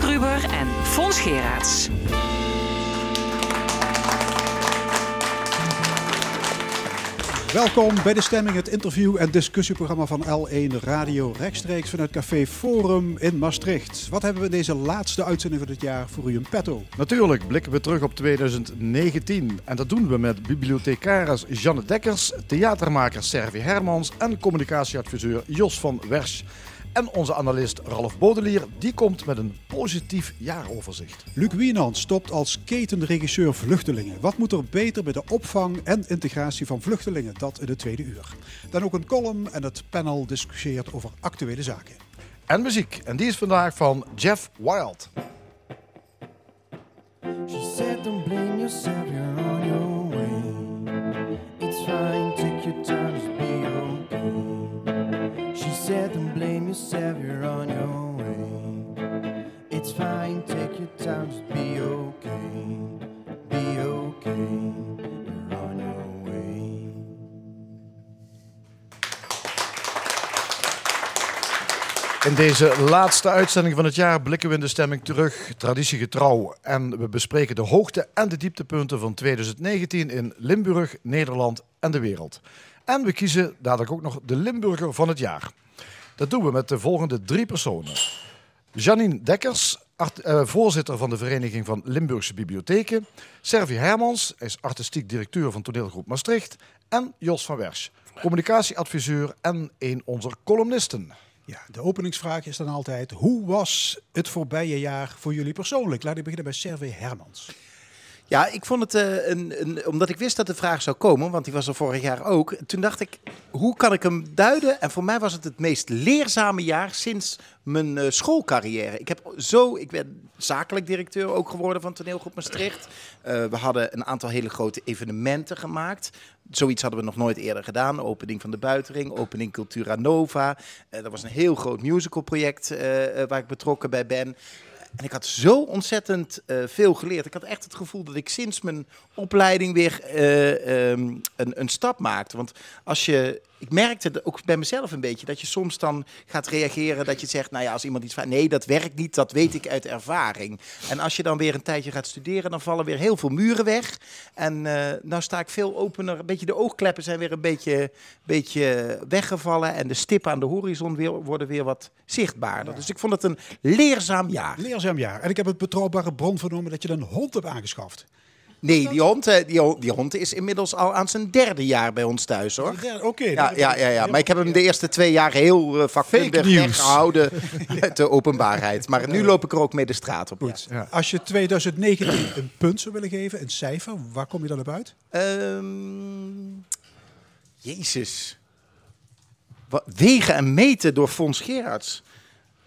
Frank Ruber en Fons Geraerts. Welkom bij De Stemming, het interview- en discussieprogramma van L1 Radio, rechtstreeks vanuit Café Forum in Maastricht. Wat hebben we in deze laatste uitzending van het jaar voor u in petto? Natuurlijk blikken we terug op 2019 en dat doen we met bibliothecaris Janne Dekkers, theatermaker Servi Hermans en communicatieadviseur Jos van Wersch. En onze analist Ralf Bodelier, die komt met een positief jaaroverzicht. Luc Wienand stopt als ketenregisseur vluchtelingen. Wat moet er beter bij de opvang en integratie van vluchtelingen? Dat in de tweede uur. Dan ook een column en het panel discussieert over actuele zaken. En muziek, en die is vandaag van Jeff Wild. She said, Don't blame yourself, you're on your way. It's fine, take your time, just be okay. She said, on your way. It's fine, take your time, be okay. Be okay, on your way. In deze laatste uitzending van het jaar blikken we in de stemming terug, traditiegetrouw. En we bespreken de hoogte- en de dieptepunten van 2019 in Limburg, Nederland en de wereld. En we kiezen dadelijk ook nog de Limburger van het jaar. Dat doen we met de volgende drie personen. Janine Dekkers, eh, voorzitter van de Vereniging van Limburgse Bibliotheken. Servi Hermans, is artistiek directeur van toneelgroep Maastricht. En Jos van Wersch, communicatieadviseur en een onze columnisten. Ja, de openingsvraag is dan altijd: hoe was het voorbije jaar voor jullie persoonlijk? Laat ik beginnen bij Serve Hermans. Ja, ik vond het eh, een, een. Omdat ik wist dat de vraag zou komen, want die was er vorig jaar ook. Toen dacht ik, hoe kan ik hem duiden? En voor mij was het het meest leerzame jaar sinds mijn eh, schoolcarrière. Ik heb zo. Ik ben zakelijk directeur ook geworden van Toneelgroep Maastricht. Eh, we hadden een aantal hele grote evenementen gemaakt. Zoiets hadden we nog nooit eerder gedaan. Opening van de Buitenring, opening Cultura Nova. Dat was een heel groot musicalproject waar ik betrokken bij ben. En ik had zo ontzettend eh, veel geleerd. Ik had echt het gevoel dat ik sinds mijn opleiding weer eh, ehm, een, een stap maakte. Want als je. Ik merkte ook bij mezelf een beetje dat je soms dan gaat reageren. Dat je zegt, nou ja, als iemand iets vraagt. Nee, dat werkt niet, dat weet ik uit ervaring. En als je dan weer een tijdje gaat studeren, dan vallen weer heel veel muren weg. En eh nou sta ik veel opener. Een beetje de oogkleppen zijn weer een beetje, beetje weggevallen. En de stippen aan de horizon weer, worden weer wat zichtbaarder. Dus ik vond het een leerzaam jaar. Leerzaam jaar. En ik heb het betrouwbare bron vernomen dat je een hond hebt aangeschaft. Nee, die hond, eh, die, hond- die hond is inmiddels al aan zijn derde jaar bij ons thuis, hoor. Oké. Ja, ja, ja, ja. maar ik heb hem de eerste twee jaar heel eh, vakkundig weggehouden uit de openbaarheid. Maar nu loop ik er ook mee de straat op. ja. Als je 2019 een punt zou willen geven, een cijfer, waar kom je dan op uit? Ehm, Jezus. Wegen en meten door Fons Gerards.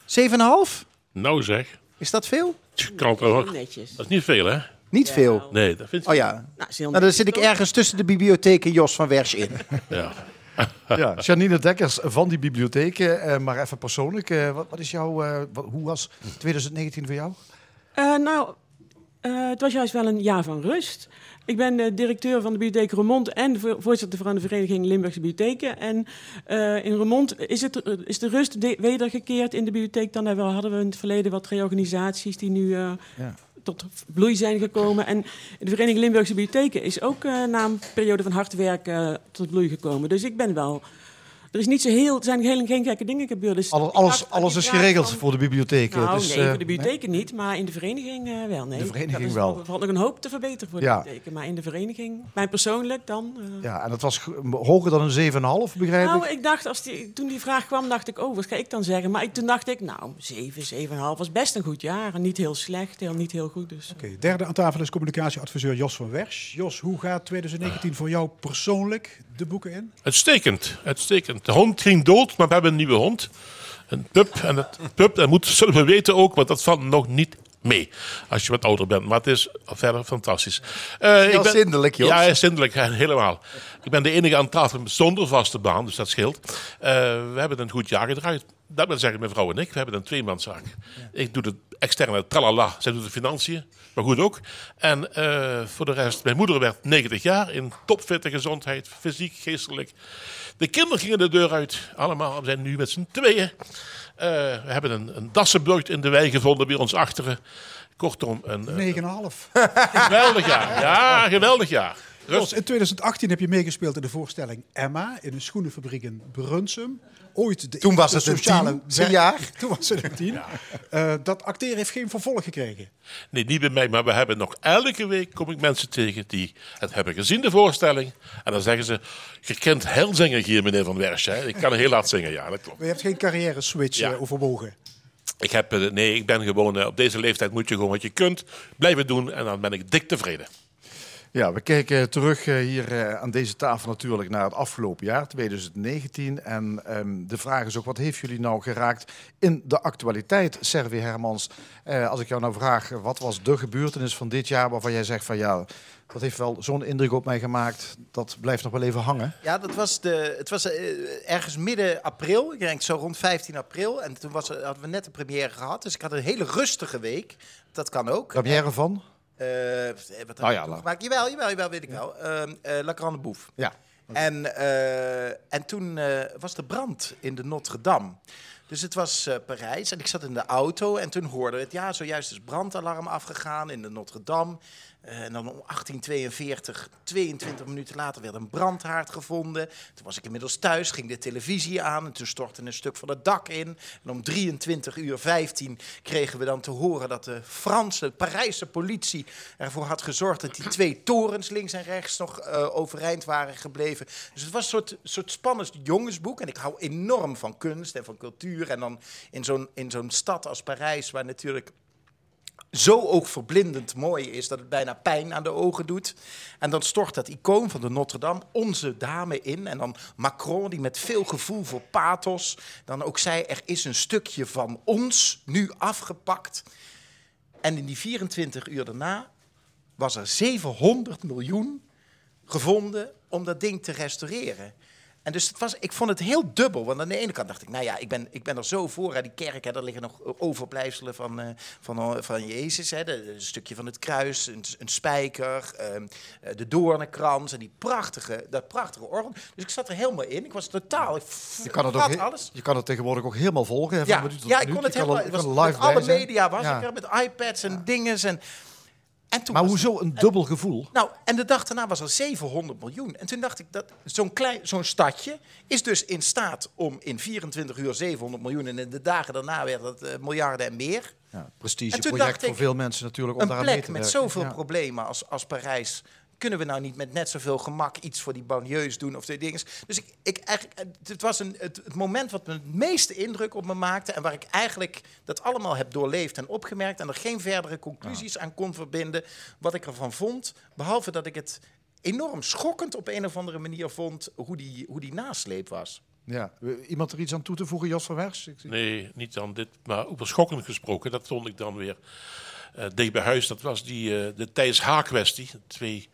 7,5? Nou zeg, Is dat veel? kan. Netjes. Dat is niet veel, hè? Niet veel. Nee, dat vind ik. Oh ja. Nou, Nou, dan zit ik ergens tussen de bibliotheek en Jos van Wersch in. Ja. Ja, Janine Dekkers van die bibliotheken. eh, maar even persoonlijk, eh, wat, wat is jouw, eh, wat- hoe was 2019 voor jou? Eh, nou, eh, het was juist wel een jaar van rust. Ik ben de directeur van de bibliotheek Remond en voorzitter van de vereniging Limburgse Bibliotheken. En eh, in Remond is, het, is de rust de- wedergekeerd in de bibliotheek. Dan hebben we- hadden we in het verleden wat reorganisaties die nu eh, Ja. Tot bloei zijn gekomen. En de vereniging Limburgse Bibliotheken is ook eh, na een periode van hard werken eh, tot bloei gekomen. Dus ik ben wel... Er is niet zo heel, er zijn heel, geen gekke dingen gebeurd. Dus Alles, alles, is geregeld van- voor de bibliotheken. nou, dus, nee, eh, voor de bibliotheken niet, maar in de vereniging eh, wel. Nee. De vereniging Dat is- wel. Er valt nog een hoop te verbeteren voor de Ja. bibliotheken. Maar in de vereniging, mij persoonlijk dan... eh, Ja, en dat was hoger dan een 7,5, begrijp nou, ik? ik dacht, als die, toen die vraag kwam, dacht ik, oh, wat ga ik dan zeggen? Maar ik, toen dacht ik, nou, 7, 7,5 was best een goed jaar. En niet heel slecht, heel, niet heel goed. Dus. Oké, derde aan tafel is communicatieadviseur Jos van Wersch. Jos, hoe gaat 2019 voor jou persoonlijk de boeken in? Uitstekend, uitstekend. De hond ging dood, maar we hebben een nieuwe hond. Een pup. En dat pup, dat moet, zullen we weten ook, want dat valt nog niet mee. Als je wat ouder bent. Maar het is verder fantastisch. Eh, Heel zindelijk, Jos. Ja, zindelijk, helemaal. Ik ben de enige aan tafel zonder vaste baan, dus dat scheelt. Eh, we hebben een goed jaar gedraaid. Dat wil zeggen, mijn vrouw en ik, we hebben een tweemanszaak. Ik doe de externe tralala, zij doet de financiën, maar goed ook. En eh, voor de rest, mijn moeder werd 90 jaar in topfitte gezondheid, fysiek, geestelijk. De kinderen gingen de deur uit, allemaal. We zijn nu met z'n tweeën. Eh, we hebben een, een in de wei gevonden bij ons achteren. Kortom, een, een 9,5. geweldig jaar. Ja, geweldig jaar. In 2018 heb je meegespeeld in de voorstelling Emma in een schoenenfabriek in Brunsum. Ooit de Toen was het een sociale tien jaar. Toen was het een tien. Eh, dat acteren heeft geen vervolg gekregen. Nee, niet bij mij, maar we hebben nog elke week kom ik mensen tegen die het hebben gezien, de voorstelling. En dan zeggen ze, je kent heel zingen hier, meneer Van Wersch. Hè? Ik kan heel hard zingen, ja, dat klopt. Maar je hebt geen carrière switch Ja. eh, overwogen. Ik heb, eh, nee, ik ben gewoon, op deze leeftijd moet je gewoon wat je kunt blijven doen. En dan ben ik dik tevreden. Ja, we kijken terug eh, hier eh, aan deze tafel natuurlijk naar het afgelopen jaar, 2019. En ehm, de vraag is ook, wat heeft jullie nou geraakt in de actualiteit, Servi Hermans? Eh, als ik jou nou vraag, wat was de gebeurtenis van dit jaar waarvan jij zegt van ja, dat heeft wel zo'n indruk op mij gemaakt, dat blijft nog wel even hangen? Ja, dat was de, het was ergens midden april. Ik denk zo rond 15 april. En toen was, hadden we net de première gehad. Dus ik had een hele rustige week. Dat kan ook. Première van? Eh, wat Nou ja, heb ik toen laat- gemaakt? Jawel, jawel, jawel, weet ik wel. Ehm eh, La Grande Bouffe. Ja. En, eh, en toen eh, was er brand in de Notre Dame. Dus het was eh, Parijs en ik zat in de auto en toen hoorde het, ja, zojuist is brandalarm afgegaan in de Notre Dame. Eh, en dan om 1842, 22 minuten later, werd een brandhaard gevonden. Toen was ik inmiddels thuis, ging de televisie aan en toen stortte een stuk van het dak in. En om 23 uur 15 kregen we dan te horen dat de Franse, Parijse politie ervoor had gezorgd dat die twee torens links en rechts nog eh, overeind waren gebleven. Dus het was een soort, soort spannend jongensboek. En ik hou enorm van kunst en van cultuur. En dan in zo'n, in zo'n stad als Parijs, waar natuurlijk zo ook verblindend mooi is dat het bijna pijn aan de ogen doet. En dan stort dat icoon van de Notre Dame, onze dame, in. En dan Macron, die met veel gevoel voor pathos, dan ook zei: er is een stukje van ons nu afgepakt. En in die 24 uur daarna was er 700 miljoen gevonden om dat ding te restaureren. En dus het was, ik vond het heel dubbel. Want aan de ene kant dacht ik, nou ja, ik ben, ik ben er zo voor. Hè, die kerk, hè, daar liggen nog overblijfselen van, eh, van, eh, van Jezus. Hè, de- een stukje van het kruis, een, een spijker, eh, de doornenkrans en die prachtige, dat prachtige orgel. Dus ik zat er helemaal in. Ik was totaal, ik Je kan het, ook alles. je kan het tegenwoordig ook helemaal volgen. hè, Ja, ja, ik kon het helemaal. Het was, met live alle media was Ja. ik er, met iPads en dingen. En, en toen Maar hoezo een dubbel gevoel? nou, en de dag daarna was er 700 miljoen. En toen dacht ik dat zo'n klein, zo'n stadje is dus in staat om in 24 uur 700 miljoen en in de dagen daarna werd het eh, miljarden en meer. Ja, prestigeproject voor veel mensen natuurlijk om Een daaraan mee plek te met zoveel Ja. problemen als, als Parijs. Kunnen we nou niet met net zoveel gemak iets voor die banlieues doen of die dingen? Dus ik, ik eigenlijk, het was een, het, het moment wat me het meeste indruk op me maakte. En waar ik eigenlijk dat allemaal heb doorleefd en opgemerkt. En er geen verdere conclusies aan kon verbinden. Wat ik ervan vond. Behalve dat ik het enorm schokkend op een of andere manier vond. hoe die, hoe die nasleep was. Ja. Iemand er iets aan toe te voegen, Jos van Wers? Nee, niet dan dit, maar over schokkend gesproken. Dat vond ik dan weer eh dicht bij huis. Dat was die, eh, de Thijs H-kwestie. Twee,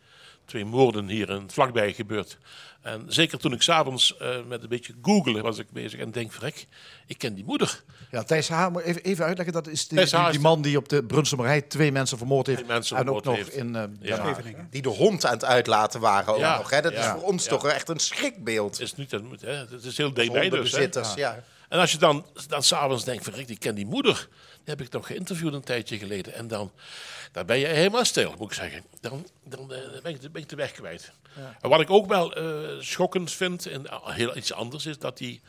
twee moorden hier in vlakbij gebeurd. En zeker toen ik s'avonds eh met een beetje googelen was ik bezig. En denk, vrek, ik ken die moeder. Ja, Thijs H. moet even, even uitleggen. Dat is die, die, man die op de Brunsumerij twee mensen vermoord heeft. Twee mensen en ook vermoord nog heeft. in... eh, Ja. Scheveningen. Die de hond aan het uitlaten waren ook Ja, nog. Hè? Dat is voor ons ja. toch echt een schrikbeeld. Het is, niet, dat moet, hè, het is heel dichtbij dus. Hè. Ja. En als je dan, dan s'avonds denkt, verrek, ik ken die moeder. Die heb ik nog geïnterviewd een tijdje geleden. En dan, dan ben je helemaal stil, moet ik zeggen. Dan, dan eh, ben, ik, de- ben ik de weg kwijt. En wat ik ook wel eh, schokkend vind, en heel iets anders, is dat, die,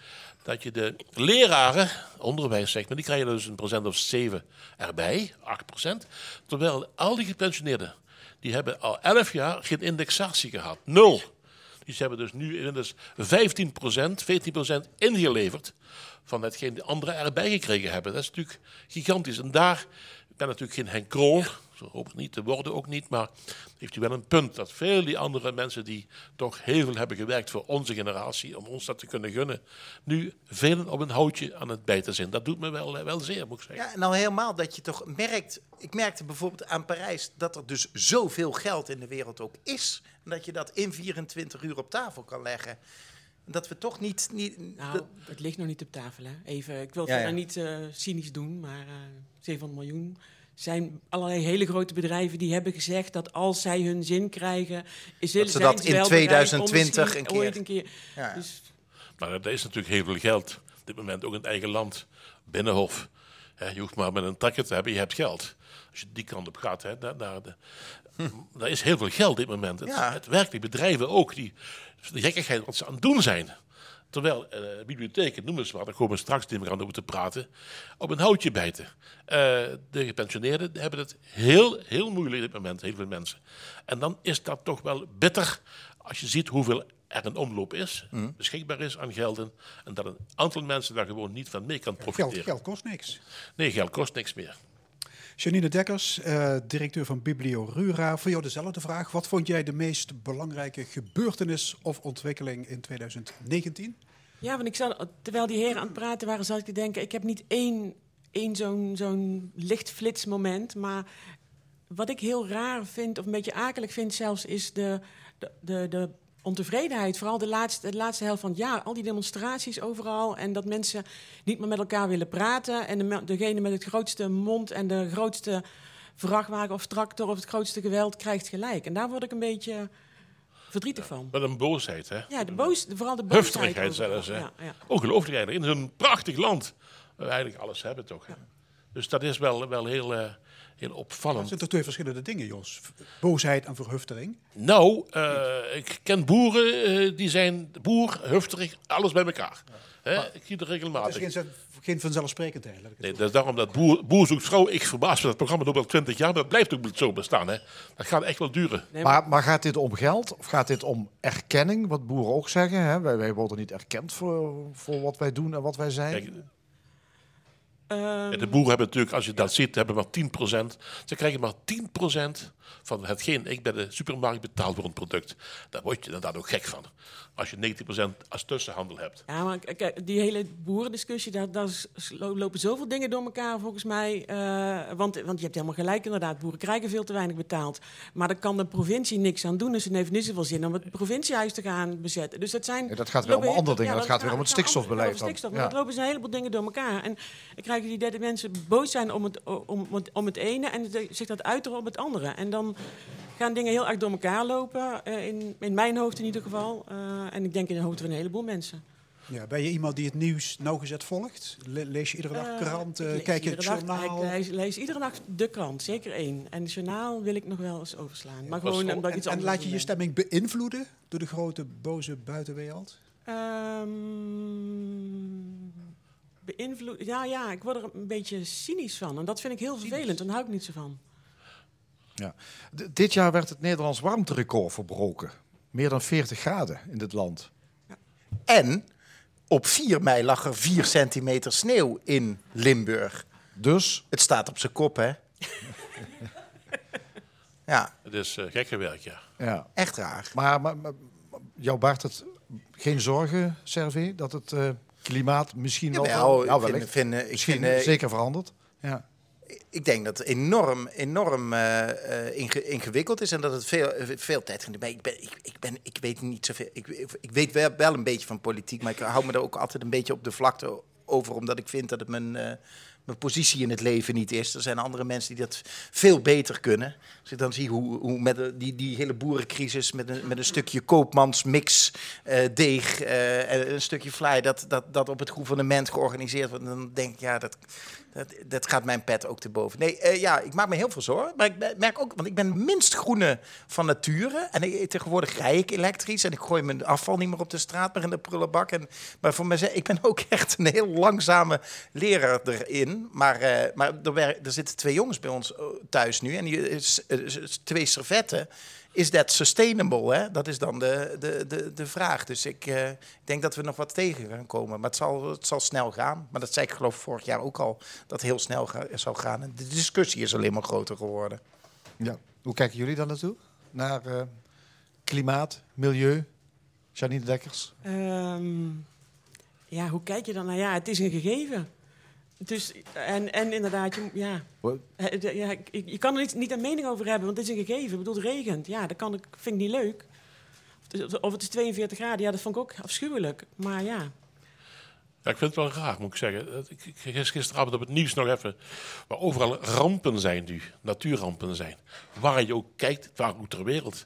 dat je de leraren, onderwijs zeg maar, die krijgen dus een procent of zeven erbij, 8 procent. Terwijl al die gepensioneerden, die hebben al 11 jaar geen indexatie gehad. Nul. Die hebben dus nu inmiddels 15% 14% ingeleverd van hetgeen de anderen erbij gekregen hebben. Dat is natuurlijk gigantisch. En daar, ik ben natuurlijk geen Henk Krol, zo hoop ik niet te worden ook niet, maar heeft u wel een punt dat veel die andere mensen die toch heel veel hebben gewerkt voor onze generatie, om ons dat te kunnen gunnen, nu velen op een houtje aan het bijten zijn. Dat doet me wel, wel zeer, moet ik zeggen. Ja, nou helemaal dat je toch merkt... Ik merkte bijvoorbeeld aan Parijs dat er dus zoveel geld in de wereld ook is. En dat je dat in 24 uur op tafel kan leggen. En Dat we toch niet... niet Nou, dat- het ligt nog niet op tafel. Hè. Even, ik wil Ja, verder ja. niet eh, cynisch doen, maar eh 700 miljoen zijn allerlei hele grote bedrijven die hebben gezegd dat als zij hun zin krijgen, is ze dat in 2020 een keer- ooit een keer. Ja. Dus, Maar er is natuurlijk heel veel geld op dit moment ook in het eigen land Binnenhof. Je hoeft maar met een trekker te hebben, je hebt geld. Als je die kant op gaat, hè, naar, naar de, daar is heel veel geld op dit moment. Het, Ja. het werkt, die bedrijven ook, die, de gekkigheid wat ze aan het doen zijn. Terwijl eh, bibliotheken, noem eens wat, daar komen we straks niet meer aan over te praten, op een houtje bijten. Eh, de gepensioneerden hebben het heel, heel moeilijk op dit moment, heel veel mensen. En dan is dat toch wel bitter als je ziet hoeveel er een omloop is, beschikbaar is aan gelden, en dat een aantal mensen daar gewoon niet van mee kan Geld, profiteren. geld kost niks. Nee, geld kost niks meer. Janine Dekkers, eh, directeur van Biblio Rura. Voor jou dezelfde vraag. Wat vond jij de meest belangrijke gebeurtenis of ontwikkeling in 2019? Ja, want ik zat, terwijl die heren aan het praten waren, zat ik te denken... ik heb niet één, één zo'n zo'n lichtflitsmoment, maar... Wat ik heel raar vind, of een beetje akelig vind zelfs, is de, de, de, de ontevredenheid. Vooral de laatste, de laatste helft van het jaar. Al die demonstraties overal. En dat mensen niet meer met elkaar willen praten. En de, degene met het grootste mond en de grootste vrachtwagen of tractor of het grootste geweld krijgt gelijk. En daar word ik een beetje verdrietig van. Met een boosheid, hè? Ja, de boos, vooral de boosheid. Hufterigheid overal. zelfs. Hè? Ja, ja. Ongelooflijk eigenlijk. In zo'n prachtig land. Waar we eigenlijk alles hebben toch. hè. Dus dat is wel, wel heel, eh, heel Dat opvallend. zijn toch twee verschillende dingen, Jos? Boosheid en verhuftering. Nou, eh, ik ken boeren eh, die zijn boer, hufterig, alles bij elkaar. Hè? Ik zie het Het regelmatig. is geen, geen vanzelfsprekendheid. laat ik het Nee, dat is daarom dat boer, boer zoekt vrouw. Ik verbaas me dat programma nog wel 20 jaar, maar dat blijft ook zo bestaan. Hè? Dat gaat echt wel duren. Nee, Maar, maar gaat dit om geld of gaat dit om erkenning, wat boeren ook zeggen? Hè? Wij, wij worden niet erkend voor, voor wat wij doen en wat wij zijn. Kijk, Ja, de boeren hebben natuurlijk, als je dat ziet, hebben maar 10%. Ze krijgen maar 10% van hetgeen ik bij de supermarkt betaal voor een product. Daar word je inderdaad ook gek van. Als je 90% als tussenhandel hebt. Ja, maar kijk, die hele boerendiscussie, daar, lopen zoveel dingen door elkaar volgens mij. eh, want, want je hebt helemaal gelijk inderdaad, boeren krijgen veel te weinig betaald. Maar daar kan de provincie niks aan doen. Dus het heeft niet zoveel zin om het provinciehuis te gaan bezetten. Dus dat zijn... Ja, dat gaat weer om andere dingen. Dat dat gaat weer om het stikstofbeleid dan. stikstof, maar Ja. dat lopen ze een heleboel dingen door elkaar. En ik krijg het idee dat mensen boos zijn om het, om, om het, om het ene en zich dat uiteren op het andere. En dan gaan dingen heel erg door elkaar lopen. eh, in, in mijn hoofd in ieder geval. eh, en ik denk in de hoofd van een heleboel mensen. Ja, ben je iemand die het nieuws nauwgezet volgt? Le- lees je iedere dag Eh, kranten? Kijk je het dag- journaal? Ik lees, lees iedere dag de krant, zeker één. En het journaal wil ik nog wel eens overslaan. Maar gewoon omdat en, iets en laat je je stemming beïnvloeden door de grote boze buitenwereld? Ehm, beïnvloed. Ja, ja, ik word er een beetje cynisch van. En dat vind ik heel vervelend. Daar hou ik niet zo van. Ja. D- dit jaar werd het Nederlands warmterecord verbroken. Meer dan 40 graden in dit land. En op 4 mei lag er 4 centimeter sneeuw in Limburg. Dus Het staat op zijn kop, hè? ja, Het is eh, gekke werk, ja. ja. echt raar. Maar, maar, maar jou baart het geen zorgen, Servé, dat het eh, klimaat misschien wel, nou, ik vind, eh, ik, misschien vind, zeker verandert. Ja. Ik denk dat het enorm, enorm eh, eh, inge- ingewikkeld is en dat het veel, veel tijd gaat. Ik, ben, ik, ik, ben, ik weet niet zoveel. Ik, ik, weet wel, een beetje van politiek, maar ik hou me er ook altijd een beetje op de vlakte over, omdat ik vind dat het mijn, eh, mijn positie in het leven niet is. Er zijn andere mensen die dat veel beter kunnen. Als ik dan zie hoe, hoe met die, die hele boerencrisis met een, met een stukje koopmansmix eh, deeg eh, en een stukje fly, dat, dat, dat op het gouvernement georganiseerd wordt, dan denk ik, ja, dat, dat, dat gaat mijn pet ook te boven. Nee, eh, ja, ik maak me heel veel zorgen. Maar ik merk ook, want ik ben minst groene van nature. En ik, tegenwoordig rij ik elektrisch. En ik gooi mijn afval niet meer op de straat, maar in de prullenbak. En, maar voor mezelf, ik ben ook echt een heel langzame leraar erin. Maar, eh, maar er, wer- er zitten twee jongens bij ons eh, thuis nu. En die is, is- is twee servetten. Is dat sustainable? Hè? Dat is dan de, de, de, de vraag. Dus ik eh, ik denk dat we nog wat tegen gaan komen. Maar het zal, het zal snel gaan. Maar dat zei ik geloof ik vorig jaar ook al. Dat het heel snel ga, zal gaan. En de discussie is alleen maar groter geworden. Ja. Hoe kijken jullie dan naartoe? Naar eh, klimaat, milieu? Janine Dekkers? Ehm, ja, hoe kijk je dan? Nou ja, het is een gegeven. Dus, en, en inderdaad, je, ja? Eh, ja, je, je kan er niet, niet een mening over hebben, want het is een gegeven. Ik bedoel, het regent. Ja, dat kan ik, vind ik niet leuk. Of het is- Of het is 42 graden, ja, dat vond ik ook afschuwelijk. Maar ja, Ja, ik vind het wel raar, moet ik zeggen. Dat- Ik, ik, gis- gisteravond op het nieuws nog even. Waar overal rampen zijn nu, natuurrampen zijn. Waar je ook kijkt, waar ook ter wereld.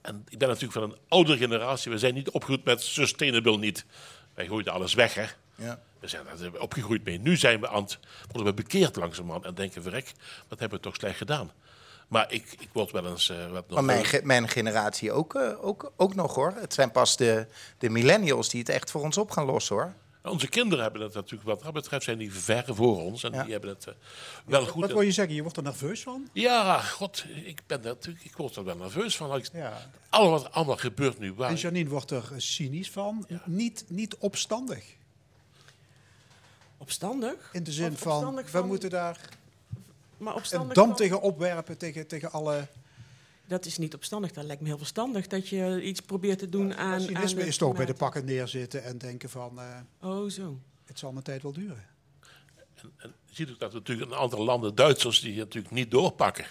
En ik ben natuurlijk van een oudere generatie. We zijn niet opgegroeid met sustainable niet. Wij gooiden alles weg, hè. Ja. We zijn daar opgegroeid mee. Nu zijn we aan het, worden we bekeerd langzamerhand en denken, verrek, wat hebben we toch slecht gedaan. Maar ik, ik word wel eens... eh, wat nog Maar mijn, ge- mijn generatie ook, eh, ook, ook nog hoor. Het zijn pas de, de millennials die het echt voor ons op gaan lossen hoor. Onze kinderen hebben het natuurlijk, wat dat betreft, zijn die ver voor ons. En Ja. die hebben het eh, wel goed. Wat wil je zeggen? Je wordt er nerveus van? Ja, god, ik ben er natuurlijk, ik word er wel nerveus van. Als ik- Ja. Alles wat allemaal gebeurt nu. Waar, En Janine wordt er cynisch van. Niet, niet opstandig. Opstandig? In de zin Of van, we van- moeten daar Maar een opstandig dam van- tegen opwerpen tegen, tegen alle... Dat is niet opstandig. Dat lijkt me heel verstandig dat je iets probeert te doen aan... Cynisme aan is toch bij de pakken neerzitten en denken van... eh, Oh, zo. het zal mijn tijd wel duren. En je ziet ook dat natuurlijk in andere landen, Duitsers, die het natuurlijk niet doorpakken.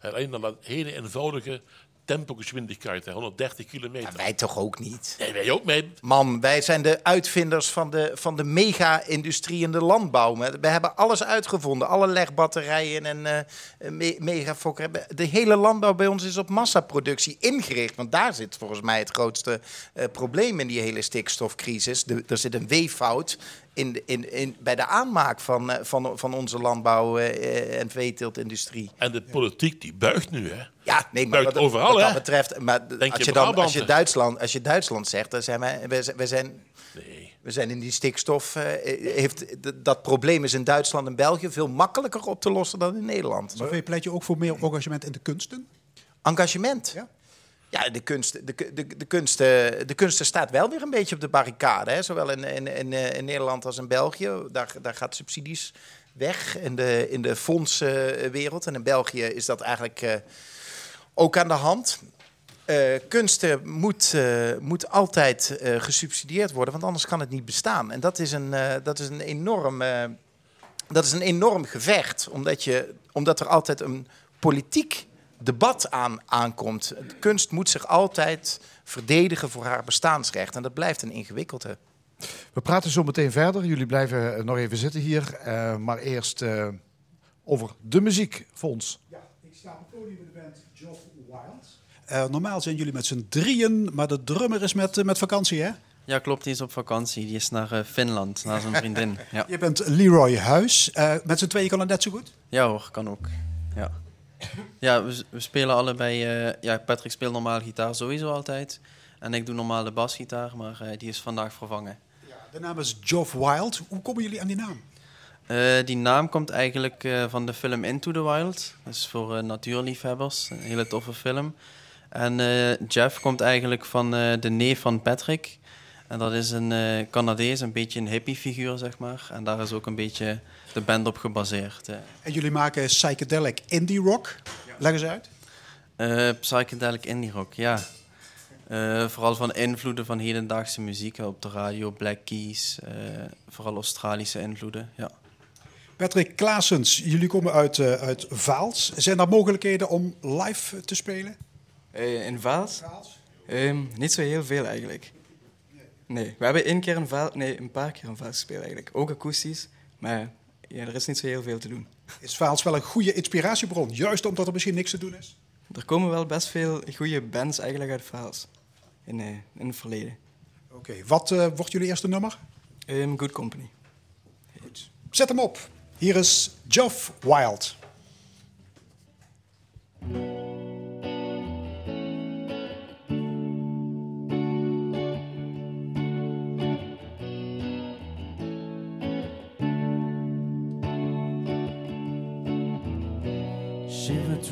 Alleen dan dat hele eenvoudige tempogeschwindigheid, hè, 130 kilometer. Maar wij toch ook niet. Nee, wij ook mee. Man, wij zijn de uitvinders van de, van de mega-industrie in de landbouw. We hebben alles uitgevonden. Alle legbatterijen en eh me megafokker. De hele landbouw bij ons is op massaproductie ingericht. Want daar zit volgens mij het grootste eh, probleem in die hele stikstofcrisis. De, er zit een weeffout in, de- in, in, bij de aanmaak van, eh, van, van onze landbouw- eh, en veeteeltindustrie. En de politiek die buigt nu, hè. Ja, nee, maar Buigt wat, overal, wat dat betreft, maar Denk als je dan, als, je? Duitsland, als je Duitsland zegt, dan zijn wij, wij, zijn- wij zijn, Nee. we zijn in die stikstof. eh, heeft, dat probleem is in Duitsland en België veel makkelijker op te lossen dan in Nederland. Sofie, pleit je ook voor meer engagement in de kunsten? Engagement. Ja. Ja, de, kunst, de, de, de, kunsten, de kunsten staat wel weer een beetje op de barricade. Hè? Zowel in, in, in, eh, in Nederland als in België. Daar, daar gaat subsidies weg in de, in de fondswereld. En in België is dat eigenlijk eh, ook aan de hand. Eh, kunsten moet, eh, moet altijd eh, gesubsidieerd worden, want anders kan het niet bestaan. En dat is een, eh, dat is een enorm... eh, dat is een enorm gevecht, omdat, je, omdat er altijd een politiek debat aan, aankomt. De kunst moet zich altijd verdedigen voor haar bestaansrecht. En dat blijft een ingewikkelde. We praten zo meteen verder. Jullie blijven eh, nog even zitten hier. Eh, maar eerst eh, over de muziekfonds. Ja, ik sta op het podium met de band Geoff Wild. Eh, normaal zijn jullie met z'n drieën, maar de drummer is met, met vakantie, hè? Ja, klopt. Die is op vakantie. Die is naar Finland, naar zijn vriendin. Ja. Je bent Leroy Huis. Eh, met z'n tweeën kan het net zo goed? ja hoor, kan ook. Ja, ja we, we spelen allebei... eh, ja, Patrick speelt normaal gitaar sowieso altijd. En ik doe normaal de basgitaar, maar eh, die is vandaag vervangen. De naam is Geoff Wild. Hoe komen jullie aan die naam? Eh, die naam komt eigenlijk van de film Into the Wild. Dat is voor natuurliefhebbers. Een hele toffe film. En Jeff komt eigenlijk van de neef van Patrick. En dat is een Canadees, een beetje een hippie-figuur, zeg maar. En daar is ook een beetje de band op gebaseerd. En jullie maken psychedelic indie rock. Leg eens uit. Eh, psychedelic indie rock, ja. Eh, vooral van invloeden van hedendaagse muziek op de radio, Black Keys, eh, vooral Australische invloeden, ja. Patrick Klaasens, jullie komen uit, eh, uit Vaals. Zijn er mogelijkheden om live te spelen? Eh, in Vaals? Ehm, niet zo heel veel eigenlijk. Nee, we hebben één keer een Vaals, nee, een paar keer een Vaals gespeeld eigenlijk. Ook akoestisch, maar ja, er is niet zo heel veel te doen. Is Vaals wel een goede inspiratiebron? Juist omdat er misschien niks te doen is? Er komen wel best veel goede bands eigenlijk uit Vaals in, eh, in het verleden. Oké, wat eh, wordt jullie eerste nummer? Ehm, Good Company. Zet hem op. Hier is Geoff Wild.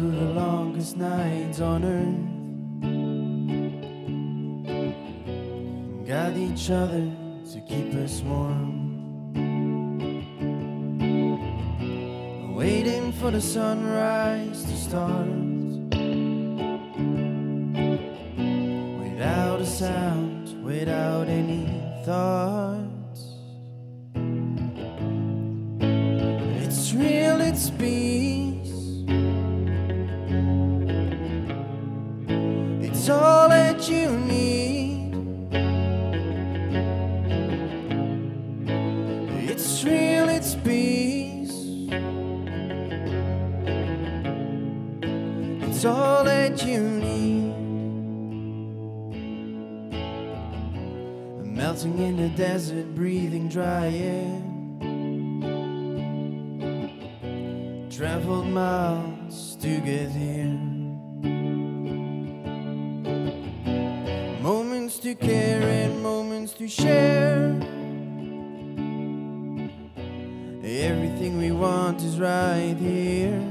Through the longest nights on earth. Got each other to keep us warm. Waiting for the sunrise to start. Without a sound, without any thoughts. It's real, it's peace. All that you need. It's real, it's peace. It's all that you need. melting in the desert, breathing dry air. Traveled miles to get here. Share. Everything we want is right here.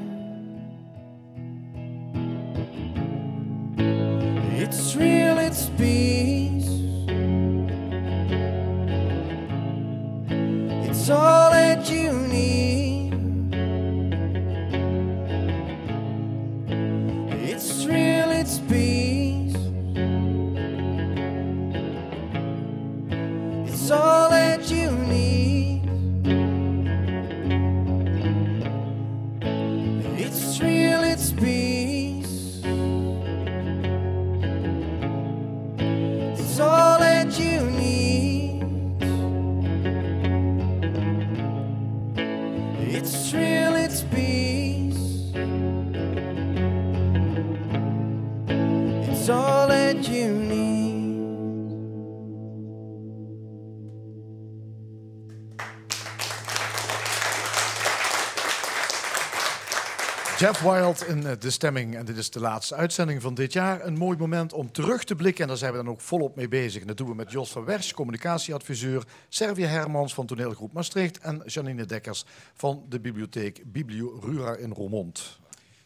Wild in eh, de stemming. En dit is de laatste uitzending van dit jaar. Een mooi moment om terug te blikken. En daar zijn we dan ook volop mee bezig. Dat doen we met Jos van Wersch, communicatieadviseur. Servië Hermans van toneelgroep Maastricht. En Janine Dekkers van de bibliotheek Biblio Rura in Roermond.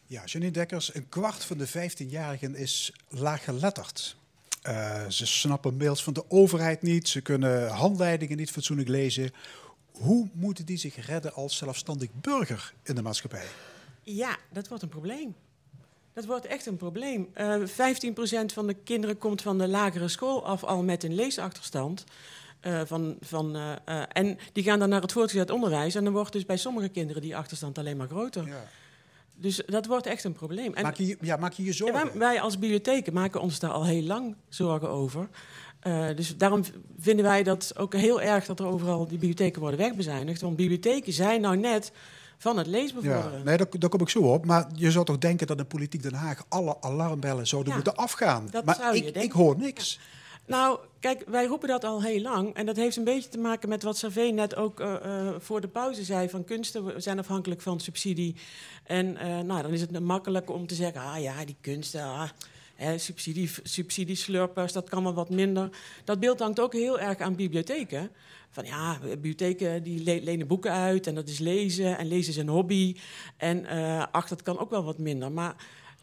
Ja, Janine Dekkers, een kwart van de 15-jarigen is laaggeletterd. Eh ze snappen mails van de overheid niet, ze kunnen handleidingen niet fatsoenlijk lezen. Hoe moeten die zich redden als zelfstandig burger in de maatschappij? Ja, dat wordt een probleem. Dat wordt echt een probleem. Eh 15% van de kinderen komt van de lagere school af al met een leesachterstand. Eh, van, van, eh, en die gaan dan naar het voortgezet onderwijs. En dan wordt dus bij sommige kinderen die achterstand alleen maar groter. Ja. Dus dat wordt echt een probleem. En Maak je, ja, maak je je ja, zorgen? wij, wij als bibliotheken maken ons daar al heel lang zorgen over. Dus daarom vinden wij dat ook heel erg dat er overal die bibliotheken worden wegbezuinigd. Want bibliotheken zijn nou net van het Ja, leesbevorderen. nee, daar, daar kom ik zo op. Maar je zou toch denken dat in politiek Den Haag alle alarmbellen zouden Ja, moeten afgaan. dat maar zou je ik, denken. ik hoor niks. Nou, kijk, wij roepen dat al heel lang. En dat heeft een beetje te maken met wat Savé net ook eh, eh, voor de pauze zei. Van kunsten zijn afhankelijk van subsidie. En eh, nou, dan is het makkelijk om te zeggen... ah ja, die kunsten, ah, hè, subsidie, subsidieslurpers, dat kan wel wat minder. Dat beeld hangt ook heel erg aan bibliotheken. Van ja, bibliotheken die le- lenen boeken uit en dat is lezen. En lezen is een hobby. En eh ach, dat kan ook wel wat minder. Maar...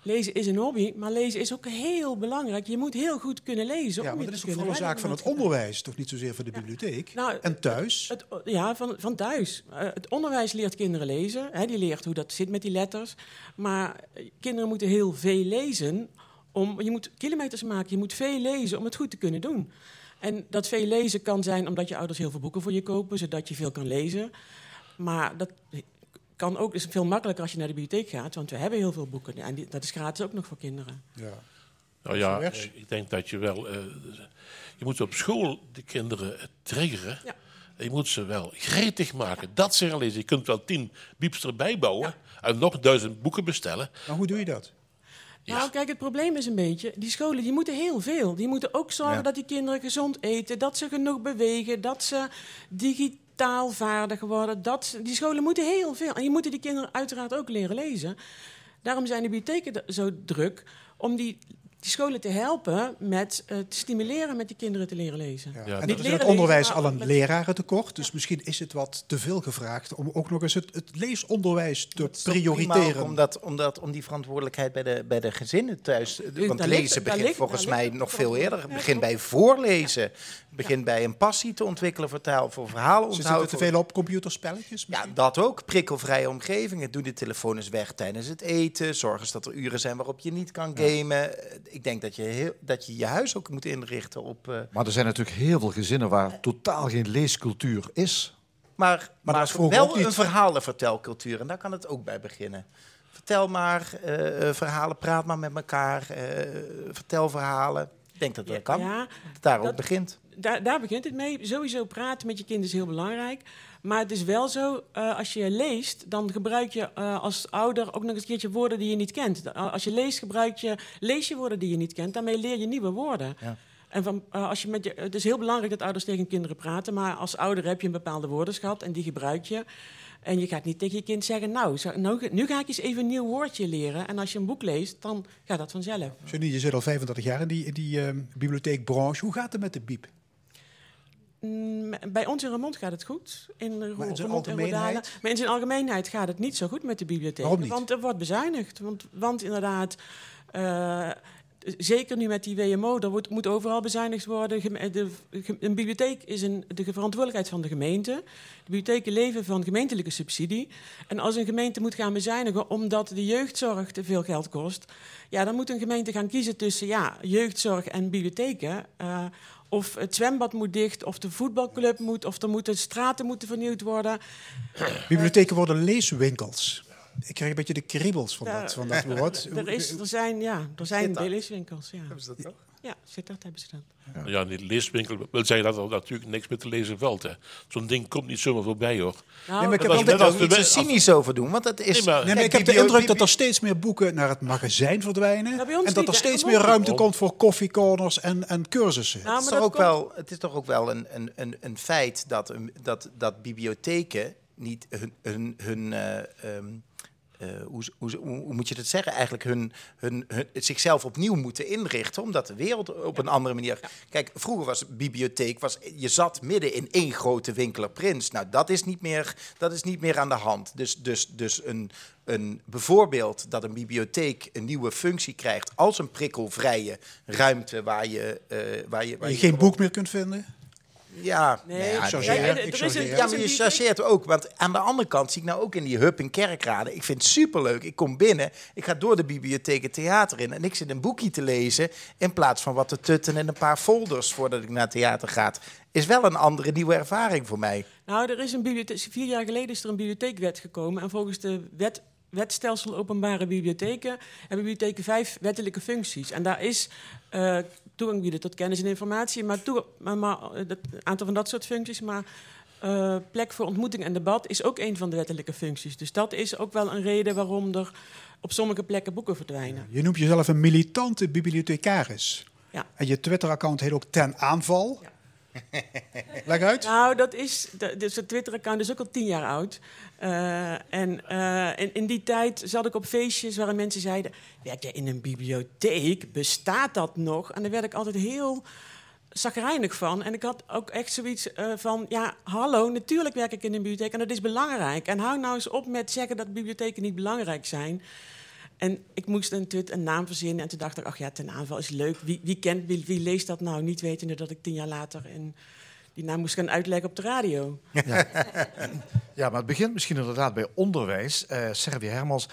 Lezen is een hobby, maar lezen is ook heel belangrijk. Je moet heel goed kunnen lezen. Ja, maar dat is kunnen vooral een zaak van het onderwijs, toch niet zozeer van de bibliotheek? Nou, en thuis? Het, ja, van, van thuis. Eh, het onderwijs leert kinderen lezen. Hè, die leert hoe dat zit met die letters. Maar eh, kinderen moeten heel veel lezen. Om, je moet kilometers maken, je moet veel lezen om het goed te kunnen doen. En dat veel lezen kan zijn omdat je ouders heel veel boeken voor je kopen, zodat je veel kan lezen. Maar dat kan ook, is veel makkelijker als je naar de bibliotheek gaat, want we hebben heel veel boeken. En die, dat is gratis ook nog voor kinderen. ja. Nou ja, eh, ik denk dat je wel... eh, je moet op school de kinderen eh, triggeren. Ja. En je moet ze wel gretig maken. Dat ze gaan lezen. Je kunt wel tien bieps erbij bouwen. En nog duizend boeken bestellen. Maar hoe doe je dat? Ja. Nou, kijk, het probleem is een beetje, die scholen die moeten heel veel. Die moeten ook zorgen Ja. dat die kinderen gezond eten, dat ze genoeg bewegen, dat ze digitaal vaardig worden. Dat, die scholen moeten heel veel. En je moet die kinderen uiteraard ook leren lezen. Daarom zijn de bibliotheken zo druk om die, die scholen te helpen met eh, te stimuleren met die kinderen te leren lezen. Ja. Ja. En Niet is in het onderwijs lezen, al een met- lerarentekort. Dus misschien is het wat te veel gevraagd om ook nog eens het, het leesonderwijs te Het prioriteren. ook Om, dat, om, dat, om die verantwoordelijkheid bij de, bij de gezinnen thuis. Want daar lezen begint ligt- volgens mij ligt nog veel eerder. Het begint bij voorlezen. Het begint bij een passie te ontwikkelen voor taal, voor verhalen Ze zitten te veel op computerspelletjes. Ja, dat ook. Prikkelvrije omgevingen. Doe de telefoon eens weg tijdens het eten. Zorg eens dat er uren zijn waarop je niet kan gamen. Eh, Ik denk dat je, heel, dat je je huis ook moet inrichten op... eh, Maar er zijn natuurlijk heel veel gezinnen waar totaal geen leescultuur is. Maar, maar, is wel niet. een verhalenvertelcultuur. En daar kan het ook bij beginnen. Vertel maar eh, eh, verhalen, praat maar met elkaar. eh, vertel verhalen. Ik denk dat dat kan. Ja, Dat het daar ook dat- begint. Daar, daar begint het mee. Sowieso praten met je kind is heel belangrijk. Maar het is wel zo, eh, als je leest, dan gebruik je eh, als ouder ook nog eens een keertje woorden die je niet kent. Als je leest, gebruik je, lees je woorden die je niet kent. Daarmee leer je nieuwe woorden. Ja. En van, eh, als je met je, het is heel belangrijk dat ouders tegen kinderen praten, maar als ouder heb je een bepaalde woordenschat en die gebruik je. En je gaat niet tegen je kind zeggen, nou, zo- nou, nu ga ik eens even een nieuw woordje leren. En als je een boek leest, dan gaat dat vanzelf. Johnny, je zit al 35 jaar in die, in die ehm, bibliotheekbranche. Hoe gaat het met de biep? Mm, Bij ons in Remond gaat het goed. In Ro- Maar in zijn Remond en algemeenheid? Maar in zijn algemeenheid gaat het niet zo goed met de bibliotheek. Waarom niet? Want er wordt bezuinigd. Want, want inderdaad, eh, zeker nu met die WMO, er wordt, moet overal bezuinigd worden. Geme- De, een bibliotheek is een, de verantwoordelijkheid van de gemeente. De bibliotheken leven van gemeentelijke subsidie. En als een gemeente moet gaan bezuinigen omdat de jeugdzorg te veel geld kost, ja, dan moet een gemeente gaan kiezen tussen ja, jeugdzorg en bibliotheken. Eh, of het zwembad moet dicht, of de voetbalclub moet, of er moeten straten moeten vernieuwd worden. Bibliotheken worden leeswinkels. Ik krijg een beetje de kriebels van, dat, van dat woord. Er, is, er zijn, ja, er zijn leeswinkels. Ja. Hebben ze dat toch? Ja, Sittard hebben ze dat. Ja, die leeswinkel wil zeggen dat er natuurlijk niks met te lezen valt. hè. Zo'n ding komt niet zomaar voorbij, hoor. Nou, Nee, maar ik heb Dat de, net als cynisch over doen, want dat is... Nee, maar- nee, maar Kijk, ik heb de indruk dat er steeds meer boeken naar het magazijn verdwijnen. En dat er steeds meer ruimte komt voor koffiecorners en, en cursussen. Nou, Het is, toch dat ook komt- wel, het is toch ook wel een, een, een, een feit dat, een- dat, dat bibliotheken niet hun, hun, hun eh, ehm, eh, hoe, hoe, hoe, hoe moet je dat zeggen? Eigenlijk hun, hun, hun, zichzelf opnieuw moeten inrichten, omdat de wereld op een andere manier. Kijk, vroeger was een bibliotheek, was, je zat midden in één grote winkeler Prins. Nou, dat is niet meer, dat is niet meer aan de hand. Dus, dus, dus een, een, bijvoorbeeld dat een bibliotheek een nieuwe functie krijgt als een prikkelvrije ruimte waar je, eh, waar je, Waar je je geen boek meer kunt vinden. Ja, Nee, ja, chargeer. ja, Ik er is chargeer. een- ja, maar je chargeert ook. Want aan de andere kant zie ik nou ook in die hub in Kerkrade. Ik vind het superleuk. Ik kom binnen, ik ga door de bibliotheek het theater in... en ik zit een boekje te lezen... in plaats van wat te tutten en een paar folders voordat ik naar het theater ga. Is wel een andere nieuwe ervaring voor mij. Nou, er is een bibliotheek, vier jaar geleden is er een bibliotheekwet gekomen. En volgens de wet, wetstelsel openbare bibliotheken hebben bibliotheken vijf wettelijke functies. En daar is eh, toegang bieden tot kennis en informatie, maar, toe, maar, maar eh, aantal van dat soort functies. Maar eh, plek voor ontmoeting en debat is ook een van de wettelijke functies. Dus dat is ook wel een reden waarom er op sommige plekken boeken verdwijnen. Je noemt jezelf een militante bibliothecaris. Ja. En je Twitter-account heet ook Ten Aanval. Leg uit. Nou, dat is, de- dus het Twitter-account is ook al tien jaar oud. Eh, en eh, in, in die tijd zat ik op feestjes waarin mensen zeiden... werk jij in een bibliotheek? Bestaat dat nog? En daar werd ik altijd heel zagrijnig van. En ik had ook echt zoiets eh, van... ja, hallo, natuurlijk werk ik in een bibliotheek en dat is belangrijk. En hou nou eens op met zeggen dat bibliotheken niet belangrijk zijn... En ik moest een, tweet, een naam verzinnen en toen dacht ik, ach ja, ten aanval is leuk. Wie, wie kent, wie, wie leest dat nou? Niet wetende dat ik tien jaar later in, die naam moest gaan uitleggen op de radio. Ja, maar het begint misschien inderdaad bij onderwijs. Eh Servie Hermans,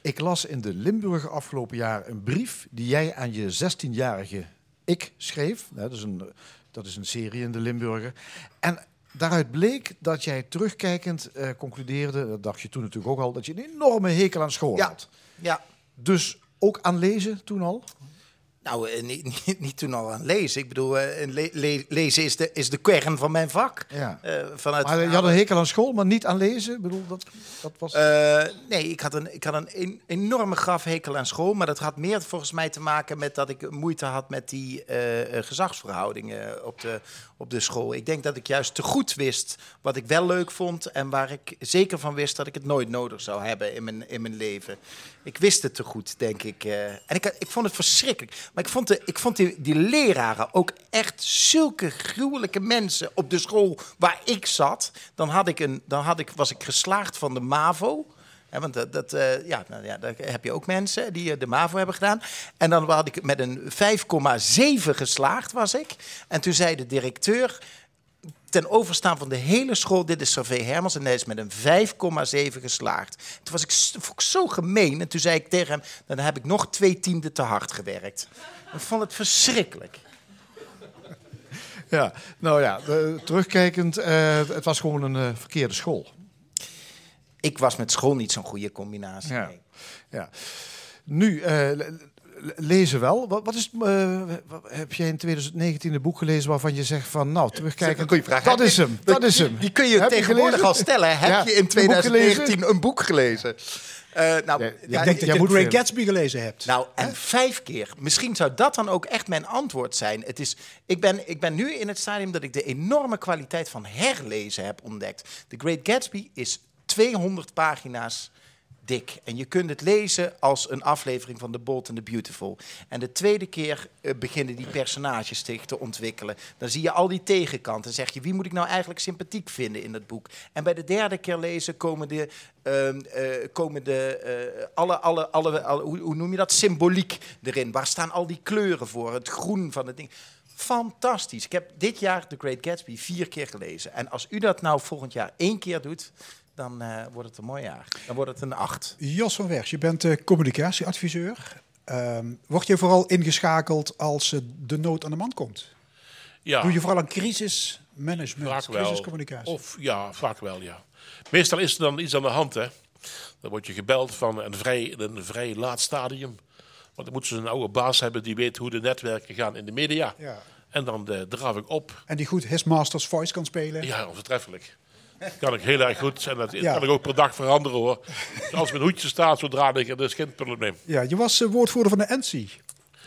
ik las in de Limburg afgelopen jaar een brief die jij aan je 16-jarige ik schreef. Nou, dat, is een, dat is een serie in de Limburger. En daaruit bleek dat jij terugkijkend eh, concludeerde, dat dacht je toen natuurlijk ook al, dat je een enorme hekel aan school Ja. had. Ja, Dus ook aan lezen toen al? nou, eh, niet, niet, niet toen al aan lezen. Ik bedoel, eh, een le- le- lezen is de, is de kern van mijn vak. Ja. Eh, vanuit Maar je had een hekel aan school, maar niet aan lezen? Ik bedoel, dat, dat was... Nee, ik had een, ik had een en- enorme grafhekel aan school. Maar dat had meer volgens mij te maken met dat ik moeite had met die gezagsverhoudingen op de, op de school. Ik denk dat ik juist te goed wist wat ik wel leuk vond. En waar ik zeker van wist dat ik het nooit nodig zou hebben in mijn, in mijn leven. Ik wist het te goed, denk ik. eh. en ik, ik vond het verschrikkelijk. Maar ik vond, de, ik vond die, die leraren ook echt zulke gruwelijke mensen op de school waar ik zat. Dan, had ik een, dan had ik, was ik geslaagd van de MAVO. Hè, want dat, dat, eh, ja, nou, ja, daar heb je ook mensen die eh, de MAVO hebben gedaan. En dan had ik met een 5,7 geslaagd, was ik. En toen zei de directeur, ten overstaan van de hele school, dit is Servé Hermans en hij is met een 5,7 geslaagd. Toen was ik, vond ik zo gemeen en toen zei ik tegen hem, dan heb ik nog twee tienden te hard gewerkt. Ik vond het verschrikkelijk. Ja, nou ja, terugkijkend, eh, het was gewoon een eh, verkeerde school. Ik was met school niet zo'n goede combinatie. Ja. nee. Ja. Nu, eh, lezen wel. Wat, wat is, eh, wat- heb jij in 2019 een boek gelezen waarvan je zegt van, nou, terugkijken, vraag. dat Heb is hem, dat is hem. Die kun je Heb tegenwoordig al stellen. Heb Ja, je in een boek 2019 een boek gelezen? Eh, nou, Ja, ja, ja, Ik denk jij dat je moet The Great. Gatsby gelezen hebt. Nou, en vijf keer. Misschien zou dat dan ook echt mijn antwoord zijn. Het is, ik, ben, ik ben nu in het stadium dat ik de enorme kwaliteit van herlezen heb ontdekt. The Great Gatsby is 200 pagina's dik. En je kunt het lezen als een aflevering van The Bold and the Beautiful. En de tweede keer eh, beginnen die personages zich te ontwikkelen. Dan zie je al die tegenkanten. Zeg je, wie moet ik nou eigenlijk sympathiek vinden in dat boek? En bij de derde keer lezen komen de... ehm, eh, komen de eh, alle, alle, alle, alle- hoe, hoe noem je dat? Symboliek erin. Waar staan al die kleuren voor? Het groen van het ding. Fantastisch. Ik heb dit jaar The Great Gatsby vier keer gelezen. En als u dat nou volgend jaar één keer doet, dan eh, wordt het een mooi jaar. Dan wordt het een acht. Jos van Wers, je bent eh, communicatieadviseur. Ehm, word je vooral ingeschakeld als eh, de nood aan de man komt? Ja. Doe je vooral aan crisismanagement, crisiscommunicatie? Of ja, vaak wel, ja. Meestal is er dan iets aan de hand, hè. Dan word je gebeld van een vrij, in een vrij laat stadium. Want dan moeten ze een oude baas hebben die weet hoe de netwerken gaan in de media. Ja. En dan eh draaf ik op. En die goed His Master's Voice kan spelen? Ja, onvertreffelijk. Kan ik heel erg goed. En dat Ja. kan ik ook per dag veranderen, hoor. Als mijn hoedje staat zodra ik... Dat is geen probleem. Ja, je was eh, woordvoerder van de ENSI.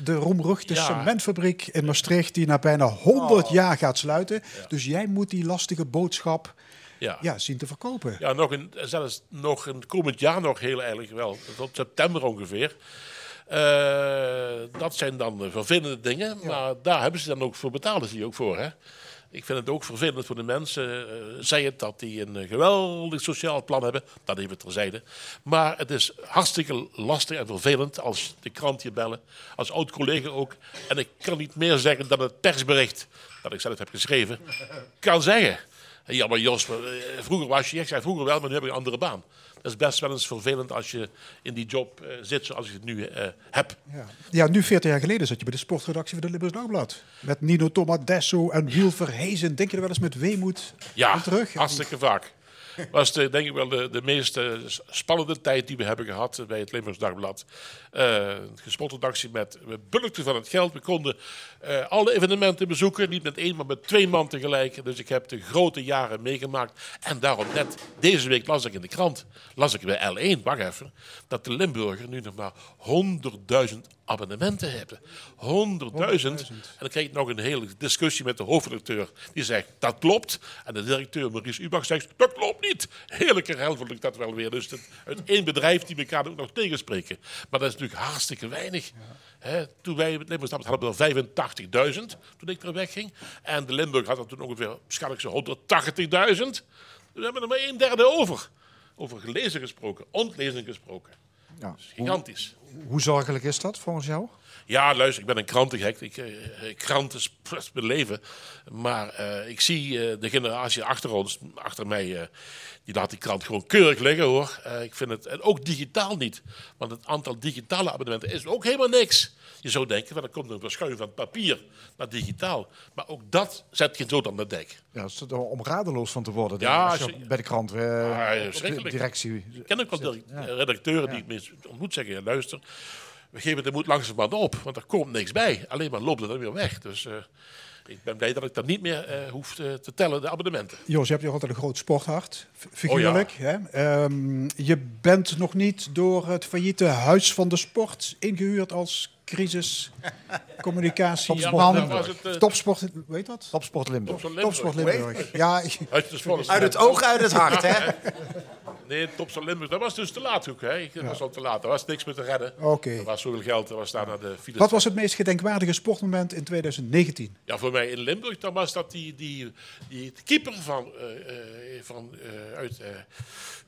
De roemruchte Ja. cementfabriek in Maastricht die na bijna 100 jaar gaat sluiten. Dus jij moet die lastige boodschap Ja. ja, zien te verkopen. Ja, nog een, zelfs nog een komend jaar nog heel eigenlijk wel. Tot september ongeveer. Eh, dat zijn dan vervelende dingen. Maar daar hebben ze dan ook voor betalen, zie je ook voor. Hè? Ik vind het ook vervelend voor de mensen. eh zij het dat die een eh, geweldig sociaal plan hebben. Dat even terzijde. Maar het is hartstikke lastig en vervelend als de krant je bellen. Als oud-collega ook. En ik kan niet meer zeggen dan het persbericht dat ik zelf heb geschreven. Kan zeggen. Ja, maar Jos, eh, vroeger was je, ik zei vroeger wel, maar nu heb ik een andere baan. Dat is best wel eens vervelend als je in die job eh, zit zoals ik het nu eh, heb. Ja. ja, nu 40 jaar geleden zat je bij de sportredactie van de Limburgs Dagblad. Met Nino Tomadesso en Wiel Verhezen. Denk je er wel eens met weemoed Ja, terug? hartstikke vaak. Was de, denk ik wel de, de meest eh, spannende tijd die we hebben gehad bij het Limburgs Dagblad. Eh een sportredactie met, we bulkten van het geld. We konden eh, alle evenementen bezoeken. Niet met één, maar met twee man tegelijk. Dus ik heb de grote jaren meegemaakt. En daarom net deze week las ik in de krant, las ik bij L1, wacht even, dat de Limburger nu nog maar 100.000 abonnementen hebben. 100.000. En dan kreeg ik nog een hele discussie met de hoofdredacteur. Die zegt, dat klopt. En de directeur Maurice Ubach zegt, dat klopt niet. Heerlijk herhaaldelijk dat wel weer. Dus het, uit één bedrijf die elkaar ook nog tegenspreken. Maar dat is natuurlijk hartstikke weinig. Toen wij met Limburg stapten, hadden we er 85.000 toen ik er wegging. En de Limburg had er toen ongeveer, schat ik zo, 180.000. Dus we hebben er maar een derde over. Over gelezen gesproken, ontlezen gesproken. Ja. Dat is gigantisch. Hoe zorgelijk is dat volgens jou? Ja, luister, ik ben een krantengek. Ik, eh, krant is mijn leven. Maar eh, ik zie eh, de generatie achter ons, achter mij, eh, die laat die krant gewoon keurig liggen hoor. Eh, ik vind het, en ook digitaal niet. Want het aantal digitale abonnementen is ook helemaal niks. Je zou denken, er komt een verschuiving van papier naar digitaal. Maar ook dat zet je zo dan de dek. Ja, is het om radeloos van te worden Ja, als je als je- bij de krant, eh, Ja, de directie. Ik ken ook wel eh, redacteuren die ik ontmoet zeggen, luister, we geven de moed langzamerhand op, want er komt niks bij. Alleen maar loopt het dan weer weg. Dus eh, ik ben blij dat ik dat niet meer eh, hoef te, te tellen, de abonnementen. Jos, je hebt hier altijd een groot sporthart, figuurlijk. hè? Ehm, je bent nog niet door het failliete Huis van de Sport ingehuurd als crisiscommunicatieman. dat was het, eh, Topsport, weet dat? Topsport Limburg. Topsport Limburg. Ja, Uit, de Uit het oog, uit het hart, hè? Nee, Top van Limburg. Dat was dus te laat ook. Hè. Ik- Dat was al te laat. Er was niks meer te redden. Oké. Er was zoveel geld. Er was daar naar de files. wat was het meest gedenkwaardige sportmoment in 2019? Ja, voor mij in Limburg, dan was dat die, die, die keeper van, eh, eh, van eh, uit eh,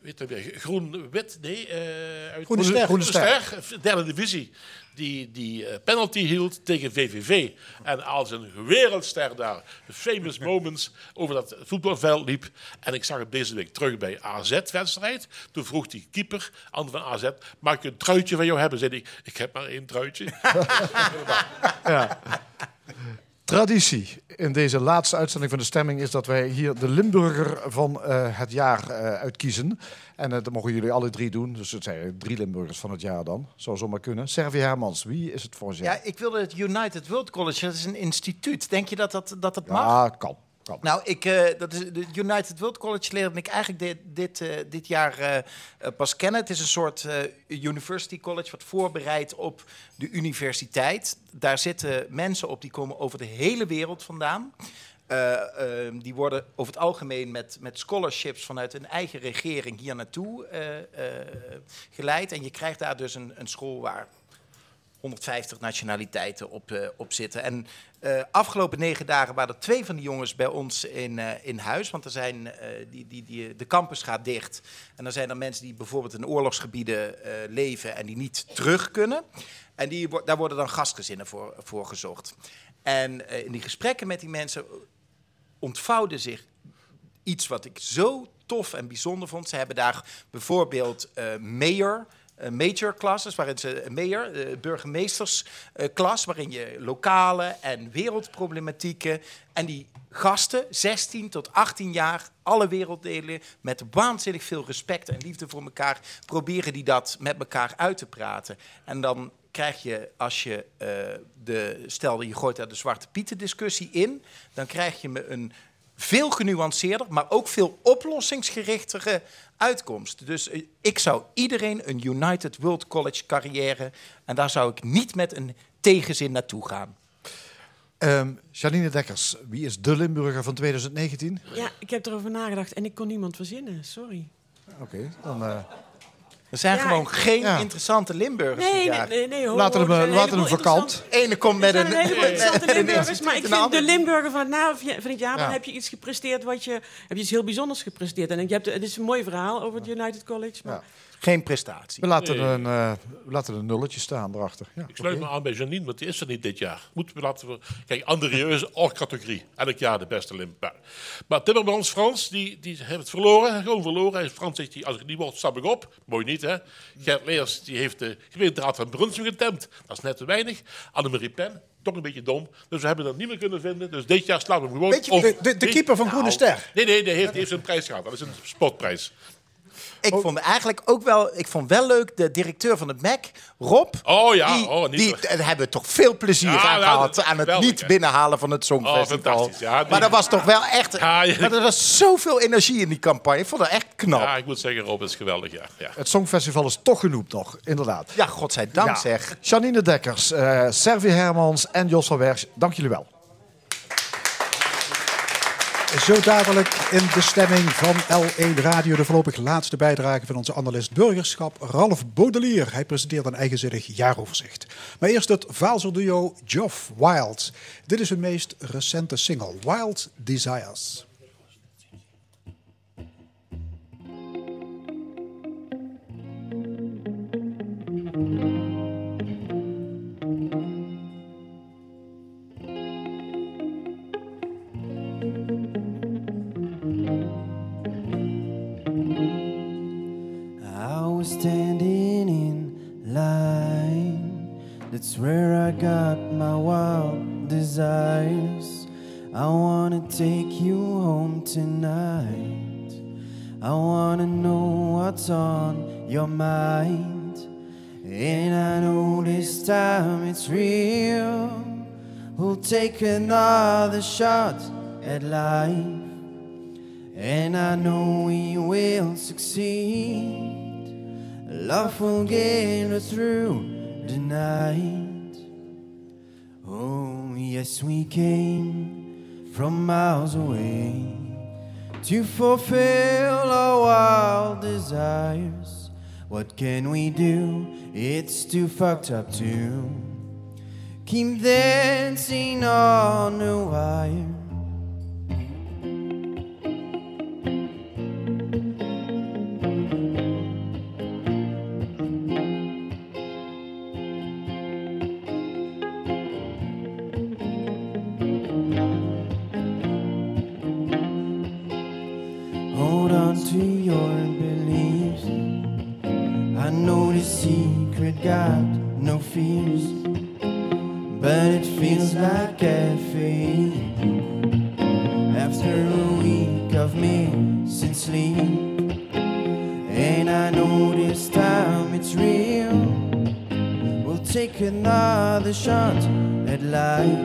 weet je, groen-wit, nee, eh uit Groene Ster. Groene Ster, derde divisie. Die, die eh, penalty hield tegen VVV. En als een wereldster daar, de famous moments, over dat voetbalveld liep. En ik zag hem deze week terug bij AZ-wedstrijd. Toen vroeg die keeper, Ander van AZ, mag ik een truitje van jou hebben? Zei ik, ik heb maar één truitje. Traditie. in deze laatste uitzending van de stemming is dat wij hier de Limburger van eh, het jaar eh, uitkiezen. En eh, dat mogen jullie alle drie doen. Dus het zijn drie Limburgers van het jaar dan. Zou zomaar kunnen. Servi Hermans, wie is het voor jou? Ja, ik wilde het United World College, dat is een instituut. Denk je dat dat, dat, dat mag? Ja, kan. Nou, ik, eh, dat is de United World College leerde ik eigenlijk dit, dit, eh, dit jaar eh, pas kennen. Het is een soort university college wat voorbereidt op de universiteit. Daar zitten mensen op die komen over de hele wereld vandaan. Eh, eh, die worden over het algemeen met, met scholarships vanuit hun eigen regering hier naartoe geleid. En je krijgt daar dus een, een school waar 150 nationaliteiten op, op zitten. En eh, afgelopen negen dagen waren er twee van die jongens bij ons in, eh, in huis. Want er zijn, eh, die, die, die, de campus gaat dicht. En dan zijn er mensen die bijvoorbeeld in oorlogsgebieden leven en die niet terug kunnen. En die, daar worden dan gastgezinnen voor, voor gezocht. En in die gesprekken met die mensen ontvouwde zich iets wat ik zo tof en bijzonder vond. Ze hebben daar bijvoorbeeld eh mayor, major classes, waarin ze een mayor, eh, burgemeestersklas, waarin je lokale en wereldproblematieken en die gasten, 16 tot 18 jaar, alle werelddelen, met waanzinnig veel respect en liefde voor elkaar, proberen die dat met elkaar uit te praten. En dan krijg je, als je eh, de, stel je gooit daar de Zwarte Pieten discussie in, dan krijg je me een veel genuanceerder, maar ook veel oplossingsgerichtere uitkomst. Dus eh, ik zou iedereen een United World College carrière, en daar zou ik niet met een tegenzin naartoe gaan. Ehm, Janine Dekkers, wie is de Limburger van 2019? Ja, ik heb erover nagedacht en ik kon niemand verzinnen. Sorry. Oké, dan eh, Er zijn Ja, gewoon geen Ja. interessante Limburgers dit Nee, nee, jaar. nee. nee ho, laten we er hem, laten vakant. De ene komt met Er een... zijn een heleboel interessante met een Limburgers, maar ik vind de Limburger van het, na, van het jaar, dan Ja. heb je iets gepresteerd wat je, heb je iets heel bijzonders gepresteerd. En je hebt, het is een mooi verhaal over het United College, maar Ja. Geen prestatie. We laten, Nee. een, eh, we laten een nulletje staan erachter. Ja, Ik sluit me aan bij Janine, want die is er niet dit jaar. Moeten we laten we... Kijk, André is al categorie. Elk jaar de beste Limburg. Maar Timmermans, Frans, die, die heeft het verloren. Gewoon verloren. En Frans zegt, als ik niet word, stap ik op. Mooi niet, hè? Gert Leers, die heeft de gemeenteraad van Brunsum getemd. Dat is net te weinig. Annemarie Pen, toch een beetje dom. Dus we hebben dat niet meer kunnen vinden. Dus dit jaar slaan we hem gewoon Weet je, op. de, de, de keeper van Groene Ster. Nee, nee, die heeft, die heeft een prijs gehad. Dat is een spotprijs. Ik vond eigenlijk ook wel, ik vond wel leuk de directeur van het MEC, Rob. Oh ja, die, oh, niet die, hebben toch veel plezier Ja, aan ja, gehad aan het niet binnenhalen van het Songfestival. Oh, ja, die- Maar dat was toch wel echt, Ja, ja. maar er was zoveel energie in die campagne. Ik vond dat echt knap. Ja, ik moet zeggen, Rob is geweldig, ja. ja. Het Songfestival is toch genoemd nog, inderdaad. godzijdank Ja. zeg. Janine Dekkers, eh Servi Hermans en Jos van Wersch, dank jullie wel. Zo dadelijk in de stemming van L1 Radio, de voorlopig laatste bijdrage van onze analist burgerschap Ralf Baudelier. Hij presenteert een eigenzinnig jaaroverzicht. Maar eerst het Vaalser duo Geoff Wild. Dit is hun meest recente single, Wild Desires. Was standing in line. That's where I got my wild desires. I wanna take you home tonight. I wanna know what's on your mind. And I know this time it's real. We'll take another shot at life. And I know we will succeed. Love will get us through the night. Oh, yes, we came from miles away to fulfill our wild desires. What can we do? It's too fucked up to keep dancing on the wire. After a week of missing sleep, and I know this time it's real. We'll take another shot at life,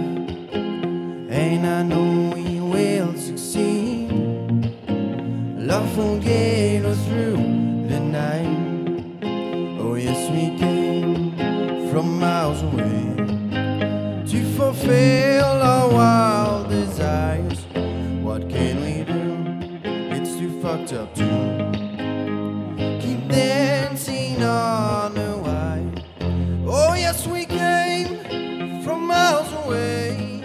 and I know we will succeed. Love will get us through the night. Oh, yes, we came from miles away to fulfill our wild up too, keep dancing on the wire. Oh, yes, we came from miles away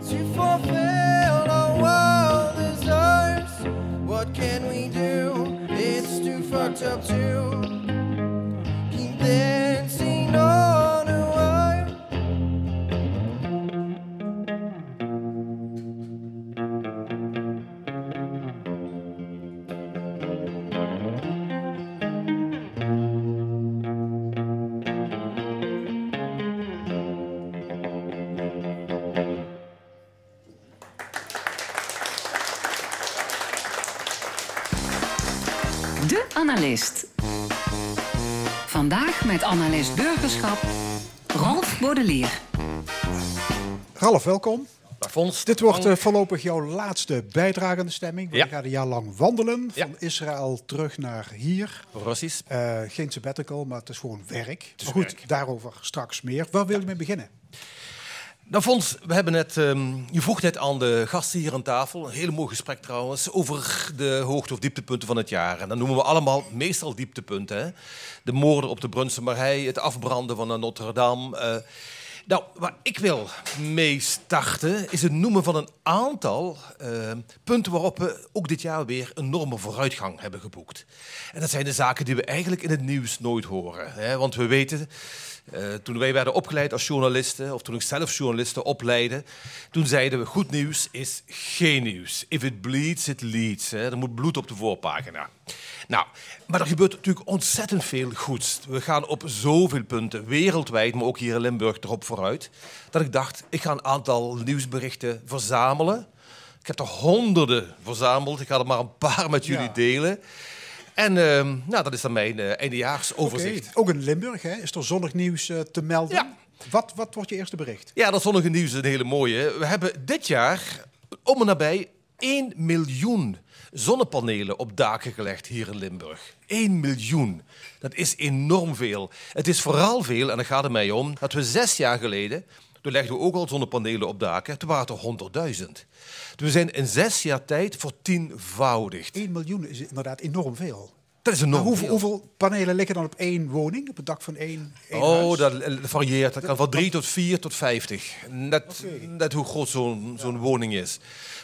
If we fall on a wall this hurts what can we do? It's too much up to Ralf, welkom. Fons, Dit wordt eh, voorlopig jouw laatste bijdrage aan de stemming. We gaan een jaar lang wandelen. Ja. Van Israël terug naar hier. Russisch. Eh, geen sabbatical, maar het is gewoon werk. is maar goed, werk. daarover straks meer. Waar wil je mee beginnen? Nou, Fons, we hebben net, ehm, je vroeg net aan de gasten hier aan tafel, een hele mooi gesprek trouwens, over de hoogte- of dieptepunten van het jaar. En dan noemen we allemaal meestal dieptepunten. Hè? De moorden op de Brunse Marij, het afbranden van de Notre Dame. eh. Nou, waar ik wil mee starten, is het noemen van een aantal eh, punten waarop we ook dit jaar weer enorme vooruitgang hebben geboekt. En dat zijn de zaken die we eigenlijk in het nieuws nooit horen. Hè? Want we weten, eh, toen wij werden opgeleid als journalisten, of toen ik zelf journalisten opleidde, toen zeiden we: goed nieuws is geen nieuws. If it bleeds, it leads. Hè. Er moet bloed op de voorpagina. Nou, maar er gebeurt natuurlijk ontzettend veel goeds. We gaan op zoveel punten, wereldwijd, maar ook hier in Limburg, erop vooruit. Dat ik dacht: ik ga een aantal nieuwsberichten verzamelen. Ik heb er honderden verzameld. Ik ga er maar een paar met jullie Ja. delen. En ehm, nou, dat is dan mijn eh eindejaarsoverzicht. Ook in Limburg hè, is er zonnig nieuws eh, te melden. Ja. Wat, wat wordt je eerste bericht? Ja, dat zonnige nieuws is een hele mooie. We hebben dit jaar om en nabij 1 miljoen zonnepanelen op daken gelegd hier in Limburg. 1 miljoen. Dat is enorm veel. Het is vooral veel, en daar gaat het mij om, dat we zes jaar geleden, toen legden we ook al zonnepanelen op daken, toen waren het er 100.000. Dus we zijn in zes jaar tijd vertienvoudigd. 1 miljoen is inderdaad enorm veel. Dat is Maar enorm hoeveel, veel. hoeveel panelen liggen dan op één woning? Op het dak van één, één Oh, huis? dat eh, varieert. Dat kan van 3 tot 4 tot 50. Net, net hoe groot zo'n zo'n woning is.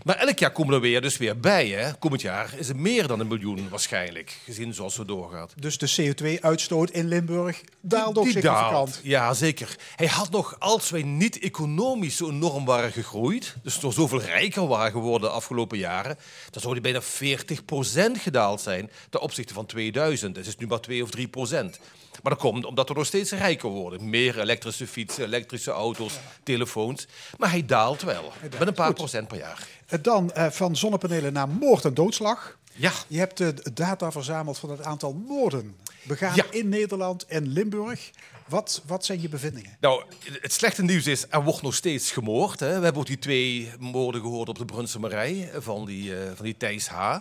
Maar elk jaar komen er weer, dus weer bij. Hè. Komend jaar is het meer dan een miljoen waarschijnlijk, gezien zoals het doorgaat. Dus de CO2-uitstoot in Limburg daalt ook Die significant. Ja, zeker. Hij had nog, als wij niet economisch zo enorm waren gegroeid, dus door zoveel rijker waren geworden de afgelopen jaren, dan zou hij bijna 40% gedaald zijn ten opzichte van 2000. Het is nu maar 2 of 3 procent. Maar dat komt omdat we nog steeds rijker worden. Meer elektrische fietsen, elektrische auto's, telefoons. Maar hij daalt wel. Met een paar Goed. procent per jaar. Eh, Dan eh, van zonnepanelen naar moord en doodslag. Ja. Je hebt de data verzameld van het aantal moorden begaan Ja. in Nederland en Limburg. Wat, wat zijn je bevindingen? Nou, het slechte nieuws is, er wordt nog steeds gemoord. Hè. We hebben ook die twee moorden gehoord op de Brunse Marij eh, van die, eh, van die Thijs H. Nou,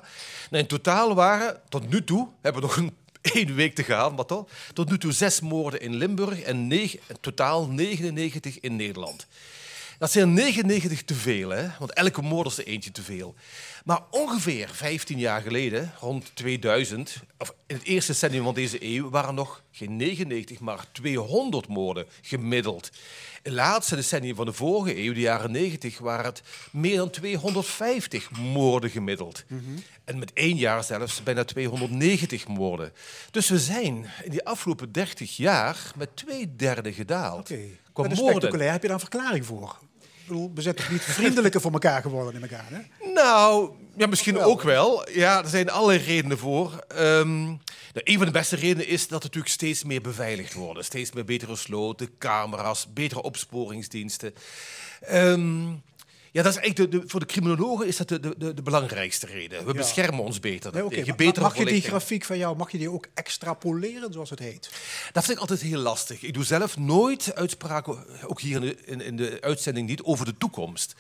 in totaal waren, tot nu toe, hebben nog een één week te gaan, maar toch, tot nu toe zes moorden in Limburg en negen, totaal 99 in Nederland. Dat zijn 99 te veel, hè? want elke moord is er eentje te veel. Maar ongeveer 15 jaar geleden, rond 2000, of in het eerste decennium van deze eeuw, waren er nog geen 99, maar 200 moorden gemiddeld. In het laatste decennium van de vorige eeuw, de jaren 90, waren het meer dan 250 moorden gemiddeld. En met één jaar zelfs bijna 290 moorden. Dus we zijn in die afgelopen 30 jaar met twee derde gedaald. Oké. Qua Dat is moorden. spectaculair. Heb je daar een verklaring voor? Bedoel, we zijn toch niet vriendelijker voor elkaar geworden in elkaar, hè? Nou, ja, misschien Wel. ook wel. Ja, er zijn allerlei redenen voor. Ehm, nou, een van de beste redenen is dat er natuurlijk steeds meer beveiligd worden. Steeds meer betere sloten, camera's, betere opsporingsdiensten. Ehm, ja, dat is eigenlijk de, de- voor de criminologen is dat de, de, de, belangrijkste reden. We Ja. beschermen ons beter. Nee, maar betere mag je die grafiek van jou, mag je die ook extrapoleren, zoals het heet? Dat vind ik altijd heel lastig. Ik doe zelf nooit uitspraken, ook hier in de, in, in de uitzending niet, over de toekomst.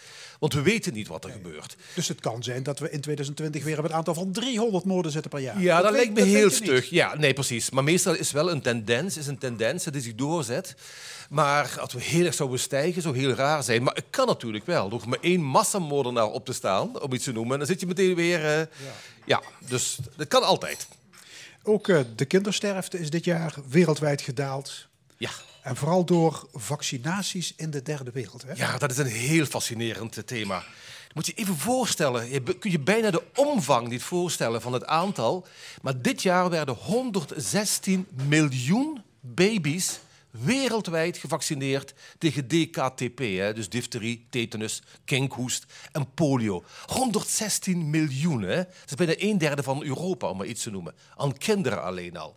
Want we weten niet wat er gebeurt. Dus het kan zijn dat we in 2020 weer op het aantal van 300 moorden zitten per jaar. Ja, dat, weet- lijkt me heel niet. stug. Ja, nee, precies. Maar meestal is wel een tendens, is een tendens die zich doorzet. Maar als we heel erg zouden stijgen, zou heel raar zijn. Maar het kan natuurlijk wel. Hoeft maar één massamoordenaar op te staan, om iets te noemen. En dan zit je meteen weer... eh, ja. dus dat kan altijd. Ook eh, de kindersterfte is dit jaar wereldwijd gedaald. Ja. En vooral door vaccinaties in de derde wereld. Hè? Ja, dat is een heel fascinerend eh, thema. Moet je even voorstellen, je kun je bijna de omvang niet voorstellen van het aantal. Maar dit jaar werden 116 miljoen baby's wereldwijd gevaccineerd tegen DKTP, hè, dus difterie, tetanus, kinkhoest en polio. 116 miljoen, dat is bijna een derde van Europa, om maar iets te noemen. Aan kinderen alleen al.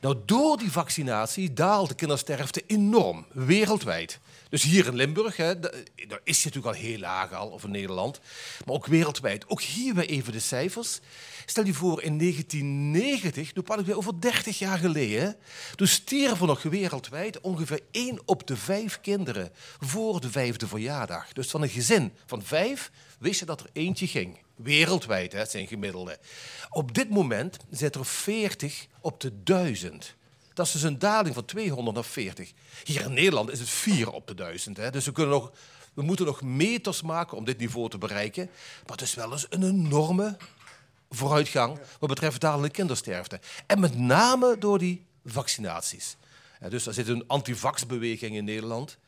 Nou, door die vaccinatie daalt de kindersterfte enorm, wereldwijd. Dus hier in Limburg, hè, da- daar is je natuurlijk al heel laag al, of in Nederland, maar ook wereldwijd. Ook hier weer even de cijfers. Stel je voor, in 1990, nu praat ik weer over 30 jaar geleden, toen stierven nog wereldwijd ongeveer 1 op de 5 kinderen voor de vijfde verjaardag. Dus van een gezin van vijf wist je dat er eentje ging. Wereldwijd, hè, zijn gemiddelde. Op dit moment zit er 40 op de 1000. Dat is dus een daling van 200 naar 40. Hier in Nederland is het 4 op de 1000. Hè. Dus we, kunnen nog, we moeten nog meters maken om dit niveau te bereiken. Maar het is wel eens een enorme vooruitgang wat betreft dalende kindersterfte. En met name door die vaccinaties. Dus er zit een antivaxbeweging in Nederland.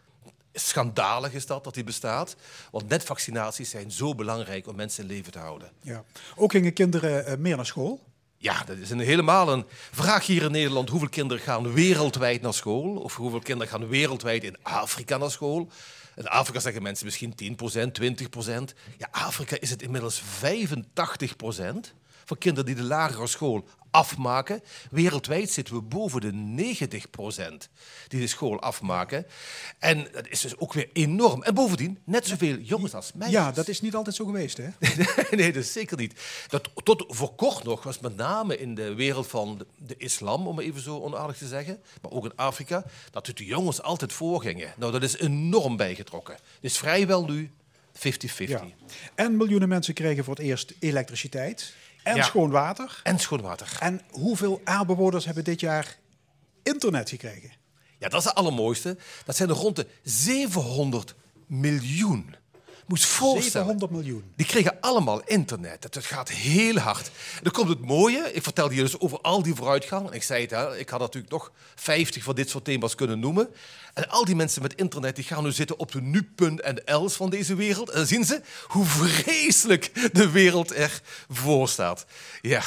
Schandalig is dat, dat die bestaat. Want net vaccinaties zijn zo belangrijk om mensen in leven te houden. Ja. Ook gingen kinderen eh, meer naar school. Ja, dat is een helemaal een vraag hier in Nederland. Hoeveel kinderen gaan wereldwijd naar school? Of hoeveel kinderen gaan wereldwijd in Afrika naar school? In Afrika zeggen mensen misschien 10%, 20%. Ja, Afrika is het inmiddels 85% van kinderen die de lagere school afmaken. Wereldwijd zitten we boven de 90% die de school afmaken. En dat is dus ook weer enorm. En bovendien, net zoveel jongens als meisjes. Ja, dat is niet altijd zo geweest, hè? nee, dat is zeker niet. Dat, tot voor kort nog was met name in de wereld van de, de islam, om even zo onaardig te zeggen, maar ook in Afrika, dat de jongens altijd voorgingen. Nou, dat is enorm bijgetrokken. Het is vrijwel nu 50-50. Ja. En miljoenen mensen kregen voor het eerst elektriciteit en Ja. schoon water. En schoon water. En hoeveel aardbewoners hebben dit jaar internet gekregen? Ja, dat is het allermooiste. Dat zijn er rond de 700 miljoen. Voorstellen. 700 miljoen. Die kregen allemaal internet. Het gaat heel hard. En dan komt het mooie. Ik vertelde je dus over al die vooruitgang. En ik zei het, hè, ik had natuurlijk nog 50 van dit soort thema's kunnen noemen. En al die mensen met internet die gaan nu zitten op de nu.punt en els van deze wereld. En dan zien ze hoe vreselijk de wereld ervoor staat. Ja,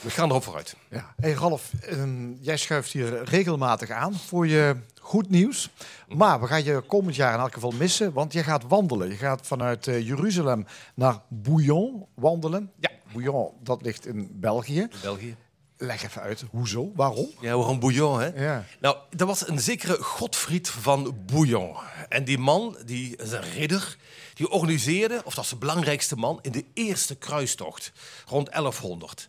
we gaan erop vooruit. Ja. Hey Ralf, ehm, jij schuift hier regelmatig aan voor je goed nieuws. Maar we gaan je komend jaar in elk geval missen, want je gaat wandelen. Je gaat vanuit eh, Jeruzalem naar Bouillon wandelen. Ja. Bouillon, dat ligt in België. België. Leg even uit, hoezo, waarom? Ja, waarom Bouillon, hè? Ja. Nou, er was een zekere Godfried van Bouillon. En die man, die is een ridder, die organiseerde, of dat is de belangrijkste man, in de eerste kruistocht, rond 1100.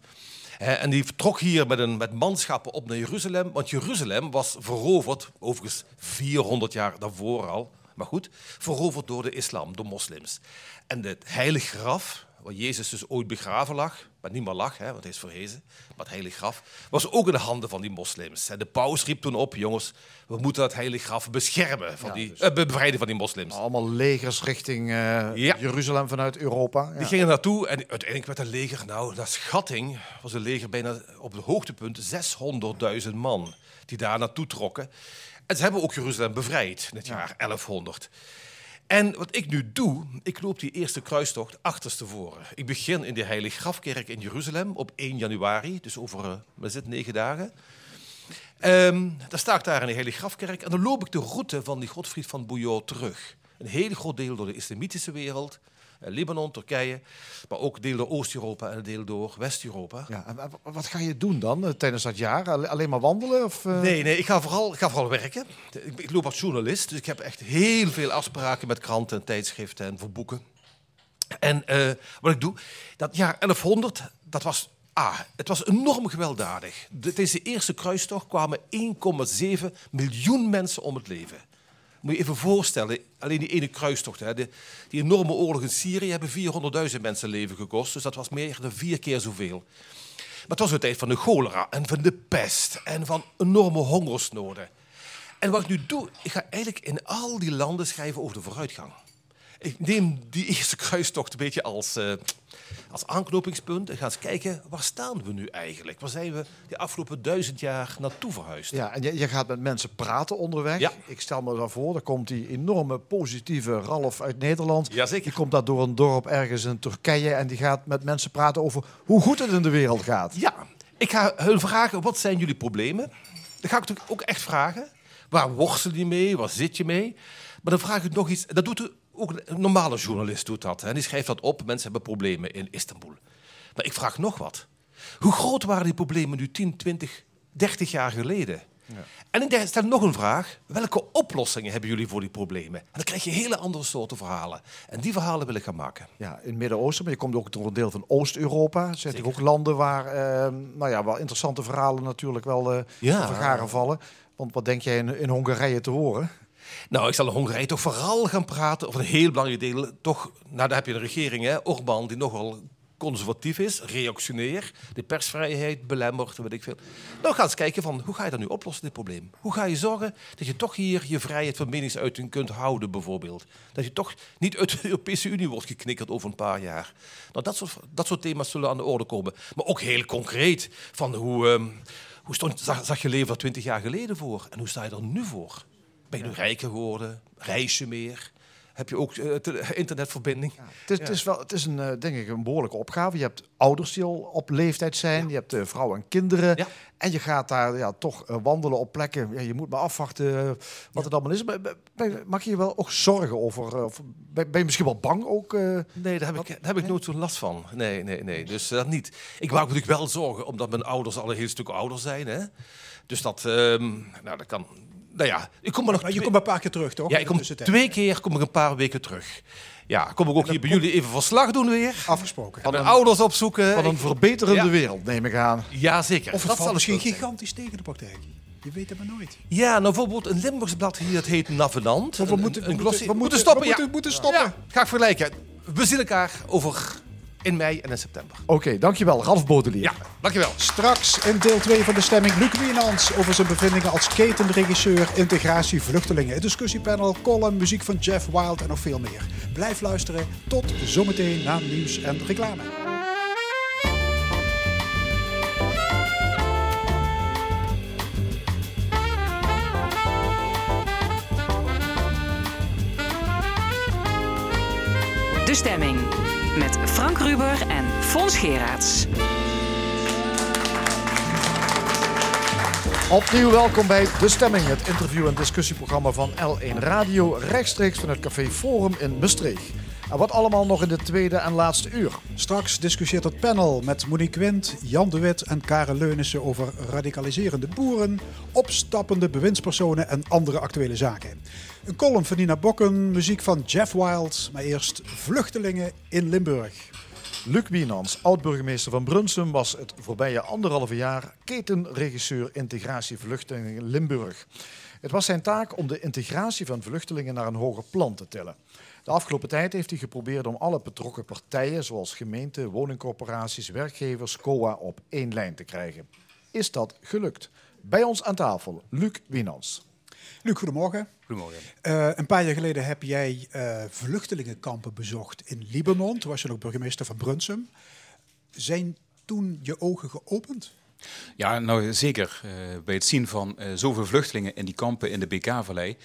Hè, En die vertrok hier met, een, met manschappen op naar Jeruzalem, want Jeruzalem was veroverd, overigens 400 jaar daarvoor al, maar goed, veroverd door de islam, door moslims. En het heilig graf, waar Jezus dus ooit begraven lag, maar niet meer lag, hè, want hij is verhezen, maar het heilig graf, was ook in de handen van die moslims. En de paus riep toen op, jongens, we moeten het heilig graf beschermen, van die, eh, bevrijden van die moslims. Allemaal legers richting eh, Ja. Jeruzalem vanuit Europa. Ja. Die gingen naartoe en uiteindelijk werd een leger, nou, naar schatting was een leger bijna op het hoogtepunt 600.000 man die daar naartoe trokken. En ze hebben ook Jeruzalem bevrijd in het jaar 1100. En wat ik nu doe, ik loop die eerste kruistocht achterstevoren. Ik begin in de Heilige Grafkerk in Jeruzalem op 1 januari, dus over eh, wat is het, negen dagen. Ehm dan sta ik daar in de Heilige Grafkerk en dan loop ik de route van die Godfried van Bouillon terug. Een heel groot deel door de islamitische wereld. Eh, Libanon, Turkije. Maar ook deel door Oost-Europa en deel door West-Europa. Ja, en wat ga je doen dan eh, tijdens dat jaar? Alle- Alleen maar wandelen? Of, eh? Nee, nee, ik ga vooral, ik ga vooral werken. Ik, ik loop als journalist, dus ik heb echt heel veel afspraken met kranten en tijdschriften en voor boeken. En wat ik doe, dat jaar 1100, dat was, ah, het was enorm gewelddadig. De- Tijdens de eerste kruistocht kwamen 1,7 miljoen mensen om het leven. Moet je even voorstellen, alleen die ene kruistocht, hè, de, die enorme oorlog in Syrië, hebben 400.000 mensen leven gekost. Dus dat was meer dan vier keer zoveel. Maar het was een tijd van de cholera en van de pest en van enorme hongersnoden. En wat ik nu doe, ik ga eigenlijk in al die landen schrijven over de vooruitgang. Ik neem die eerste kruistocht een beetje als, eh, als aanknopingspunt en ga eens kijken, waar staan we nu eigenlijk? Waar zijn we de afgelopen duizend jaar naartoe verhuisd? Ja, en je, je gaat met mensen praten onderweg. Ja. Ik stel me daarvoor, daar komt die enorme positieve Ralf uit Nederland. Jazeker. Die komt daar door een dorp ergens in Turkije en die gaat met mensen praten over hoe goed het in de wereld gaat. Ja, ik ga hun vragen, wat zijn jullie problemen? Dan ga ik natuurlijk ook echt vragen. Waar worstel je mee? Waar zit je mee? Maar dan vraag ik nog iets. Dat doet ook een normale journalist doet dat. Hè. Die schrijft dat op. Mensen hebben problemen in Istanbul. Maar ik vraag nog wat. Hoe groot waren die problemen nu 10, 20, 30 jaar geleden? En ik stel nog een vraag. Welke oplossingen hebben jullie voor die problemen? En dan krijg je hele andere soorten verhalen. En die verhalen wil ik gaan maken. Ja, in het Midden-Oosten, maar je komt ook door een deel van Oost-Europa. Er zijn ook landen waar, eh, nou ja, waar interessante verhalen natuurlijk wel eh Ja. vergaren vallen. Want wat denk jij in, in Hongarije te horen? Nou, ik zal in Hongarije toch vooral gaan praten over een heel belangrijk deel. Toch, nou, daar heb je een regering, hè, Orbán, die nogal conservatief is, reactionair, de persvrijheid belemmert, weet ik veel. Nou, ga eens kijken van hoe ga je dat nu oplossen, dit probleem? Hoe ga je zorgen dat je toch hier je vrijheid van meningsuiting kunt houden, bijvoorbeeld? Dat je toch niet uit de Europese Unie wordt geknikkerd over een paar jaar. Nou, dat soort, dat soort thema's zullen aan de orde komen. Maar ook heel concreet van hoe, ehm, hoe stond, zag, zag je leven er twintig jaar geleden voor? En hoe sta je er nu voor? Ben je nu rijker geworden? Reis je meer? Heb je ook eh, te- internetverbinding? Het is, het is, wel, het is een, eh, denk ik, een behoorlijke opgave. Je hebt ouders die al op leeftijd zijn. Je hebt eh, vrouwen en kinderen. En je gaat daar ja, toch wandelen op plekken. Ja, je moet maar afwachten wat het allemaal is. Maar, ben- Maak je je wel ook zorgen over? of ben, ben je misschien wel bang ook? Nee, daar heb, ik, daar heb ik nooit zo'n last van. Nee, nee, nee. Dus dat niet. Ik maak me natuurlijk wel zorgen, omdat mijn ouders al een heel stuk ouder zijn. Hè? Dus dat, ehm, nou, dat kan. Nou ja, ik kom maar nog. Maar je komt maar een paar keer terug, toch? ja, ik de kom twee keer kom ik een paar weken terug. Ja, kom ik ook hier bij jullie even verslag doen weer. Afgesproken. Mijn ouders opzoeken. Van een verbeterende Ja. wereld, neem ik aan. Ja, zeker. Of het Dat valt zal misschien gigantisch tegen de praktijk. Je weet het maar nooit. Ja, nou bijvoorbeeld een Limburgs blad hier, dat heet Navenant. we moeten- we een moeten- glossy- we moeten- stoppen. we ja. moeten- moeten stoppen. Ja, ga ik vergelijken. We zien elkaar over in mei en in september. Oké, dankjewel. Ralf Bodelier. Ja, dankjewel. Straks in deel 2 van de stemming Luc Wienans over zijn bevindingen als ketenregisseur integratie vluchtelingen. Het discussiepanel, column, muziek van Jeff Wild en nog veel meer. Blijf luisteren. Tot zometeen na nieuws en reclame. De Stemming. Met Frank Ruber en Fons Geraerts. Opnieuw welkom bij De Stemming, het interview- en discussieprogramma van L1 Radio, rechtstreeks van het Café Forum in Maastricht. En wat allemaal nog in de tweede en laatste uur. Straks discussieert het panel met Monique Wind, Jan de Wit en Karen Leunissen over radicaliserende boeren, opstappende bewindspersonen en andere actuele zaken. Een column van Nina Bokken, muziek van Jeff Wild, maar eerst vluchtelingen in Limburg. Luc Wienans, oud-burgemeester van Brunsum, was het voorbije anderhalve jaar ketenregisseur integratie vluchtelingen Limburg. Het was zijn taak om de integratie van vluchtelingen naar een hoger plan te tillen. De afgelopen tijd heeft hij geprobeerd om alle betrokken partijen, zoals gemeenten, woningcorporaties, werkgevers, COA, op één lijn te krijgen. Is dat gelukt? Bij ons aan tafel, Luc Wienans. Luc, goedemorgen. Goedemorgen. Eh, een paar jaar geleden heb jij eh, vluchtelingenkampen bezocht in Libanon. Toen was je nog burgemeester van Brunsum. Zijn toen je ogen geopend? Ja, nou zeker. Eh, bij het zien van eh, zoveel vluchtelingen in die kampen in de BK-vallei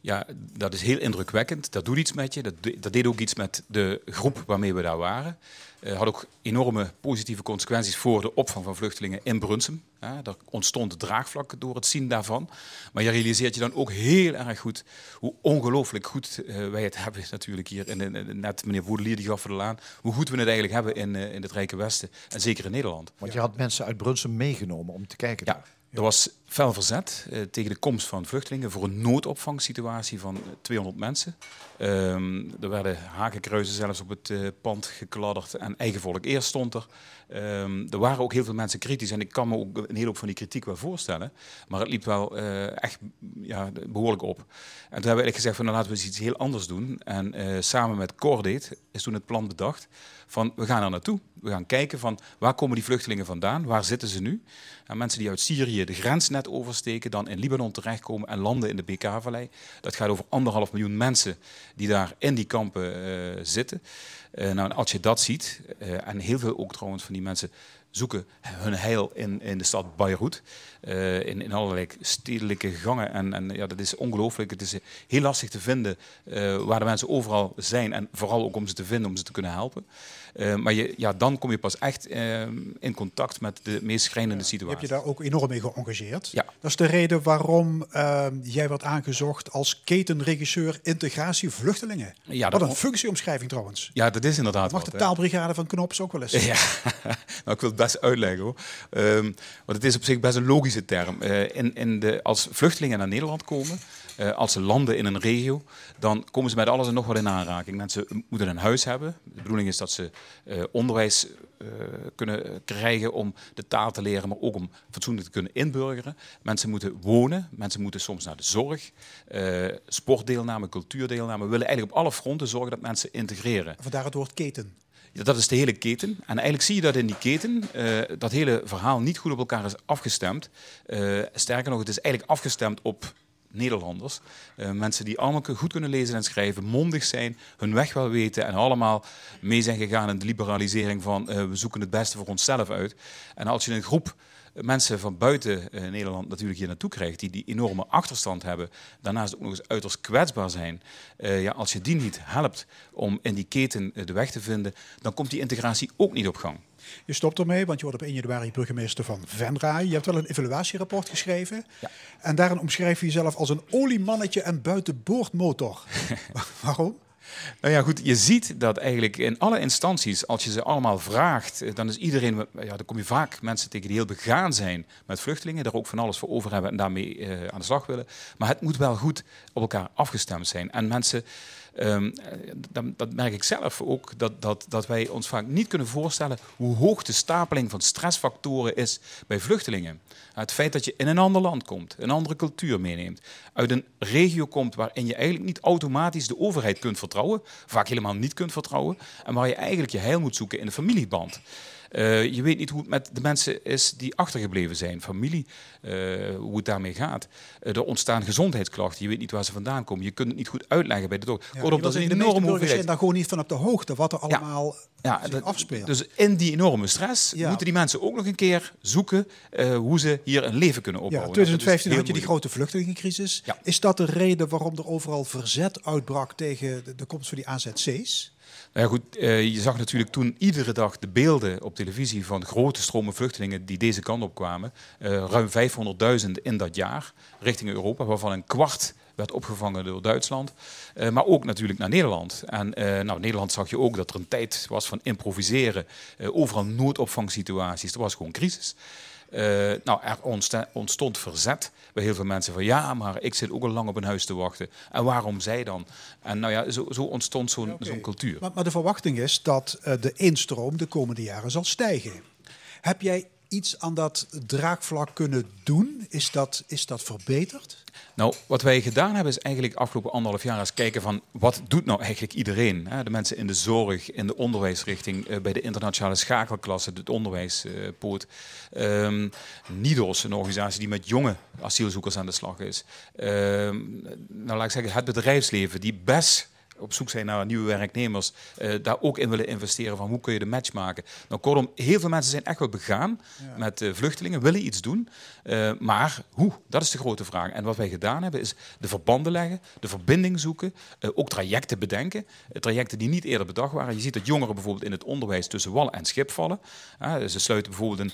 Ja, dat is heel indrukwekkend. Dat doet iets met je. Dat, dat deed ook iets met de groep waarmee we daar waren. Eh had ook enorme positieve consequenties voor de opvang van vluchtelingen in Brunsum. Er ontstond draagvlak door het zien daarvan. Maar je realiseert je dan ook heel erg goed hoe ongelooflijk goed eh, wij het hebben natuurlijk hier. In, in- in- net meneer Woedelier die gaf voor de laan. Hoe goed we het eigenlijk hebben in, eh, in het Rijke Westen. En zeker in Nederland. Want je had mensen uit Brunsum meegenomen om te kijken. Ja, er was fel verzet eh, tegen de komst van vluchtelingen voor een noodopvangsituatie van eh, 200 mensen. Ehm, er werden hakenkruizen zelfs op het eh, pand gekladderd en eigen volk eerst stond er. Ehm, er waren ook heel veel mensen kritisch en ik kan me ook een hele hoop van die kritiek wel voorstellen. Maar het liep wel eh, echt ja, behoorlijk op. En toen hebben we eigenlijk gezegd van nou, laten we eens iets heel anders doen. En eh, samen met Cordate is toen het plan bedacht van we gaan er naartoe. We gaan kijken van waar komen die vluchtelingen vandaan, waar zitten ze nu. En mensen die uit Syrië de grens net oversteken, dan in Libanon terechtkomen en landen in de BK-vallei. Dat gaat over anderhalf miljoen mensen die daar in die kampen eh, zitten. Eh, nou, als je dat ziet, eh, en heel veel ook trouwens van die mensen zoeken hun heil in, in de stad Beirut. eh, in, in allerlei stedelijke gangen. En, en ja, dat is ongelooflijk. Het is heel lastig te vinden waar de mensen overal zijn. En vooral ook om ze te vinden, om ze te kunnen helpen. Eh, maar je, ja, dan kom je pas echt eh, in contact met de meest schrijnende Je situatie. hebt je daar ook enorm mee geëngageerd. Ja. Dat is de reden waarom ehm, jij werd aangezocht als ketenregisseur integratie vluchtelingen. Ja, Wat dat- een functieomschrijving trouwens. Ja, dat is inderdaad Mag wat, de hè. taalbrigade van Knops ook wel eens. Ja, nou, ik wil het best uitleggen hoor. Ehm, want het is op zich best een logische term. Eh, in, in de, als vluchtelingen naar Nederland komen, eh, als ze landen in een regio, dan komen ze met alles en nog wat in aanraking. Mensen moeten een huis hebben. De bedoeling is dat ze eh, onderwijs eh, kunnen krijgen om de taal te leren, maar ook om fatsoenlijk te kunnen inburgeren. Mensen moeten wonen, mensen moeten soms naar de zorg, sportdeelname, cultuurdeelname. We willen eigenlijk op alle fronten zorgen dat mensen integreren. Vandaar het woord keten. Ja, dat is de hele keten. En eigenlijk zie je dat in die keten dat hele verhaal niet goed op elkaar is afgestemd. Sterker nog, het is eigenlijk afgestemd op Nederlanders. Eh, mensen die allemaal goed kunnen lezen en schrijven, mondig zijn, hun weg wel weten en allemaal mee zijn gegaan in de liberalisering van eh, we zoeken het beste voor onszelf uit. En als je een groep mensen van buiten eh, Nederland natuurlijk hier naartoe krijgt, die die enorme achterstand hebben, daarnaast ook nog eens uiterst kwetsbaar zijn. Eh, ja, als je die niet helpt om in die keten eh, de weg te vinden, dan komt die integratie ook niet op gang. Je stopt ermee, want je wordt op 1 januari burgemeester van Venray. Je hebt wel een evaluatierapport geschreven. Ja. En daarin omschrijf je jezelf als een oliemannetje en buitenboordmotor. Waarom? Nou ja, goed, je ziet dat eigenlijk in alle instanties, als je ze allemaal vraagt, eh, dan is iedereen, ja, dan kom je vaak mensen tegen die heel begaan zijn met vluchtelingen, daar ook van alles voor over hebben en daarmee eh, aan de slag willen. Maar het moet wel goed op elkaar afgestemd zijn. En mensen, ehm, eh, dat, dat merk ik zelf ook, dat, dat, dat wij ons vaak niet kunnen voorstellen hoe hoog de stapeling van stressfactoren is bij vluchtelingen. Het feit dat je in een ander land komt, een andere cultuur meeneemt, uit een regio komt waarin je eigenlijk niet automatisch de overheid kunt vertrouwen, vaak helemaal niet kunt vertrouwen, en waar je eigenlijk je heil moet zoeken in de familieband. Eh, je weet niet hoe het met de mensen is die achtergebleven zijn, familie, eh, hoe het daarmee gaat. Eh, er ontstaan gezondheidsklachten, je weet niet waar ze vandaan komen, je kunt het niet goed uitleggen bij de dokter. Ja, Kortom, dat is een enorme burgers zijn hoeveelheid. daar gewoon niet van op de hoogte wat er allemaal Ja, dat- afspeelt. Dus in die enorme stress moeten die mensen ook nog een keer zoeken hoe ze hier een leven kunnen Ja, opbouwen. 2015 Dat had is je die grote vluchtelingencrisis. Is dat de reden waarom er overal verzet uitbrak tegen de, de komst van die AZC's? Ja, goed, eh, je zag natuurlijk toen iedere dag de beelden op televisie van grote stromen vluchtelingen die deze kant op kwamen. Eh, ruim 500.000 in dat jaar richting Europa, waarvan een kwart werd opgevangen door Duitsland. Eh, maar ook natuurlijk naar Nederland. En eh, nou, Nederland zag je ook dat er een tijd was van improviseren. Eh, overal noodopvangsituaties. Er was gewoon crisis. Eh, nou, er ontstond verzet bij heel veel mensen van ja, maar ik zit ook al lang op een huis te wachten. En waarom zij dan? En nou ja, zo, zo ontstond zo'n cultuur. Maar, maar de verwachting is dat eh, de instroom de komende jaren zal stijgen. Heb jij iets aan dat draagvlak kunnen doen? Is dat, is dat verbeterd? Nou, wat wij gedaan hebben is eigenlijk afgelopen anderhalf jaar eens kijken van wat doet nou eigenlijk iedereen? De mensen in de zorg, in de onderwijsrichting, eh, bij de internationale schakelklasse, het onderwijspoort. Ehm NIDOS, een organisatie die met jonge asielzoekers aan de slag is. Ehm, nou, laat ik zeggen, het bedrijfsleven die best op zoek zijn naar nieuwe werknemers, eh, daar ook in willen investeren van hoe kun je de match maken. Nou, kortom, heel veel mensen zijn echt wel begaan met eh, vluchtelingen, willen iets doen. Eh, maar hoe? Dat is de grote vraag. En wat wij gedaan hebben is de verbanden leggen, de verbinding zoeken, ook trajecten bedenken. Trajecten die niet eerder bedacht waren. Je ziet dat jongeren bijvoorbeeld in het onderwijs tussen wal en schip vallen. Ze sluiten bijvoorbeeld een,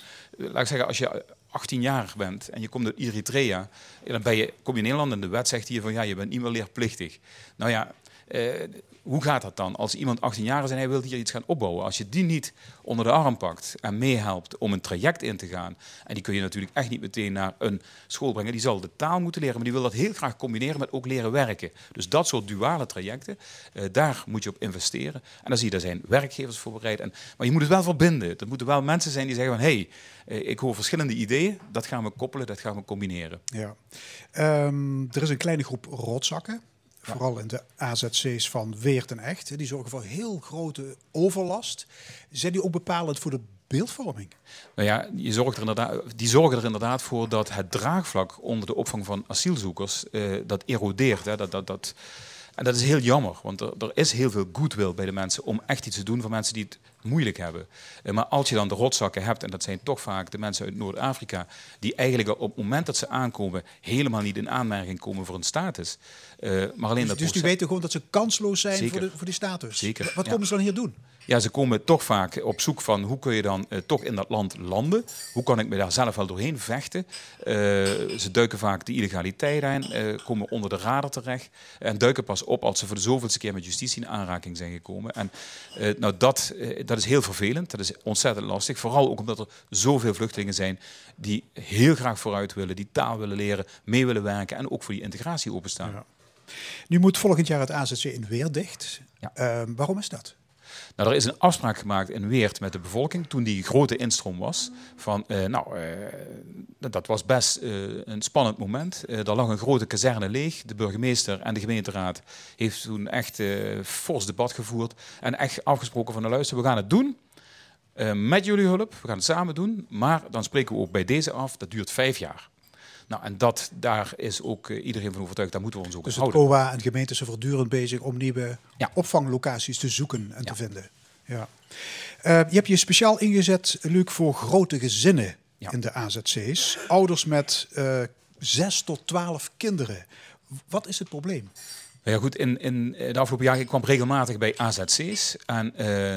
laat ik zeggen, als je 18 jaar bent en je komt uit Eritrea, eh, dan ben je, kom je in Nederland en de wet zegt hier van ja, je bent niet meer leerplichtig. Nou ja, eh, hoe gaat dat dan? Als iemand 18 jaar is en hij wil hier iets gaan opbouwen, als je die niet onder de arm pakt en meehelpt om een traject in te gaan, en die kun je natuurlijk echt niet meteen naar een school brengen, die zal de taal moeten leren, maar die wil dat heel graag combineren met ook leren werken. Dus dat soort duale trajecten, eh, daar moet je op investeren. En dan zie je, daar zijn werkgevers voor bereid. En, maar je moet het wel verbinden. Er moeten wel mensen zijn die zeggen van, hé, hey, eh, ik hoor verschillende ideeën, dat gaan we koppelen, dat gaan we combineren. Ja. Ehm, er is een kleine groep rotzakken. Vooral in de AZC's van Weert en Echt. Die zorgen voor heel grote overlast. Zijn die ook bepalend voor de beeldvorming? Nou ja, je zorgt er inderdaad, die zorgen er inderdaad voor dat het draagvlak onder de opvang van asielzoekers eh, dat erodeert. Hè. Dat, dat, dat, en dat is heel jammer, want er, er is heel veel goodwill bij de mensen om echt iets te doen voor mensen die het moeilijk hebben. Eh, maar als je dan de rotzakken hebt, en dat zijn toch vaak de mensen uit Noord-Afrika, die eigenlijk op het moment dat ze aankomen helemaal niet in aanmerking komen voor een status. Eh, maar alleen Dus, dat dus die weten gewoon dat ze kansloos zijn Zeker. voor, de, voor die status. Zeker, Wat ja. komen ze dan hier doen? Ja, ze komen toch vaak op zoek van hoe kun je dan eh, toch in dat land landen? Hoe kan ik me daar zelf wel doorheen vechten? Eh, ze duiken vaak de illegaliteit in, eh, komen onder de radar terecht en duiken pas op als ze voor de zoveelste keer met justitie in aanraking zijn gekomen. En nou, dat, dat is heel vervelend, dat is ontzettend lastig. Vooral ook omdat er zoveel vluchtelingen zijn die heel graag vooruit willen, die taal willen leren, mee willen werken en ook voor die integratie openstaan. Ja. Nu moet volgend jaar het AZC in Weer dicht. Ja. Waarom is dat? Nou, er is een afspraak gemaakt in Weert met de bevolking toen die grote instroom was. Van, eh, nou, eh, dat was best eh, een spannend moment. Er lag een grote kazerne leeg. De burgemeester en de gemeenteraad heeft toen echt fors debat gevoerd. En echt afgesproken van, nou luister, we gaan het doen. met jullie hulp, we gaan het samen doen. Maar dan spreken we ook bij deze af, dat duurt vijf jaar. Nou, en dat, daar is ook eh, iedereen van overtuigd, daar moeten we ons ook Dus aan het houden. OWA en de gemeente zijn voortdurend bezig om nieuwe Ja. opvanglocaties te zoeken en te vinden. Ja. Eh, je hebt je speciaal ingezet, Luc, voor grote gezinnen Ja. in de AZC's. Ouders met eh zes tot twaalf kinderen. Wat is het probleem? Nou Ja, goed, in, in de afgelopen jaren ik kwam regelmatig bij AZC's. En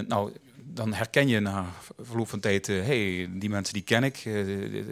nou, dan herken je na verloop van tijd, hé, hey, die mensen die ken ik, eh,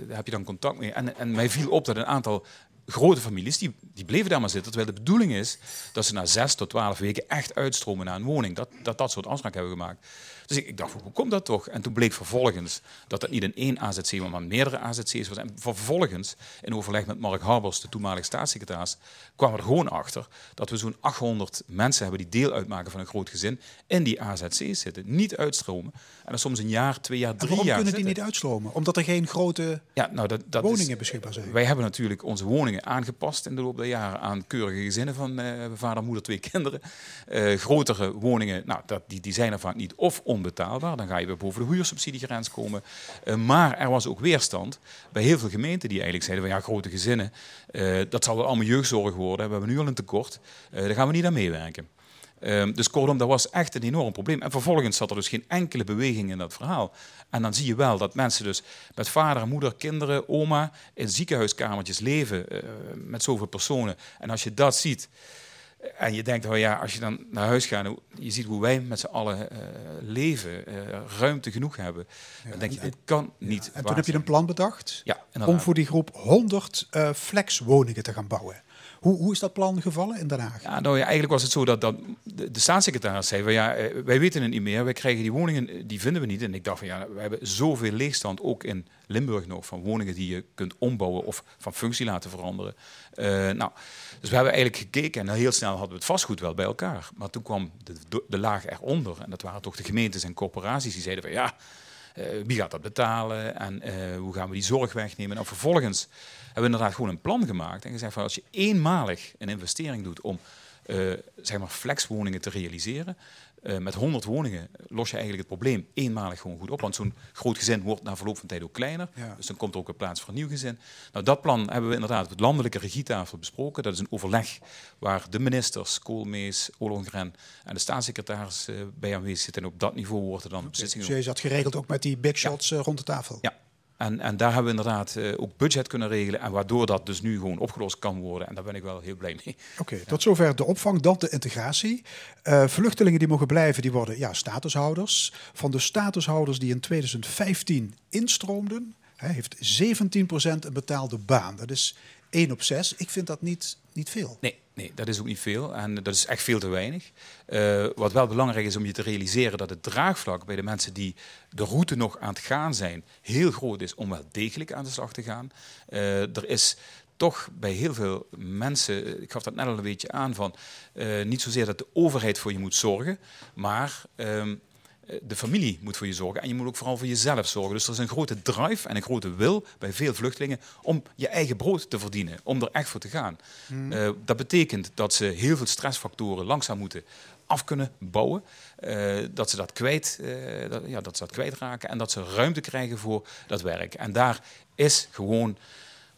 daar heb je dan contact mee. En, en mij viel op dat een aantal grote families, die, die bleven daar maar zitten. Terwijl de bedoeling is dat ze na zes tot twaalf weken echt uitstromen naar een woning. Dat dat, dat soort afspraken hebben gemaakt. Dus ik, ik dacht, hoe komt dat toch? En toen bleek vervolgens dat dat niet in één AZC, maar meerdere AZC's was. En vervolgens, in overleg met Mark Harbers, de toenmalige staatssecretaris, kwamen we er gewoon achter dat we zo'n 800 mensen hebben die deel uitmaken van een groot gezin, in die AZC's zitten, niet uitstromen. En dan soms een jaar, twee jaar, drie waarom jaar kunnen die zitten. niet uitstromen? Omdat er geen grote Ja, nou, dat, dat woningen is, beschikbaar zijn. wij hebben natuurlijk onze woningen aangepast in de loop der jaren aan keurige gezinnen van eh, vader, moeder, twee kinderen. Eh, grotere woningen, nou, dat, die, die zijn er vaak niet of onbetaalbaar. Dan ga je weer boven de huursubsidiegrens komen. Eh, maar er was ook weerstand bij heel veel gemeenten die eigenlijk zeiden van ja, grote gezinnen, eh, dat zal wel allemaal jeugdzorg worden. We hebben nu al een tekort. Eh, daar gaan we niet aan meewerken. Ehm, dus kortom, dat was echt een enorm probleem. En vervolgens zat er dus geen enkele beweging in dat verhaal. En dan zie je wel dat mensen dus met vader moeder, kinderen, oma... in ziekenhuiskamertjes leven met zoveel personen. En als je dat ziet... En je denkt, oh ja, als je dan naar huis gaat, je ziet hoe wij met z'n allen eh, leven, eh, ruimte genoeg hebben. dan denk je, dit kan niet En toen heb je een plan bedacht Ja, om voor die groep 100 eh, flexwoningen te gaan bouwen. Hoe, hoe is dat plan gevallen in Den Haag? Ja, nou ja, eigenlijk was het zo dat, dat de, de staatssecretaris zei van ja, wij weten het niet meer, wij krijgen die woningen, die vinden we niet. En ik dacht van ja, we hebben zoveel leegstand, ook in Limburg nog, van woningen die je kunt ombouwen of van functie laten veranderen. Nou, dus we hebben eigenlijk gekeken en heel snel hadden we het vastgoed wel bij elkaar. Maar toen kwam de, de laag eronder en dat waren toch de gemeentes en corporaties die zeiden van ja, eh, wie gaat dat betalen en eh, hoe gaan we die zorg wegnemen? Nou, vervolgens hebben we inderdaad gewoon een plan gemaakt en gezegd van als je eenmalig een investering doet om eh, zeg maar flexwoningen te realiseren. Eh, met 100 woningen los je eigenlijk het probleem eenmalig gewoon goed op. Want zo'n groot gezin wordt na verloop van tijd ook kleiner. Ja. Dus dan komt er ook een plaats voor een nieuw gezin. Nou, dat plan hebben we inderdaad op het landelijke regietafel besproken. Dat is een overleg waar de ministers, Koolmees, Ollongren en de staatssecretaris eh, bij aanwezig zitten. En op dat niveau wordt er dan beslissingen Dus je zat geregeld ook met die big shots eh, rond de tafel. Ja. En, en daar hebben we inderdaad eh, ook budget kunnen regelen. En waardoor dat dus nu gewoon opgelost kan worden. En daar ben ik wel heel blij mee. Oké, tot zover de opvang, dan de integratie. Eh, vluchtelingen die mogen blijven, die worden ja, statushouders. Van de statushouders die in 2015 instroomden, heeft 17% een betaalde baan. Dat is 1 op 6. Ik vind dat niet, niet veel. Nee, nee, dat is ook niet veel. En dat is echt veel te weinig. Eh, wat wel belangrijk is om je te realiseren dat het draagvlak bij de mensen die de route nog aan het gaan zijn, heel groot is om wel degelijk aan de slag te gaan. Eh, er is toch bij heel veel mensen, ik gaf dat net al een beetje aan, van eh, niet zozeer dat de overheid voor je moet zorgen, maar ehm, eh, de familie moet voor je zorgen en je moet ook vooral voor jezelf zorgen. Dus er is een grote drive en een grote wil bij veel vluchtelingen om je eigen brood te verdienen, om er echt voor te gaan. Eh, dat betekent dat ze heel veel stressfactoren langzaam moeten af kunnen bouwen, eh, dat ze dat kwijt, eh, dat, ja, dat ze dat kwijtraken en dat ze ruimte krijgen voor dat werk. En daar is gewoon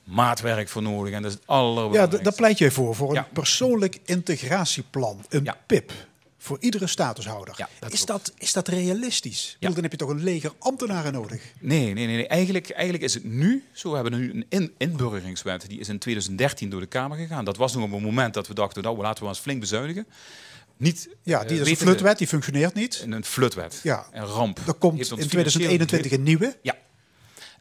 maatwerk voor nodig en dat is het Ja, allerbelangrijkste. d- daar pleit jij voor, voor een Ja. persoonlijk integratieplan, een Ja. PIP. Voor iedere statushouder. Ja, dat is, dat, is dat realistisch? Bedoel, Dan heb je toch een leger ambtenaren nodig? Nee, nee, nee. nee. Eigenlijk, eigenlijk is het nu zo. We hebben nu een in, inburgeringswet. Die is in 2013 door de Kamer gegaan. Dat was nog op een moment dat we dachten, nou, laten we eens flink bezuinigen. Niet, Ja, eh, die is een flutwet, die functioneert niet. Een, flutwet. Ja. Een ramp. Er komt ons in financieel 2021 een nieuwe. Ja.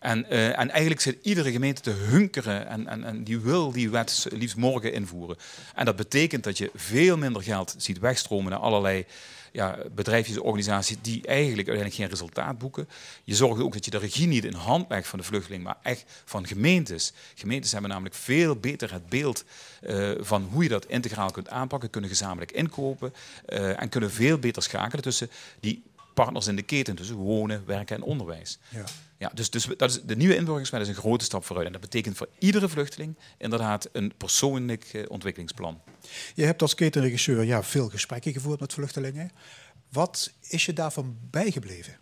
En, eh, en eigenlijk zit iedere gemeente te hunkeren en, en, en die wil die wet liefst morgen invoeren. En dat betekent dat je veel minder geld ziet wegstromen naar allerlei ja, bedrijfjes, organisaties die eigenlijk uiteindelijk geen resultaat boeken. Je zorgt ook dat je de regie niet in hand legt van de vluchteling, maar echt van gemeentes. Gemeentes hebben namelijk veel beter het beeld eh, van hoe je dat integraal kunt aanpakken, kunnen gezamenlijk inkopen eh, en kunnen veel beter schakelen tussen die partners in de keten, tussen wonen, werken en onderwijs. Ja. Ja, dus, dus dat is, de nieuwe inburgeringswet is een grote stap vooruit. En dat betekent voor iedere vluchteling inderdaad een persoonlijk eh, ontwikkelingsplan. Je hebt als ketenregisseur ja, veel gesprekken gevoerd met vluchtelingen. Wat is je daarvan bijgebleven?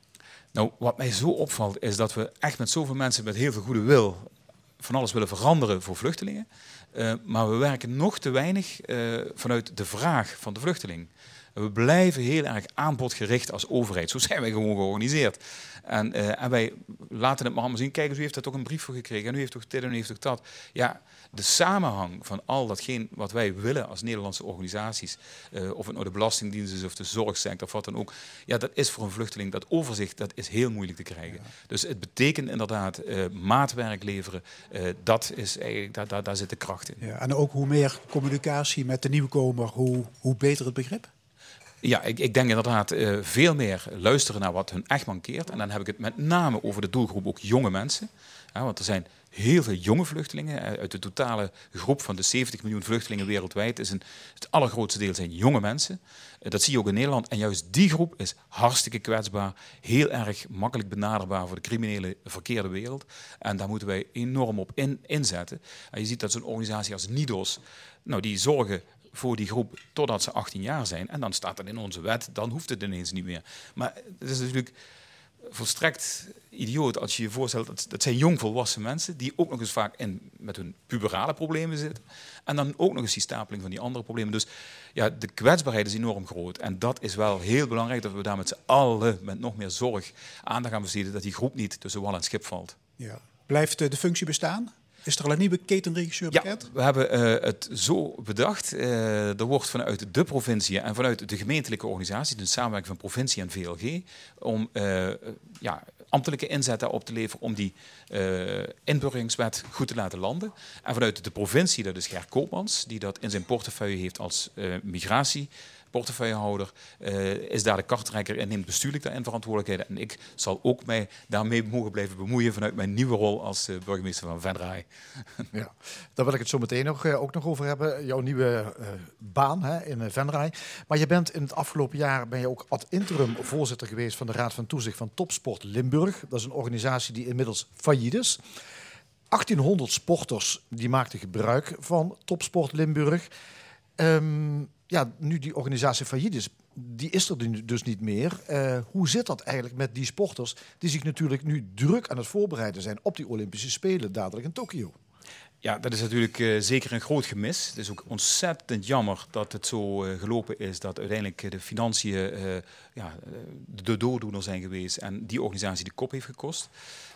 Nou, wat mij zo opvalt is dat we echt met zoveel mensen met heel veel goede wil van alles willen veranderen voor vluchtelingen. Eh, maar we werken nog te weinig eh, vanuit de vraag van de vluchteling. We blijven heel erg aanbodgericht als overheid. Zo zijn wij gewoon georganiseerd. En, eh, en wij laten het maar allemaal zien. Kijk eens, u heeft daar toch een brief voor gekregen. En u heeft toch dit en u heeft toch dat. Ja, de samenhang van al datgene wat wij willen als Nederlandse organisaties. eh, of het nou de Belastingdienst is of de zorgsector of wat dan ook. Ja, dat is voor een vluchteling, dat overzicht, dat is heel moeilijk te krijgen. Dus het betekent inderdaad eh, maatwerk leveren. Dat is eigenlijk, daar, daar, daar zit de kracht in. Ja, en ook hoe meer communicatie met de nieuwkomer, hoe, hoe beter het begrip? Ja, ik, ik denk inderdaad eh, veel meer luisteren naar wat hun echt mankeert. En dan heb ik het met name over de doelgroep ook jonge mensen. Want er zijn heel veel jonge vluchtelingen. Eh, Uit de totale groep van de 70 miljoen vluchtelingen wereldwijd is een, het allergrootste deel zijn jonge mensen. Eh, dat zie je ook in Nederland. En juist die groep is hartstikke kwetsbaar. Heel erg makkelijk benaderbaar voor de criminele verkeerde wereld. En daar moeten wij enorm op in, inzetten. En je ziet dat zo'n organisatie als NIDOS, nou, die zorgen voor die groep totdat ze 18 jaar zijn. En dan staat dat in onze wet, dan hoeft het ineens niet meer. Maar het is natuurlijk volstrekt idioot als je je voorstelt, dat, dat zijn jongvolwassen mensen die ook nog eens vaak in, met hun puberale problemen zitten. En dan ook nog eens die stapeling van die andere problemen. Dus ja, de kwetsbaarheid is enorm groot. En dat is wel heel belangrijk dat we daar met z'n allen met nog meer zorg aandacht aan besteden, dat die groep niet tussen wal en schip valt. Ja. Blijft eh, de functie bestaan? Is er al een nieuwe ketenregisseur Ja, bekend? we hebben eh, het zo bedacht. Eh, er wordt vanuit de provincie en vanuit de gemeentelijke organisatie, de samenwerking van provincie en VLG, om eh, ja, ambtelijke inzet daarop te leveren om die inburgeringswet goed te laten landen. En vanuit de provincie, dat is Ger Koopmans, die dat in zijn portefeuille heeft als migratie. Portefeuillehouder eh, is daar de kartrekker en neemt bestuurlijk daarin verantwoordelijkheden. En ik zal ook mij daarmee mogen blijven bemoeien vanuit mijn nieuwe rol als eh, burgemeester van Venray. Ja, daar wil ik het zo meteen nog, eh, ook nog over hebben. Jouw nieuwe baan hè, in Venray. Maar je bent in het afgelopen jaar ben je ook ad interim voorzitter geweest van de Raad van Toezicht van Topsport Limburg. Dat is een organisatie die inmiddels failliet is. 1800 sporters die maakten gebruik van Topsport Limburg. Ehm, ja, nu die organisatie failliet is, die is er dus niet meer. Eh, hoe zit dat eigenlijk met die sporters die zich natuurlijk nu druk aan het voorbereiden zijn op die Olympische Spelen dadelijk in Tokio? Ja, dat is natuurlijk eh, zeker een groot gemis. Het is ook ontzettend jammer dat het zo eh, gelopen is dat uiteindelijk de financiën ja, de dooddoener zijn geweest en die organisatie de kop heeft gekost.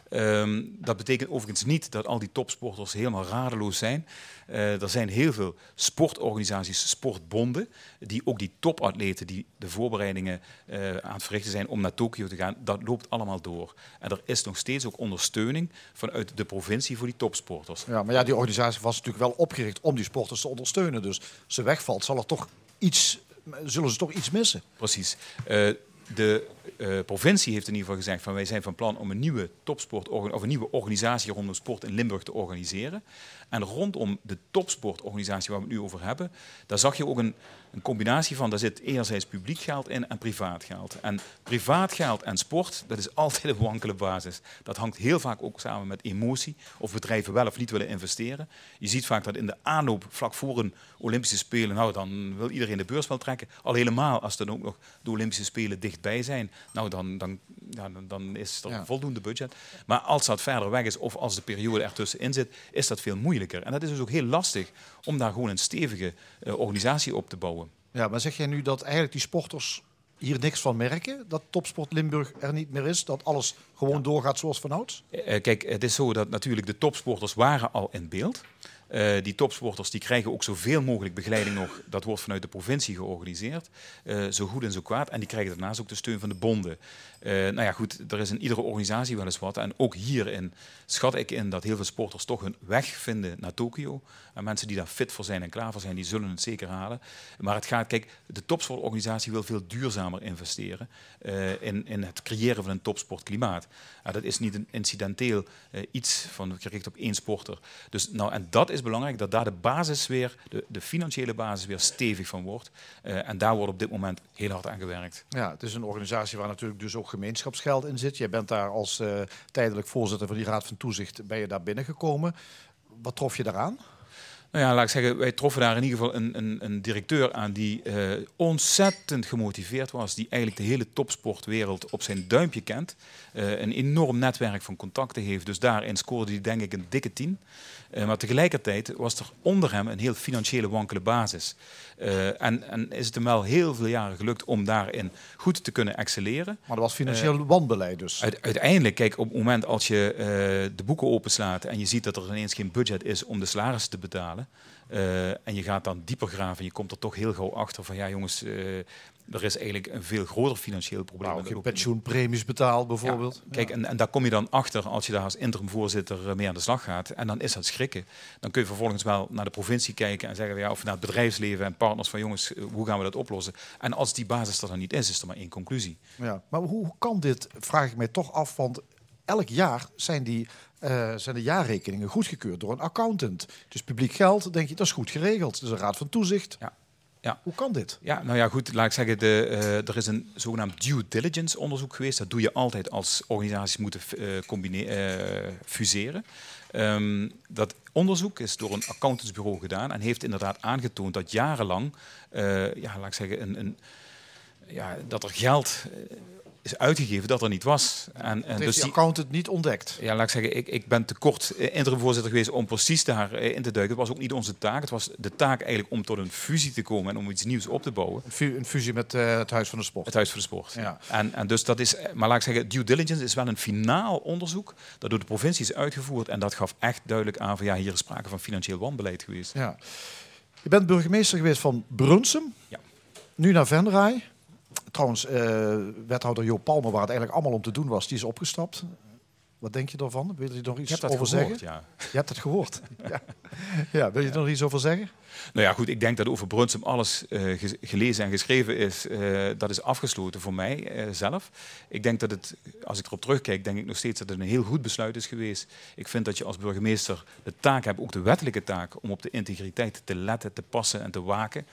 Ehm, dat betekent overigens niet dat al die topsporters helemaal radeloos zijn. Eh, er zijn heel veel sportorganisaties, sportbonden, die ook die topatleten die de voorbereidingen eh, aan het verrichten zijn om naar Tokio te gaan, dat loopt allemaal door. En er is nog steeds ook ondersteuning vanuit de provincie voor die topsporters. Ja, maar ja, die organisatie was natuurlijk wel opgericht om die sporters te ondersteunen. Dus als ze wegvalt, zal er toch iets, zullen ze toch iets missen. Precies. Eh, de eh, provincie heeft in ieder geval gezegd van wij zijn van plan om een nieuwe topsport of een nieuwe organisatie rondom sport in Limburg te organiseren. En rondom de topsportorganisatie waar we het nu over hebben, daar zag je ook een, een combinatie van, daar zit enerzijds publiek geld in en privaat geld. En privaat geld en sport, dat is altijd een wankele basis. Dat hangt heel vaak ook samen met emotie, of bedrijven wel of niet willen investeren. Je ziet vaak dat in de aanloop, vlak voor een Olympische Spelen, nou dan wil iedereen de beurs wel trekken. Al helemaal als dan ook nog de Olympische Spelen dichtbij zijn, nou dan, dan, ja, dan, is er Ja. voldoende budget. Maar als dat verder weg is of als de periode ertussenin zit, is dat veel moeilijker. En dat is dus ook heel lastig om daar gewoon een stevige eh, organisatie op te bouwen. Ja, maar zeg jij nu dat eigenlijk die sporters hier niks van merken? Dat Topsport Limburg er niet meer is? Dat alles gewoon doorgaat zoals vanouds? Eh, kijk, het is zo dat natuurlijk de topsporters waren al in beeld. Eh, die topsporters die krijgen ook zoveel mogelijk begeleiding nog. Dat wordt vanuit de provincie georganiseerd. Eh, zo goed en zo kwaad. En die krijgen daarnaast ook de steun van de bonden. Eh, nou ja, goed, er is in iedere organisatie wel eens wat. En ook hierin schat ik in dat heel veel sporters toch hun weg vinden naar Tokio. En mensen die daar fit voor zijn en klaar voor zijn, die zullen het zeker halen. Maar het gaat, kijk, de topsportorganisatie wil veel duurzamer investeren in, in het creëren van een topsportklimaat. Ja, dat is niet een incidenteel iets van gericht op één sporter. Dus, nou, en dat is belangrijk, dat daar de basis weer, de, de financiële basis weer stevig van wordt. Eh, en daar wordt op dit moment heel hard aan gewerkt. Ja, het is een organisatie waar natuurlijk dus ook gemeenschapsgeld in zit. Jij bent daar als eh, tijdelijk voorzitter van die Raad van Toezicht, ben je daar binnengekomen. Wat trof je daaraan? Nou ja, laat ik zeggen, wij troffen daar in ieder geval een, een, een directeur aan die eh, ontzettend gemotiveerd was. Die eigenlijk de hele topsportwereld op zijn duimpje kent. Een enorm netwerk van contacten heeft. Dus daarin scoorde hij denk ik een dikke tien. Eh, maar tegelijkertijd was er onder hem een heel financiële wankele basis. Eh, en, en is het hem wel heel veel jaren gelukt om daarin goed te kunnen excelleren. Maar dat was financieel wanbeleid dus. Uite- uiteindelijk, kijk, op het moment als je eh, de boeken openslaat en je ziet dat er ineens geen budget is om de salarissen te betalen, eh, en je gaat dan dieper graven en je komt er toch heel gauw achter van ja jongens, eh, er is eigenlijk een veel groter financieel probleem. Nou, ook- pensioenpremies betaald bijvoorbeeld. ja, kijk, en, en daar kom je dan achter als je daar als interim-voorzitter eh, mee aan de slag gaat. En dan is dat schrikken. Dan kun je vervolgens wel naar de provincie kijken en zeggen, ja, of naar het bedrijfsleven en partners van jongens, hoe gaan we dat oplossen? En als die basis er dan niet is, is er maar één conclusie. Ja, maar hoe kan dit, vraag ik mij toch af, want elk jaar zijn, die, eh, zijn de jaarrekeningen goedgekeurd door een accountant. Dus publiek geld, denk je, dat is goed geregeld. Dus een raad van toezicht. Ja. Ja. Hoe kan dit? Ja, nou ja, goed, laat ik zeggen, de, eh, er is een zogenaamd due diligence onderzoek geweest. Dat doe je altijd als organisaties moeten eh, fuseren. Ehm, dat onderzoek is door een accountantsbureau gedaan en heeft inderdaad aangetoond dat jarenlang, ja, laat ik zeggen, een, een, ja, dat er geld is uitgegeven dat er niet was. En, en dus die accountant niet ontdekt. ja, laat ik zeggen, ik, ik ben te kort eh, interimvoorzitter geweest om precies daar eh, in te duiken. Het was ook niet onze taak. Het was de taak eigenlijk om tot een fusie te komen en om iets nieuws op te bouwen. Een fu- Een fusie met eh, het Huis van de Sport. Het Huis voor de Sport. Ja. En, en dus dat is, maar laat ik zeggen, due diligence is wel een finaal onderzoek dat door de provincie is uitgevoerd. En dat gaf echt duidelijk aan van ja, hier is sprake van financieel wanbeleid geweest. Ja. Je bent burgemeester geweest van Brunsum. Ja. Nu naar Venray. Trouwens, eh, wethouder Joop Palmer, waar het eigenlijk allemaal om te doen was, die is opgestapt. Wat denk je daarvan? Wil je er nog iets over gehoord, zeggen? ja. Je hebt het gehoord. ja. ja, wil je er nog iets over zeggen? Nou ja, goed, ik denk dat over Brunsum alles eh, ge- gelezen en geschreven is. eh, dat is afgesloten voor mij zelf. Ik denk dat het, als ik erop terugkijk, denk ik nog steeds dat het een heel goed besluit is geweest. Ik vind dat je als burgemeester de taak hebt, ook de wettelijke taak, om op de integriteit te letten, te passen en te waken.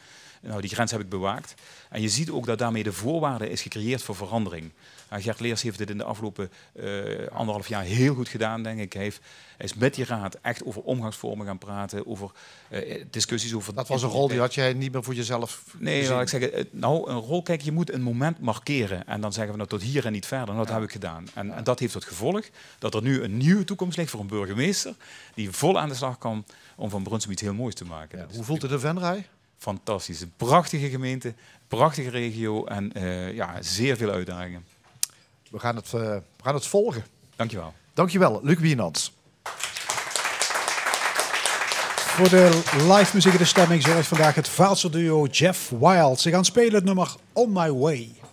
Nou, die grens heb ik bewaakt. En je ziet ook dat daarmee de voorwaarde is gecreëerd voor verandering. Nou, Gert Leers heeft dit in de afgelopen eh, anderhalf jaar heel goed gedaan, denk ik. Hij, heeft, hij is met die raad echt over omgangsvormen gaan praten, over eh, discussies over... Dat was een rol die had jij niet meer voor jezelf Nee, laat ik zeggen, eh, nou, een rol, kijk, je moet een moment markeren. En dan zeggen we nou tot hier en niet verder. En dat heb ik gedaan. En, en dat heeft tot gevolg dat er nu een nieuwe toekomst ligt voor een burgemeester die vol aan de slag kan om van Brunsum iets heel moois te maken. Hoe voelt het in Venray? Fantastisch. Een prachtige gemeente, prachtige regio en eh, ja, zeer veel uitdagingen. We gaan het, eh, we gaan het volgen. Dankjewel. Dankjewel, Luc Wienans. Voor de live muziek en de stemming zorgt vandaag het Vaalse duo Jeff Wild. Ze gaan spelen het nummer On My Way.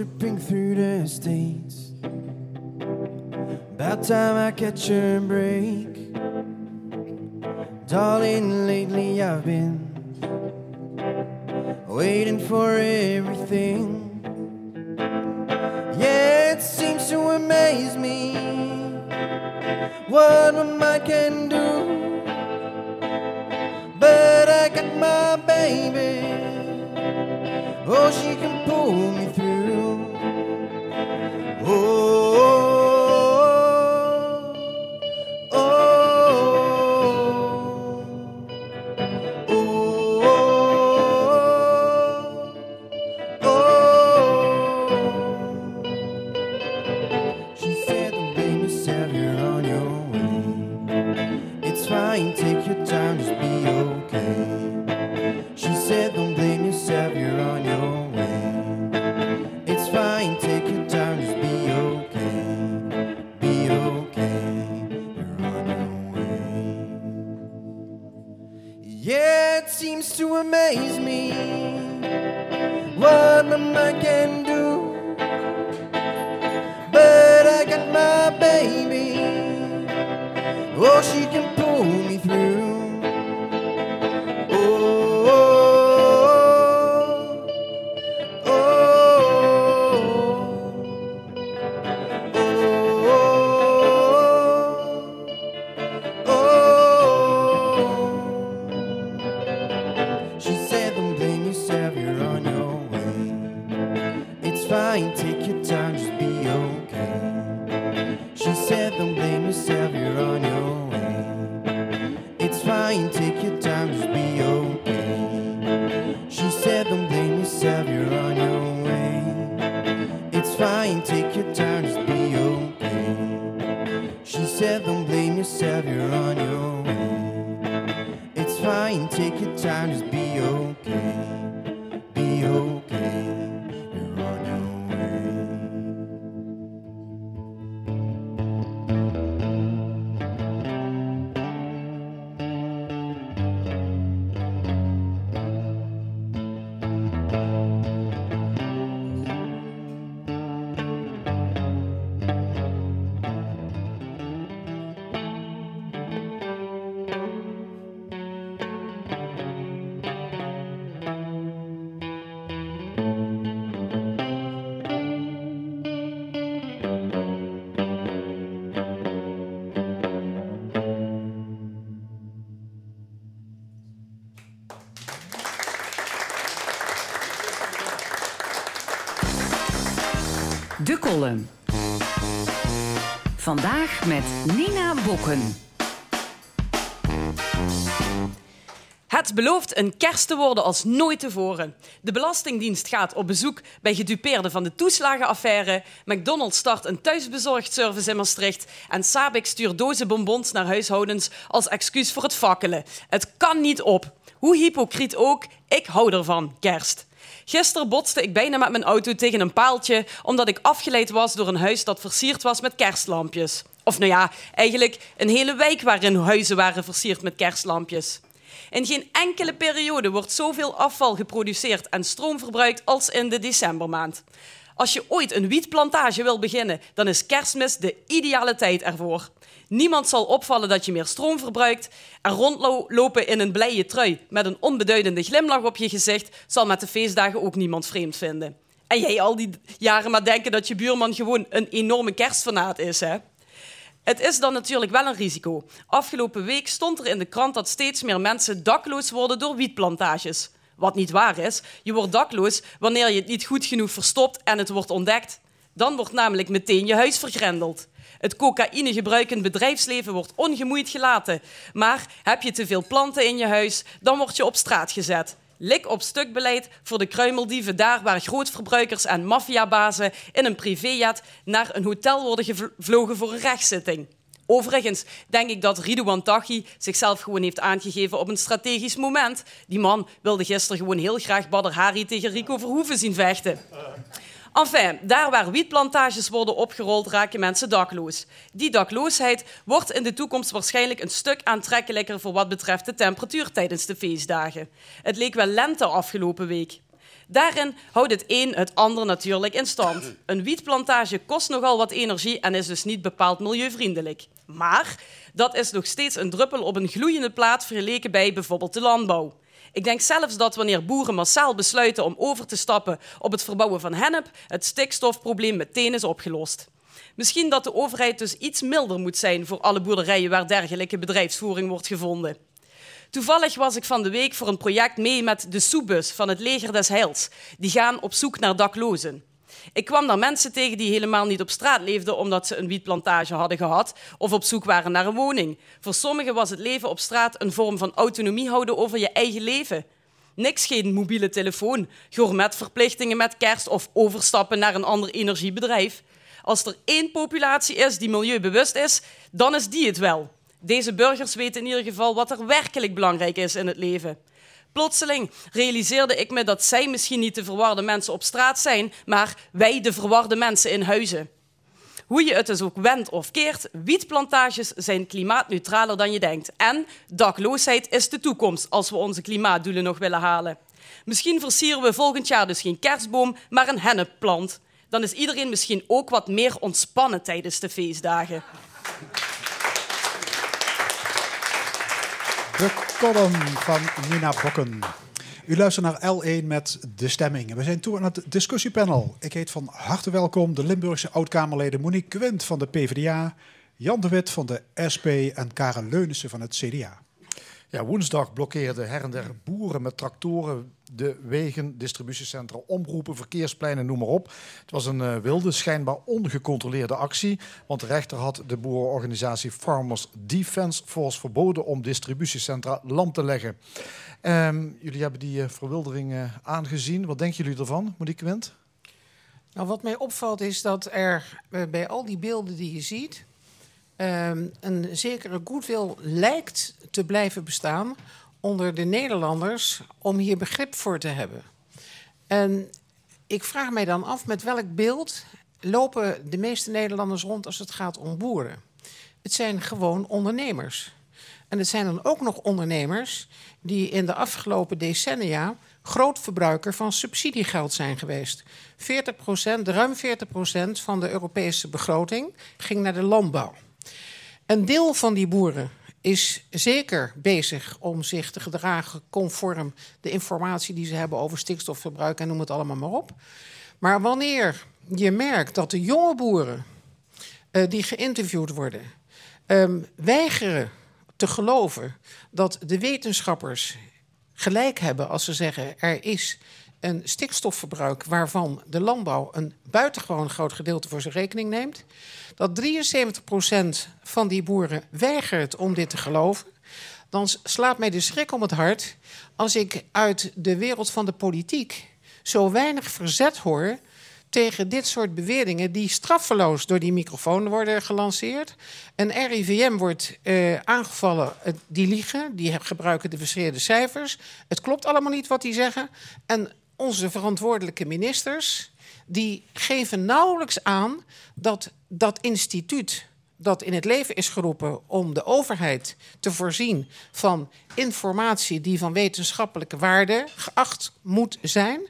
Tripping through the states. About time I catch a break. Darling, lately I've been waiting for everything. Yeah, it seems to amaze me what a mind can do. But I got my baby. Oh, she can pull me through. Vandaag met Nina Bokken. Het belooft een kerst te worden als nooit tevoren. De Belastingdienst gaat op bezoek bij gedupeerden van de toeslagenaffaire. McDonald's start een thuisbezorgd-service in Maastricht. En Sabic stuurt dozen bonbons naar huishoudens als excuus voor het fakkelen. Het kan niet op. Hoe hypocriet ook, ik hou ervan, kerst. Gisteren botste ik bijna met mijn auto tegen een paaltje omdat ik afgeleid was door een huis dat versierd was met kerstlampjes. Of nou ja, eigenlijk een hele wijk waarin huizen waren versierd met kerstlampjes. In geen enkele periode wordt zoveel afval geproduceerd en stroom verbruikt als in de decembermaand. Als je ooit een wietplantage wil beginnen, dan is kerstmis de ideale tijd ervoor. Niemand zal opvallen dat je meer stroom verbruikt. En rondlopen in een blije trui met een onbeduidende glimlach op je gezicht zal met de feestdagen ook niemand vreemd vinden. En jij al die jaren maar denken dat je buurman gewoon een enorme kerstfanaat is, hè? Het is dan natuurlijk wel een risico. Afgelopen week stond er in de krant dat steeds meer mensen dakloos worden door wietplantages. Wat niet waar is, je wordt dakloos wanneer je het niet goed genoeg verstopt en het wordt ontdekt. Dan wordt namelijk meteen je huis vergrendeld. Het cocaïnegebruikend bedrijfsleven wordt ongemoeid gelaten. Maar heb je te veel planten in je huis, dan word je op straat gezet. Lik op stuk beleid voor de kruimeldieven daar waar grootverbruikers en maffiabazen in een privéjet naar een hotel worden gevlogen voor een rechtszitting. Overigens denk ik dat Ridouan Taghi zichzelf gewoon heeft aangegeven op een strategisch moment. Die man wilde gisteren gewoon heel graag Badr Hari tegen Rico Verhoeven zien vechten. Enfin, daar waar wietplantages worden opgerold, raken mensen dakloos. Die dakloosheid wordt in de toekomst waarschijnlijk een stuk aantrekkelijker voor wat betreft de temperatuur tijdens de feestdagen. Het leek wel lente afgelopen week. Daarin houdt het een het ander natuurlijk in stand. Een wietplantage kost nogal wat energie en is dus niet bepaald milieuvriendelijk. Maar dat is nog steeds een druppel op een gloeiende plaat vergeleken bij bijvoorbeeld de landbouw. Ik denk zelfs dat wanneer boeren massaal besluiten om over te stappen op het verbouwen van hennep, het stikstofprobleem meteen is opgelost. Misschien dat de overheid dus iets milder moet zijn voor alle boerderijen waar dergelijke bedrijfsvoering wordt gevonden. Toevallig was ik van de week voor een project mee met de Soebus van het Leger des Heils. Die gaan op zoek naar daklozen. Ik kwam daar mensen tegen die helemaal niet op straat leefden omdat ze een wietplantage hadden gehad of op zoek waren naar een woning. Voor sommigen was het leven op straat een vorm van autonomie houden over je eigen leven. Niks geen mobiele telefoon, gourmetverplichtingen met kerst of overstappen naar een ander energiebedrijf. Als er één populatie is die milieubewust is, dan is die het wel. Deze burgers weten in ieder geval wat er werkelijk belangrijk is in het leven. Plotseling realiseerde ik me dat zij misschien niet de verwarde mensen op straat zijn, maar wij de verwarde mensen in huizen. Hoe je het dus ook wendt of keert, wietplantages zijn klimaatneutraler dan je denkt. En dakloosheid is de toekomst als we onze klimaatdoelen nog willen halen. Misschien versieren we volgend jaar dus geen kerstboom, maar een hennepplant. Dan is iedereen misschien ook wat meer ontspannen tijdens de feestdagen. De column van Nina Bokken. U luistert naar L1 met De Stemming. We zijn toe aan het discussiepanel. Ik heet van harte welkom de Limburgse oud-Kamerleden Monique Quint van de PvdA, Jan de Wit van de SP en Karen Leunissen van het CDA. Ja, woensdag blokkeerden her en der boeren met tractoren de wegen, distributiecentra, omroepen, verkeerspleinen, noem maar op. Het was een uh, wilde, schijnbaar ongecontroleerde actie. Want de rechter had de boerenorganisatie Farmers Defence Force verboden om distributiecentra lam te leggen. Um, jullie hebben die uh, verwildering uh, aangezien. Wat denken jullie ervan, Monique? Nou, wat mij opvalt is dat er bij al die beelden die je ziet... Um, een zekere goodwill lijkt te blijven bestaan onder de Nederlanders om hier begrip voor te hebben. En ik vraag mij dan af met welk beeld lopen de meeste Nederlanders rond als het gaat om boeren. Het zijn gewoon ondernemers. En het zijn dan ook nog ondernemers die in de afgelopen decennia groot verbruiker van subsidiegeld zijn geweest. 40% ruim 40% van de Europese begroting ging naar de landbouw. Een deel van die boeren is zeker bezig om zich te gedragen conform de informatie die ze hebben over stikstofverbruik en noem het allemaal maar op. Maar wanneer je merkt dat de jonge boeren uh, die geïnterviewd worden um, weigeren te geloven dat de wetenschappers gelijk hebben als ze zeggen er is een stikstofverbruik waarvan de landbouw een buitengewoon groot gedeelte voor zijn rekening neemt. Dat 73% van die boeren weigert om dit te geloven. Dan slaat mij de schrik om het hart als ik uit de wereld van de politiek zo weinig verzet hoor tegen dit soort beweringen die straffeloos door die microfoon worden gelanceerd. Een RIVM wordt uh, aangevallen, die liegen, die gebruiken de verseerde cijfers. Het klopt allemaal niet wat die zeggen. En onze verantwoordelijke ministers, die geven nauwelijks aan dat dat instituut dat in het leven is geroepen om de overheid te voorzien van informatie die van wetenschappelijke waarde geacht moet zijn,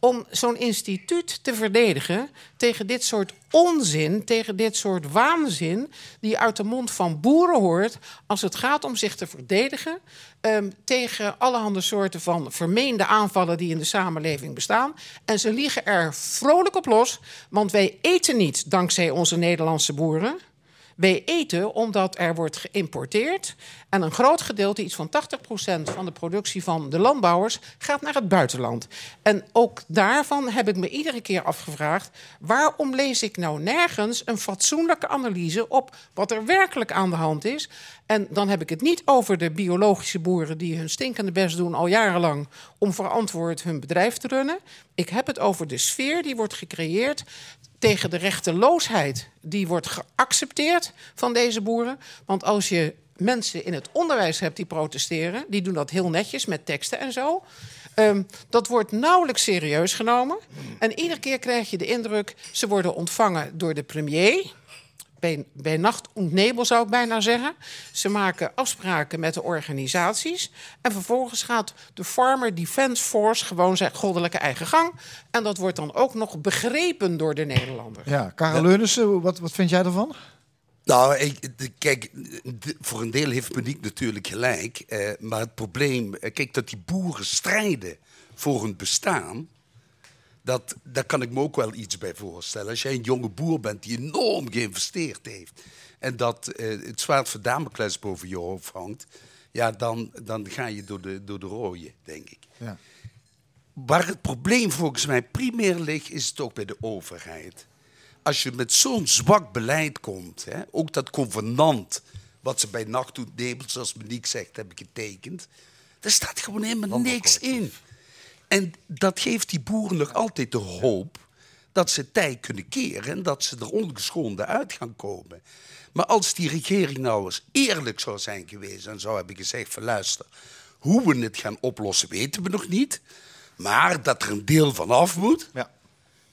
om zo'n instituut te verdedigen tegen dit soort onzin, tegen dit soort waanzin die uit de mond van boeren hoort als het gaat om zich te verdedigen ehm, tegen allerhande soorten van vermeende aanvallen die in de samenleving bestaan. En ze liegen er vrolijk op los, want wij eten niet dankzij onze Nederlandse boeren. Wij eten omdat er wordt geïmporteerd. En een groot gedeelte, iets van 80% van de productie van de landbouwers, gaat naar het buitenland. En ook daarvan heb ik me iedere keer afgevraagd: waarom lees ik nou nergens een fatsoenlijke analyse op wat er werkelijk aan de hand is? En dan heb ik het niet over de biologische boeren die hun stinkende best doen al jarenlang om verantwoord hun bedrijf te runnen. Ik heb het over de sfeer die wordt gecreëerd tegen de rechteloosheid die wordt geaccepteerd van deze boeren. Want als je mensen in het onderwijs hebt die protesteren, die doen dat heel netjes met teksten en zo. Ehm, dat wordt nauwelijks serieus genomen. En iedere keer krijg je de indruk, ze worden ontvangen door de premier. Bij, bij nacht en nebel zou ik bijna zeggen. Ze maken afspraken met de organisaties. En vervolgens gaat de Farmer Defence Force gewoon zijn goddelijke eigen gang. En dat wordt dan ook nog begrepen door de Nederlander. Ja, Karel Leunissen, wat, wat vind jij ervan? Nou, ik, de- kijk, de- voor een deel heeft Monique natuurlijk gelijk. eh, maar het probleem, eh, kijk, dat die boeren strijden voor hun bestaan. Dat, daar kan ik me ook wel iets bij voorstellen. Als jij een jonge boer bent die enorm geïnvesteerd heeft. en dat eh, het zwaard van Damocles boven je hoofd hangt. ja, dan, dan ga je door de, door de rooien, denk ik. Ja. Waar het probleem volgens mij primair ligt, is het ook bij de overheid. Als je met zo'n zwak beleid komt, hè, ook dat convenant wat ze bij nachttoetnebels, zoals Monique zegt, hebben getekend, daar staat gewoon helemaal niks in. En dat geeft die boeren nog altijd de hoop dat ze tij kunnen keren en dat ze er ongeschonden uit gaan komen. Maar als die regering nou eens eerlijk zou zijn geweest en zou hebben gezegd van luister, hoe we het gaan oplossen weten we nog niet, maar dat er een deel van af moet,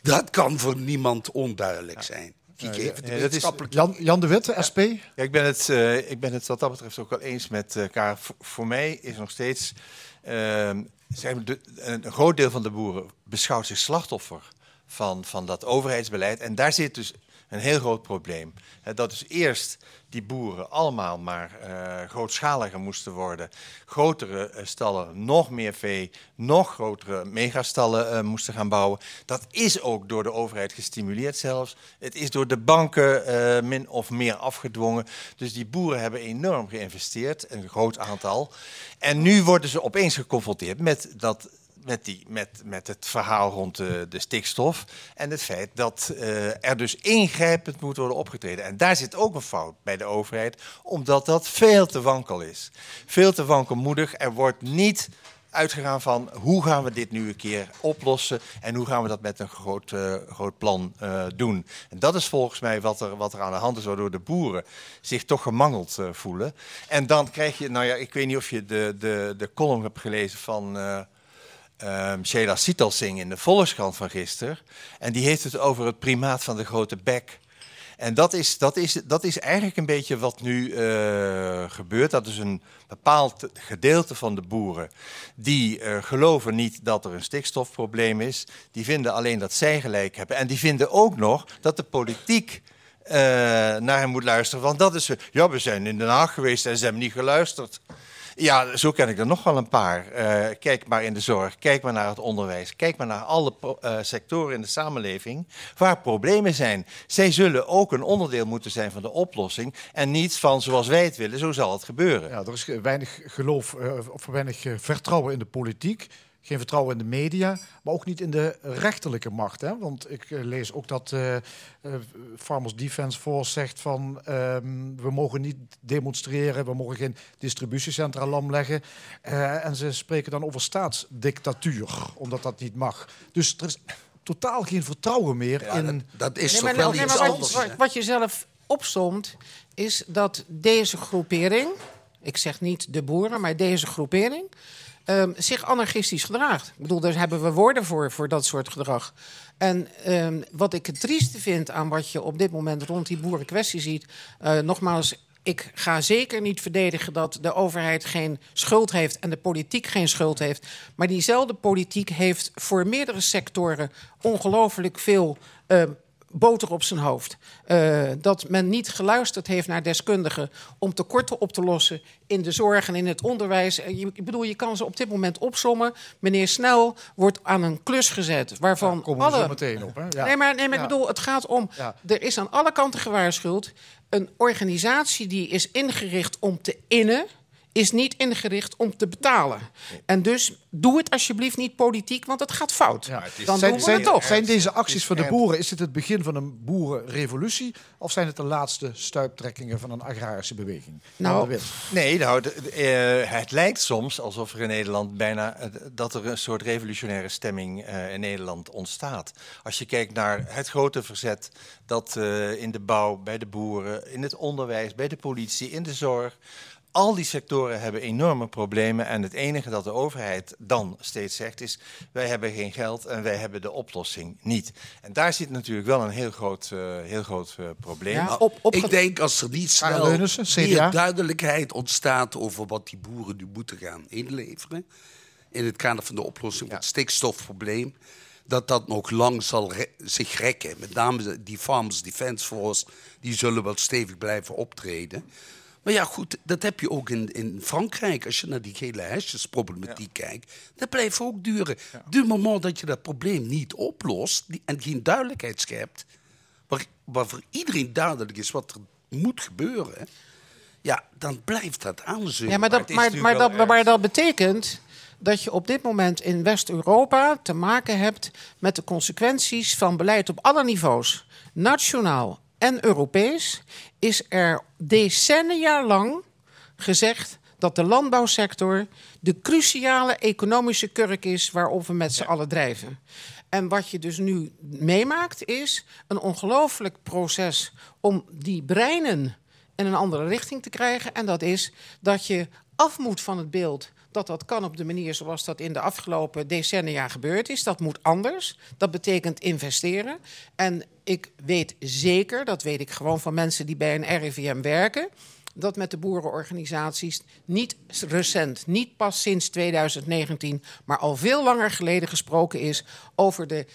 dat kan voor niemand onduidelijk zijn. Gegeven de Ja, dat is- wetenschappelijke Jan, Jan de Witte, SP? Ja, ik, ben het, eh, ik ben het wat dat betreft ook wel eens met eh. Voor, voor mij is nog steeds... ehm, een groot deel van de boeren beschouwt zich slachtoffer van, van dat overheidsbeleid. En daar zit dus een heel groot probleem. Dat dus eerst die boeren allemaal maar eh, grootschaliger moesten worden. Grotere eh, stallen, nog meer vee, nog grotere megastallen eh, moesten gaan bouwen. Dat is ook door de overheid gestimuleerd zelfs. Het is door de banken min of meer afgedwongen. Dus die boeren hebben enorm geïnvesteerd, een groot aantal. En nu worden ze opeens geconfronteerd met dat met, die, met, met het verhaal rond de, de stikstof en het feit dat eh, er dus ingrijpend moet worden opgetreden. En daar zit ook een fout bij de overheid, omdat dat veel te wankel is. Veel te wankelmoedig. Er wordt niet uitgegaan van hoe gaan we dit nu een keer oplossen en hoe gaan we dat met een groot, eh, groot plan eh, doen. En dat is volgens mij wat er, wat er aan de hand is, waardoor de boeren zich toch gemangeld voelen. En dan krijg je, nou ja, ik weet niet of je de, de, de column hebt gelezen van... ehm Sheila Sitalsing in de Volkskrant van gisteren. En die heeft het over het primaat van de grote bek. En dat is, dat is, dat is eigenlijk een beetje wat nu eh, gebeurt. Dat is een bepaald gedeelte van de boeren die eh, geloven niet dat er een stikstofprobleem is. Die vinden alleen dat zij gelijk hebben. En die vinden ook nog dat de politiek eh, naar hen moet luisteren. Want dat is, ja, we zijn in Den Haag geweest en ze hebben niet geluisterd. Ja, zo ken ik er nog wel een paar. Eh, kijk maar in de zorg, kijk maar naar het onderwijs, kijk maar naar alle eh, sectoren in de samenleving waar problemen zijn. Zij zullen ook een onderdeel moeten zijn van de oplossing en niet van zoals wij het willen, zo zal het gebeuren. Ja, er is weinig geloof eh, of weinig vertrouwen in de politiek. Geen vertrouwen in de media, maar ook niet in de rechterlijke macht. Hè? Want ik eh, lees ook dat eh, eh, Farmers Defence Force zegt van ehm, we mogen niet demonstreren, we mogen geen distributiecentra lam leggen. Eh, en ze spreken dan over staatsdictatuur, omdat dat niet mag. Dus er is totaal geen vertrouwen meer in... dat is Nee, maar, nee, maar wat, wat, wat je zelf opstond, is dat deze groepering, ik zeg niet de boeren, maar deze groepering, ehm, zich anarchistisch gedraagt. Ik bedoel, daar hebben we woorden voor, voor dat soort gedrag. En ehm, wat ik het trieste vind aan wat je op dit moment rond die boerenkwestie ziet, eh, nogmaals. ik ga zeker niet verdedigen dat de overheid geen schuld heeft en de politiek geen schuld heeft. Maar diezelfde politiek heeft voor meerdere sectoren ongelooflijk veel eh, boter op zijn hoofd. Eh, dat men niet geluisterd heeft naar deskundigen om tekorten op te lossen in de zorg en in het onderwijs. Eh, Je, ik bedoel, je kan ze op dit moment opsommen. Meneer Snel wordt aan een klus gezet waarvan komen we alle... zo meteen op. Hè? Ja. Nee, maar, nee, maar Ja. ik bedoel, het gaat om... Ja. Er is aan alle kanten gewaarschuwd. Een organisatie die is ingericht om te innen... is niet ingericht om te betalen. En dus doe het alsjeblieft niet politiek, want het gaat fout. Dan zijn, doen we zijn, het toch. zijn deze acties van de boeren, is dit het begin van een boerenrevolutie? Of zijn het de laatste stuiptrekkingen van een agrarische beweging? Nou. Nee, nou, de- de- eh, het lijkt soms alsof er in Nederland bijna eh, dat er een soort revolutionaire stemming eh, in Nederland ontstaat. Als je kijkt naar het grote verzet dat eh, in de bouw, bij de boeren, in het onderwijs, bij de politie, in de zorg. Al die sectoren hebben enorme problemen en het enige dat de overheid dan steeds zegt is: wij hebben geen geld en wij hebben de oplossing niet. En daar zit natuurlijk wel een heel groot, eh, heel groot eh, probleem. Nou, ik denk als er niet snel meer duidelijkheid ontstaat over wat die boeren nu moeten gaan inleveren. in het kader van de oplossing van het stikstofprobleem. dat dat nog lang zal re- zich rekken. Met name die Farmers Defence Force. die zullen wel stevig blijven optreden. Maar ja, goed, dat heb je ook in, in Frankrijk. Als je naar die gele hesjesproblematiek kijkt, dat blijft ook duren. Du moment dat je dat probleem niet oplost die- en geen duidelijkheid schept, waar, waar voor iedereen duidelijk is wat er moet gebeuren, ja, dan blijft dat aanzeuren. Ja, maar dat, maar, maar, dat, maar dat betekent dat je op dit moment in West-Europa te maken hebt met de consequenties van beleid op alle niveaus. Nationaal en Europees is er decennia lang gezegd dat de landbouwsector de cruciale economische kurk is waarop we met z'n allen drijven. En wat je dus nu meemaakt is een ongelooflijk proces om die breinen in een andere richting te krijgen. En dat is dat je af moet van het beeld dat dat kan op de manier zoals dat in de afgelopen decennia gebeurd is. Dat moet anders. Dat betekent investeren. En ik weet zeker, dat weet ik gewoon van mensen die bij een RIVM werken, dat met de boerenorganisaties niet recent, niet pas sinds 2019, maar al veel langer geleden gesproken is over de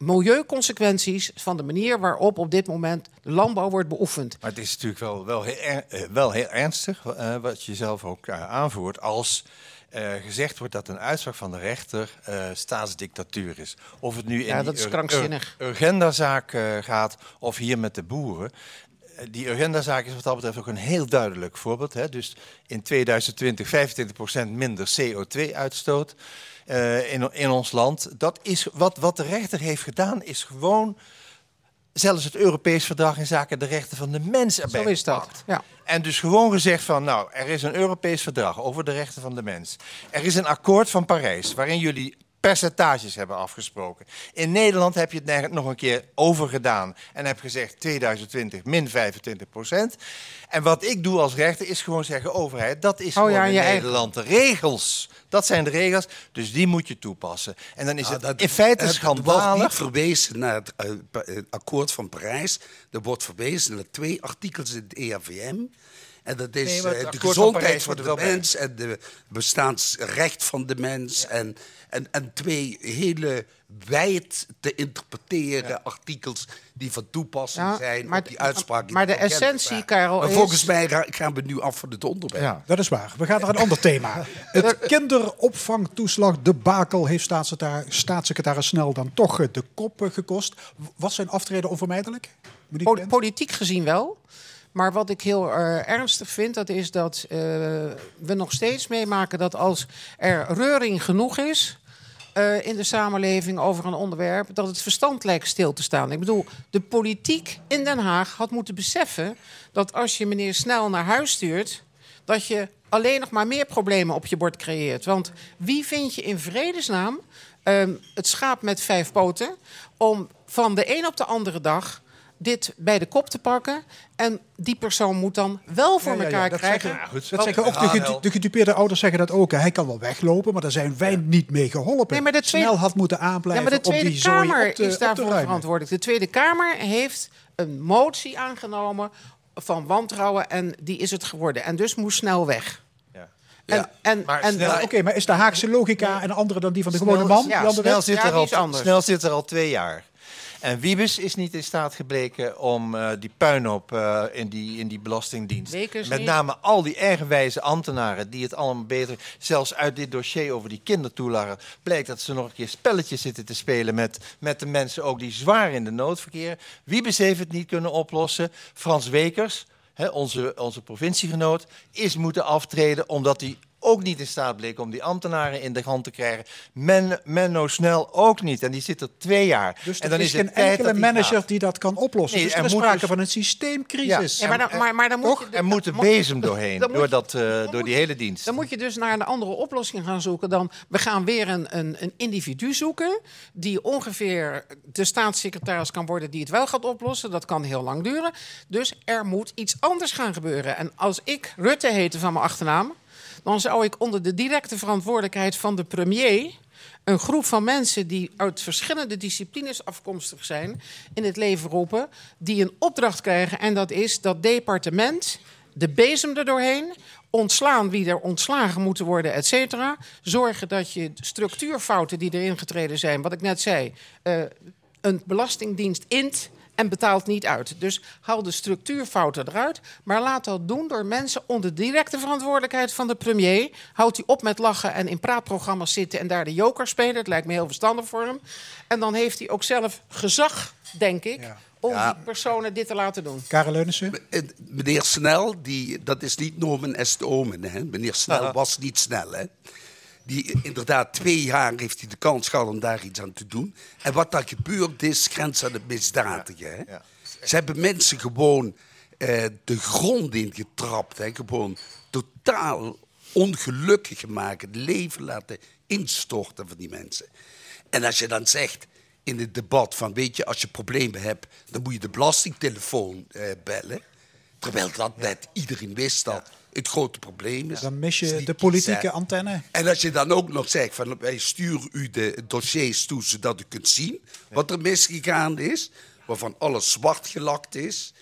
milieuconsequenties van de manier waarop op dit moment landbouw wordt beoefend. Maar het is natuurlijk wel, wel, heel, eh, wel heel ernstig, eh, wat je zelf ook eh, aanvoert, als eh, gezegd wordt dat een uitspraak van de rechter eh, staatsdictatuur is. Of het nu in Ja, die dat is krankzinnig. eh, gaat of hier met de boeren. Die Urgenda-zaak is wat dat betreft ook een heel duidelijk voorbeeld. Hè? Dus in 2020 25% minder CO2-uitstoot eh, in, in ons land. Dat is wat, wat de rechter heeft gedaan, is gewoon zelfs het Europees Verdrag in zaken de rechten van de mens erbij Zo is dat. gepakt. Ja. En dus gewoon gezegd van, nou, er is een Europees verdrag over de rechten van de mens. Er is een akkoord van Parijs waarin jullie percentages hebben afgesproken. In Nederland heb je het nog een keer overgedaan en heb gezegd 2020 min 25 procent. En wat ik doe als rechter is gewoon zeggen, overheid, dat is Oh ja, gewoon in eigen- Nederland de regels. Dat zijn de regels, dus die moet je toepassen. En dan is Nou, het dat- in feite het wordt schandalig. niet verwezen naar het eh, eh, akkoord van Parijs. Er wordt verwezen naar twee artikels in het ERVM. En dat is Nee, het eh, de gezondheid van de mens en de bestaansrecht van de mens. En, en, en twee hele wijd te interpreteren artikels die van toepassing Ja, zijn maar op die uitspraak. die maar de essentie. Karel, Maar is- volgens mij gaan we nu af van het onderwerp. Ja, dat is waar. We gaan naar een ander thema. Het kinderopvangtoeslag debakel heeft staatssecretaris, staatssecretaris Snel dan toch eh, de kop gekost. Was zijn aftreden onvermijdelijk? Politiek gezien wel. Maar wat ik heel eh, ernstig vind, dat is dat eh, we nog steeds meemaken dat als er reuring genoeg is eh, in de samenleving over een onderwerp, dat het verstand lijkt stil te staan. Ik bedoel, de politiek in Den Haag had moeten beseffen dat als je meneer Snel naar huis stuurt, dat je alleen nog maar meer problemen op je bord creëert. Want wie vind je in vredesnaam ehm, het schaap met vijf poten om van de een op de andere dag dit bij de kop te pakken. En die persoon moet dan wel voor Ja, ja, ja, elkaar dat krijgen. Zeggen, dat zeggen ook de, gedu- de gedupeerde ouders zeggen dat ook. Hij kan wel weglopen, maar daar zijn wij niet mee geholpen. Nee, maar de tweede- Snel had moeten Ja, maar de om Tweede die Kamer op te, is daarvoor verantwoordelijk. De Tweede Kamer heeft een motie aangenomen van wantrouwen en die is het geworden. En dus moest snel weg. En, en, Maar en, snel- Oké, maar is de Haagse logica een andere dan die van de gewone man? Ja, snel, zit Ja, er al, snel zit er al twee jaar. En Wiebes is niet in staat gebleken om eh, die puinhoop eh, in, die, in die belastingdienst. Met niet. name al die eigenwijze ambtenaren die het allemaal beter... Zelfs uit dit dossier over die kindertoelagen blijkt dat ze nog een keer spelletjes zitten te spelen met, met de mensen ook die zwaar in de nood verkeren. Wiebes heeft het niet kunnen oplossen. Frans Wekers, hè, onze, onze provinciegenoot, is moeten aftreden omdat hij ook niet in staat bleek om die ambtenaren in de hand te krijgen. Men, Menno Snel ook niet. En die zit er twee jaar. Dus en dan is is geen tijd enkele die manager gaat. die dat kan oplossen. Nee, dus er is sprake dus- van een systeemcrisis. Ja, maar dan, maar, maar dan moet je, Er moet de bezem doorheen, door, dat, eh, door die je- hele dienst. Dan moet je dus naar een andere oplossing gaan zoeken. Dan, we gaan weer een, een, een individu zoeken die ongeveer de staatssecretaris kan worden die het wel gaat oplossen. Dat kan heel lang duren. Dus er moet iets anders gaan gebeuren. En als ik Rutte heette van mijn achternaam, dan zou ik onder de directe verantwoordelijkheid van de premier een groep van mensen die uit verschillende disciplines afkomstig zijn in het leven roepen, die een opdracht krijgen. En dat is dat departement, de bezem er doorheen, ontslaan wie er ontslagen moeten worden, et cetera. Zorgen dat je structuurfouten die erin getreden zijn, wat ik net zei, eh, een belastingdienst int en betaalt niet uit. Dus haal de structuurfouten eruit, maar laat dat doen door mensen onder directe verantwoordelijkheid van de premier. Houdt hij op met lachen en in praatprogramma's zitten en daar de joker spelen. Dat lijkt me heel verstandig voor hem. En dan heeft hij ook zelf gezag, denk ik, om Ja. die personen dit te laten doen. Karel Leunissen? Eh, Meneer Snel, die, dat is niet nomen est omen. Hè. Meneer Snel was niet snel. Hè. Die, eh, inderdaad, twee jaar heeft hij de kans gehad om daar iets aan te doen. En wat daar gebeurd is, grenst aan het misdadige. Hè. Ze hebben mensen gewoon eh, de grond ingetrapt. Hè. Gewoon totaal ongelukkig gemaakt. Het leven laten instorten van die mensen. En als je dan zegt in het debat van, weet je, als je problemen hebt, dan moet je de belastingtelefoon eh, bellen. Terwijl dat net iedereen wist dat het grote probleem is. Dan mis Is je de politieke antenne. En als je dan ook nog zegt van wij sturen u de dossiers toe zodat u kunt zien wat er misgegaan is, waarvan alles zwart gelakt is.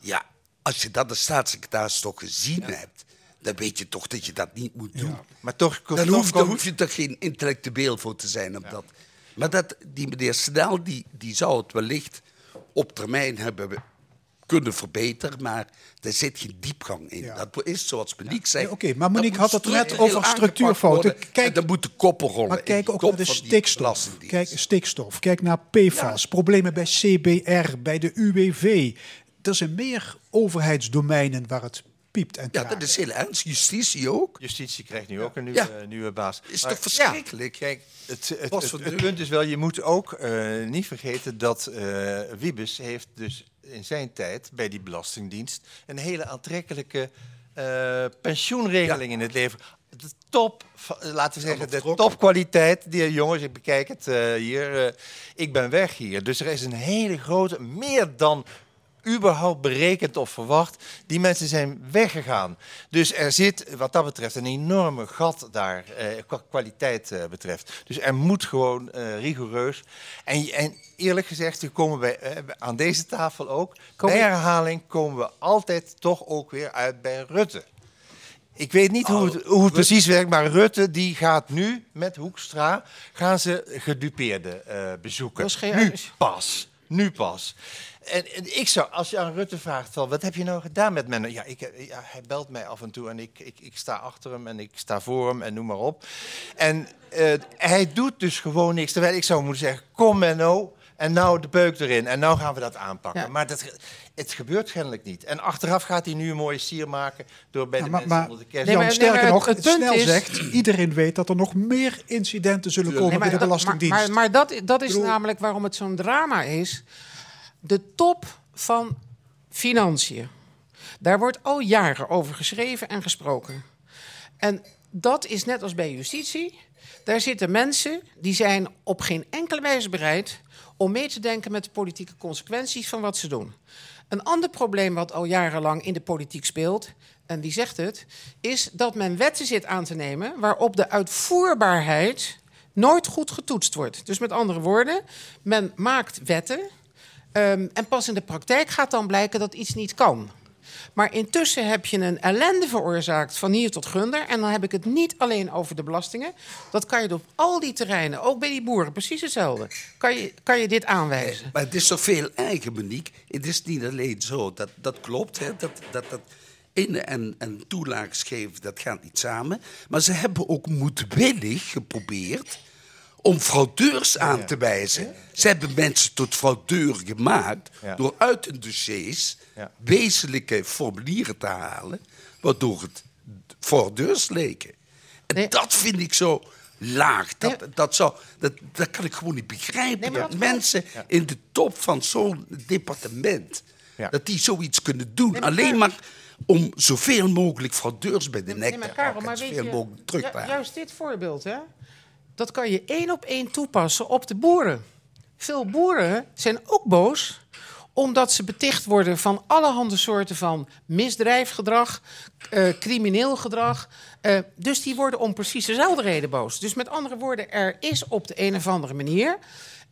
Ja, als je dat de staatssecretaris toch gezien hebt, dan weet je toch dat je dat niet moet doen. Maar toch, Dan toch hoef, dan hoef je toch geen intellectueel voor te zijn op dat. Maar dat, die meneer Snel, die, die zou het wellicht op termijn hebben kunnen verbeteren, maar er zit geen diepgang in. Dat is zoals Monique zei. Oké, maar Monique had het net over structuurfouten. En dan moet de koppen rollen. Maar kijk ook naar de stikstof. Kijk, stikstof. Kijk naar PFAS. Problemen bij CBR, bij de UWV. Er zijn meer overheidsdomeinen waar het piept en Ja, dat is heel ernstig. Justitie ook. Justitie krijgt nu ook een nieuwe, Ja. eh, nieuwe baas. Is Maar- toch verschrikkelijk? Kijk, het, het, Was het, van het de- punt is wel, je moet ook eh, niet vergeten dat eh Wiebes heeft dus in zijn tijd bij die Belastingdienst een hele aantrekkelijke eh, pensioenregeling in het leven. De top, laten we zeggen, de topkwaliteit. Die jongens, ik bekijk het eh, hier. eh, ik ben weg hier. Dus er is een hele grote, meer dan überhaupt berekend of verwacht. Die mensen zijn weggegaan. Dus er zit wat dat betreft een enorme gat daar, eh, qua kwaliteit eh, betreft. Dus er moet gewoon eh, rigoureus. En, en eerlijk gezegd, we komen bij, aan deze tafel ook. Kom bij herhaling komen we altijd toch ook weer uit bij Rutte. Ik weet niet hoe het, hoe het precies werkt, maar Rutte die gaat nu met Hoekstra gaan ze gedupeerden eh, bezoeken. Nu pas. Nu pas. En, en ik zou, als je aan Rutte vraagt, van, wat heb je nou gedaan met Menno? Ja, ik, ja, hij belt mij af en toe en ik, ik, ik sta achter hem en ik sta voor hem en noem maar op. En eh, hij doet dus gewoon niks. Terwijl ik zou moeten zeggen, kom Menno, en nou de beuk erin. En nou gaan we dat aanpakken. Ja. Maar dat, het gebeurt kennelijk niet. En achteraf gaat hij nu een mooie sier maken door bij Ja, de maar, mensen maar onder de kerst. Maar- nee, sterker nog, het snel is- zegt, iedereen weet dat er nog meer incidenten zullen komen Nee, bij de Belastingdienst. Maar, maar, maar dat, dat is bedoel- namelijk waarom het zo'n drama is. De top van financiën. Daar wordt al jaren over geschreven en gesproken. En dat is net als bij justitie. Daar zitten mensen die zijn op geen enkele wijze bereid om mee te denken met de politieke consequenties van wat ze doen. Een ander probleem wat al jarenlang in de politiek speelt, en die zegt het, is dat men wetten zit aan te nemen waarop de uitvoerbaarheid nooit goed getoetst wordt. Dus met andere woorden, men maakt wetten ehm, en pas in de praktijk gaat dan blijken dat iets niet kan. Maar intussen heb je een ellende veroorzaakt van hier tot gunder. En dan heb ik het niet alleen over de belastingen. Dat kan je op al die terreinen, ook bij die boeren, precies hetzelfde. Kan je, kan je dit aanwijzen? Maar het is toch veel eigen, Monique? Het is niet alleen zo. Dat, dat klopt, hè? Dat, dat, dat in- en, en toelages geven, dat gaat niet samen. Maar ze hebben ook moedwillig geprobeerd om fraudeurs aan te wijzen. Ze hebben mensen tot fraudeur gemaakt... Ja. door uit hun dossiers Ja. wezenlijke formulieren te halen... waardoor het fraudeurs leken. En dat vind ik zo laag. Dat, dat, zou, dat, dat kan ik gewoon niet begrijpen. dat dat- mensen in de top van zo'n departement... Ja. dat die zoiets kunnen doen. Alleen maar om zoveel mogelijk fraudeurs bij de nek Nee, te maar Karel, pakken... maar en weet zoveel je, mogelijk terug te ju- halen. juist dit voorbeeld, hè? Dat kan je één op één toepassen op de boeren. Veel boeren zijn ook boos omdat ze beticht worden van allerhande soorten van misdrijfgedrag, eh, crimineel gedrag. Eh, dus die worden om precies dezelfde reden boos. Dus met andere woorden, er is op de een of andere manier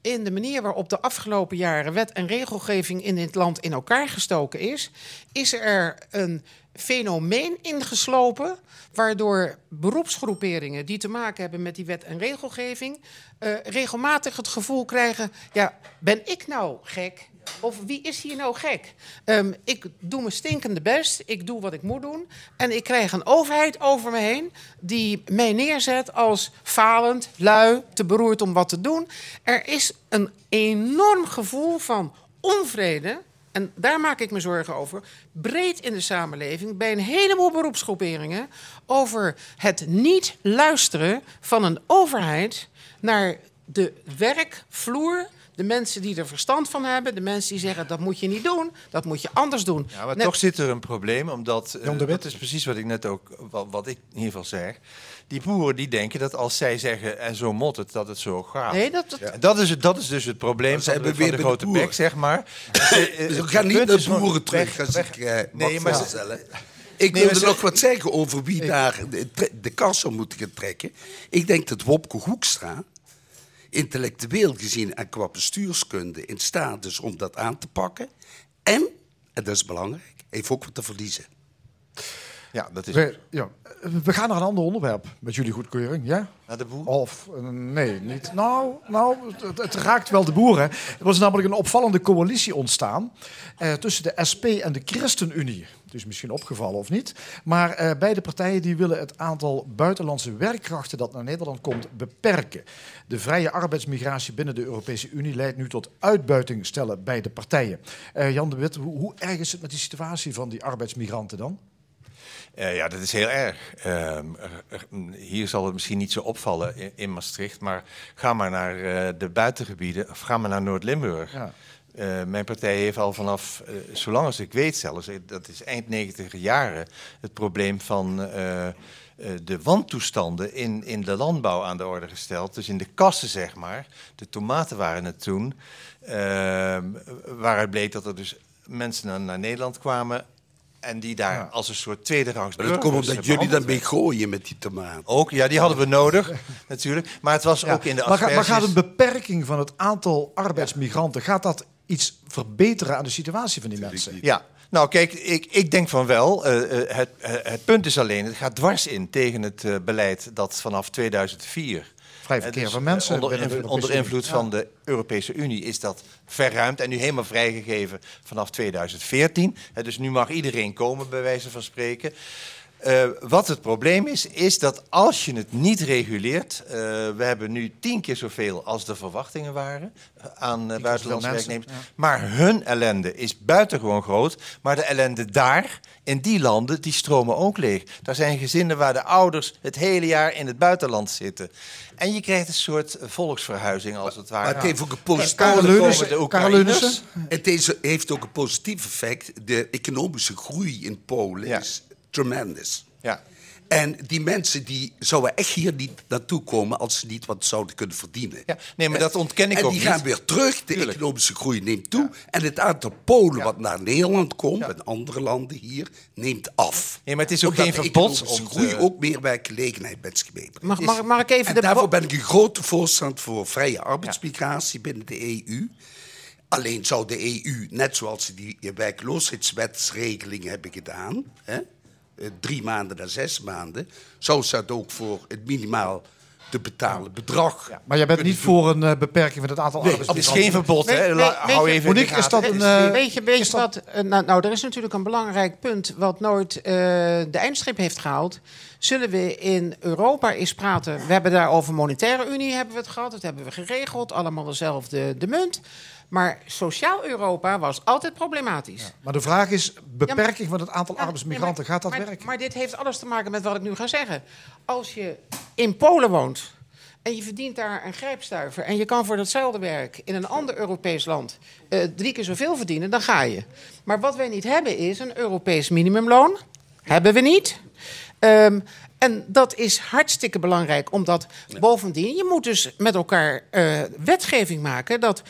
in de manier waarop de afgelopen jaren wet en regelgeving in dit land in elkaar gestoken is, is er een fenomeen ingeslopen waardoor beroepsgroeperingen die te maken hebben met die wet en regelgeving eh, regelmatig het gevoel krijgen: ja, ben ik nou gek? Of wie is hier nou gek? Ehm, ik doe mijn stinkende best, ik doe wat ik moet doen. En ik krijg een overheid over me heen die mij neerzet als falend, lui, te beroerd om wat te doen. Er is een enorm gevoel van onvrede. En daar maak ik me zorgen over. Breed in de samenleving, bij een heleboel beroepsgroeperingen. over het niet luisteren van een overheid naar de werkvloer. De mensen die er verstand van hebben, de mensen die zeggen dat moet je niet doen, dat moet je anders doen. Ja, maar Net- toch zit er een probleem, omdat eh, dat is precies wat ik net ook, wat, wat ik in ieder geval zeg. Die boeren die denken dat als zij zeggen en zo mot het, dat het zo gaat. Nee, dat, dat, is, het, dat is dus het probleem ze van de, hebben van weer de grote bek, zeg maar. We gaan niet naar boeren terug als ik eh Nee, maar ze-. Ik Nee, wilde ze- nog wat zeggen over wie daar de, de kas zou moeten gaan trekken. Ik denk dat Wopke Hoekstra, intellectueel gezien en qua bestuurskunde, in staat is om dat aan te pakken. En, en dat is belangrijk, heeft ook wat te verliezen. Ja, dat is We, ja, we gaan naar een ander onderwerp met jullie goedkeuring, ja? naar de boer. Of eh, nee, niet. Nou, nou het, het raakt wel de boeren. Er was namelijk een opvallende coalitie ontstaan eh, tussen de SP en de ChristenUnie. Het is misschien opgevallen of niet. Maar eh, beide partijen die willen het aantal buitenlandse werkkrachten dat naar Nederland komt beperken. De vrije arbeidsmigratie binnen de Europese Unie leidt nu tot uitbuiting, stellen beide partijen. Eh, Jan de Wit, hoe, hoe erg is het met die situatie van die arbeidsmigranten dan? Eh, ja, dat is heel erg. Ehm, er- hier zal het misschien niet zo opvallen in, in Maastricht, maar ga maar naar eh, de buitengebieden of ga maar naar Noord-Limburg. Ja. Eh, mijn partij heeft al vanaf, zolang als ik weet zelfs, dat is eind negentiger jaren, het probleem van de wantoestanden in, in de landbouw aan de orde gesteld. Dus in de kassen, zeg maar. De tomaten waren het toen. ehm, waaruit bleek dat er dus mensen naar, naar Nederland kwamen en die daar als een soort tweederangs Maar dat komt omdat jullie daarmee gooien met die tomaten. ook, ja, die hadden we nodig, natuurlijk. Maar het was ook in de maar, ga- maar asperges... gaat een beperking van het aantal arbeidsmigranten, gaat dat iets verbeteren aan de situatie van die mensen? Ja, nou kijk, ik, ik denk van wel. Eh, eh, het, eh, het punt is alleen, het gaat dwars in tegen het beleid dat vanaf 2004... Vrij verkeer dus, van eh, mensen onder, invloed- onder invloed van de Europese Unie is dat verruimd en nu helemaal vrijgegeven vanaf 2014. Hè, dus nu mag iedereen komen, bij wijze van spreken. Eh, wat het probleem is, is dat als je het niet reguleert, eh, we hebben nu tien keer zoveel als de verwachtingen waren eh, aan buitenlandse werknemers. Maar hun ellende is buitengewoon groot. Maar de ellende daar, in die landen, die stromen ook leeg. Daar zijn gezinnen waar de ouders het hele jaar in het buitenland zitten. En je krijgt een soort volksverhuizing als het ware. Maar het heeft ook een positief Karel effect. De Oekraïners. Het is- heeft ook een positief effect. De economische groei in Polen Ja. is tremendous. Ja. En die mensen die zouden echt hier niet naartoe komen als ze niet wat zouden kunnen verdienen. Ja, nee, maar dat ontken ik en ook die niet. gaan weer terug, de Tuurlijk. economische groei neemt toe. En het aantal Polen wat naar Nederland komt en andere landen hier, neemt af. Nee, maar het is ook Omdat geen de verbod economische om te- groei ook meer werkgelegenheid met zich meebrengt. Mag, mag, mag ik even En de daarvoor ben ik een grote voorstander voor vrije arbeidsmigratie binnen de EU. Alleen zou de EU, net zoals ze die werkloosheidswetsregeling hebben gedaan, hè, drie maanden naar zes maanden, zou ze dat ook voor het minimaal te betalen bedrag. Maar jij bent niet voor een eh, beperking van het aantal Nee, het is geen verbod, hè. Hou even in de Monique, is dat gaten. een... eh, Weet je, weet je wat? eh, nou, nou, er is natuurlijk een belangrijk punt wat nooit eh, de eindstreep heeft gehaald. Zullen we in Europa eens praten? We hebben daar over monetaire unie hebben we het gehad. Dat hebben we geregeld. Allemaal dezelfde de munt. Maar sociaal Europa was altijd problematisch. Maar de vraag is, beperking van het aantal arbeidsmigranten, gaat dat maar, werken? Maar dit heeft alles te maken met wat ik nu ga zeggen. Als je in Polen woont en je verdient daar een grijpstuiver... en je kan voor datzelfde werk in een ander Europees land eh, drie keer zoveel verdienen, dan ga je. Maar wat wij niet hebben is een Europees minimumloon. Hebben we niet. Ehm, en dat is hartstikke belangrijk, omdat bovendien... je moet dus met elkaar eh, wetgeving maken... dat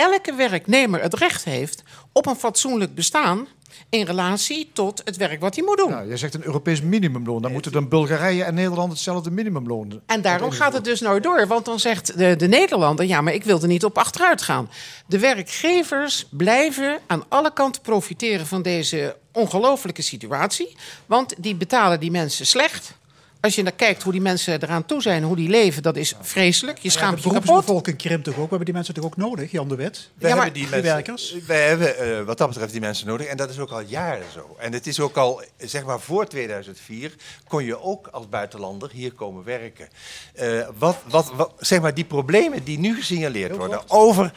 elke werknemer het recht heeft op een fatsoenlijk bestaan... in relatie tot het werk wat hij moet doen. Ja, jij zegt een Europees minimumloon. Dan moeten dan Bulgarije en Nederland hetzelfde minimumloon. En daarom gaat het dus nooit door. Want dan zegt de, de Nederlander... ja, maar ik wil er niet op achteruit gaan. De werkgevers blijven aan alle kanten profiteren... van deze ongelofelijke situatie. Want die betalen die mensen slecht. Als je naar kijkt hoe die mensen eraan toe zijn... hoe die leven, dat is vreselijk. Je Ja, schaamt de je kapot. beroepsbevolking krimpt toch ook? We hebben die mensen toch ook nodig, Jan de Wet? Ja, maar- hebben die Die mensen, werkers? Wij hebben eh, wat dat betreft die mensen nodig. En dat is ook al jaren zo. En het is ook al, zeg maar voor 2004, kon je ook als buitenlander hier komen werken. Eh, wat, wat, wat, zeg maar, die problemen die nu gesignaleerd worden over...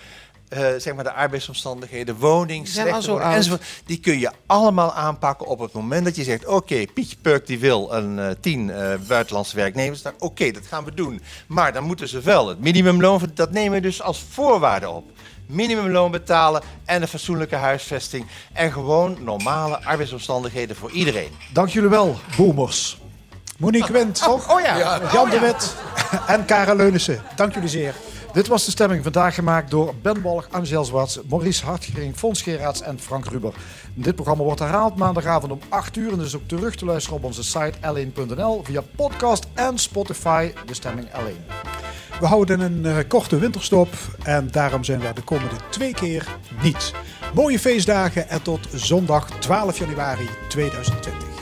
eh, zeg maar de arbeidsomstandigheden, woning, slechte zo woning, oud. enzovoort. Die kun je allemaal aanpakken op het moment dat je zegt... oké, Pietje Purk die wil een eh, tien eh, buitenlandse werknemers. Nou, Oké, dat gaan we doen. Maar dan moeten ze wel het minimumloon... dat nemen we dus als voorwaarde op. Minimumloon betalen en een fatsoenlijke huisvesting. En gewoon normale arbeidsomstandigheden voor iedereen. Dank jullie wel, boomers. Monique Wind, Oh ja. Jan de Wit en Karel Leunissen. Dank jullie zeer. Dit was de stemming vandaag gemaakt door Ben Balg, Angel Zwarts, Maurice Hartgering, Fons Geraerts en Frank Ruber. Dit programma wordt herhaald maandagavond om 8 uur en is ook terug te luisteren op onze site l1.nl via podcast en Spotify, de stemming L1. We houden een eh, korte winterstop en daarom zijn we de komende twee keer niet. Mooie feestdagen en tot zondag 12 januari 2020.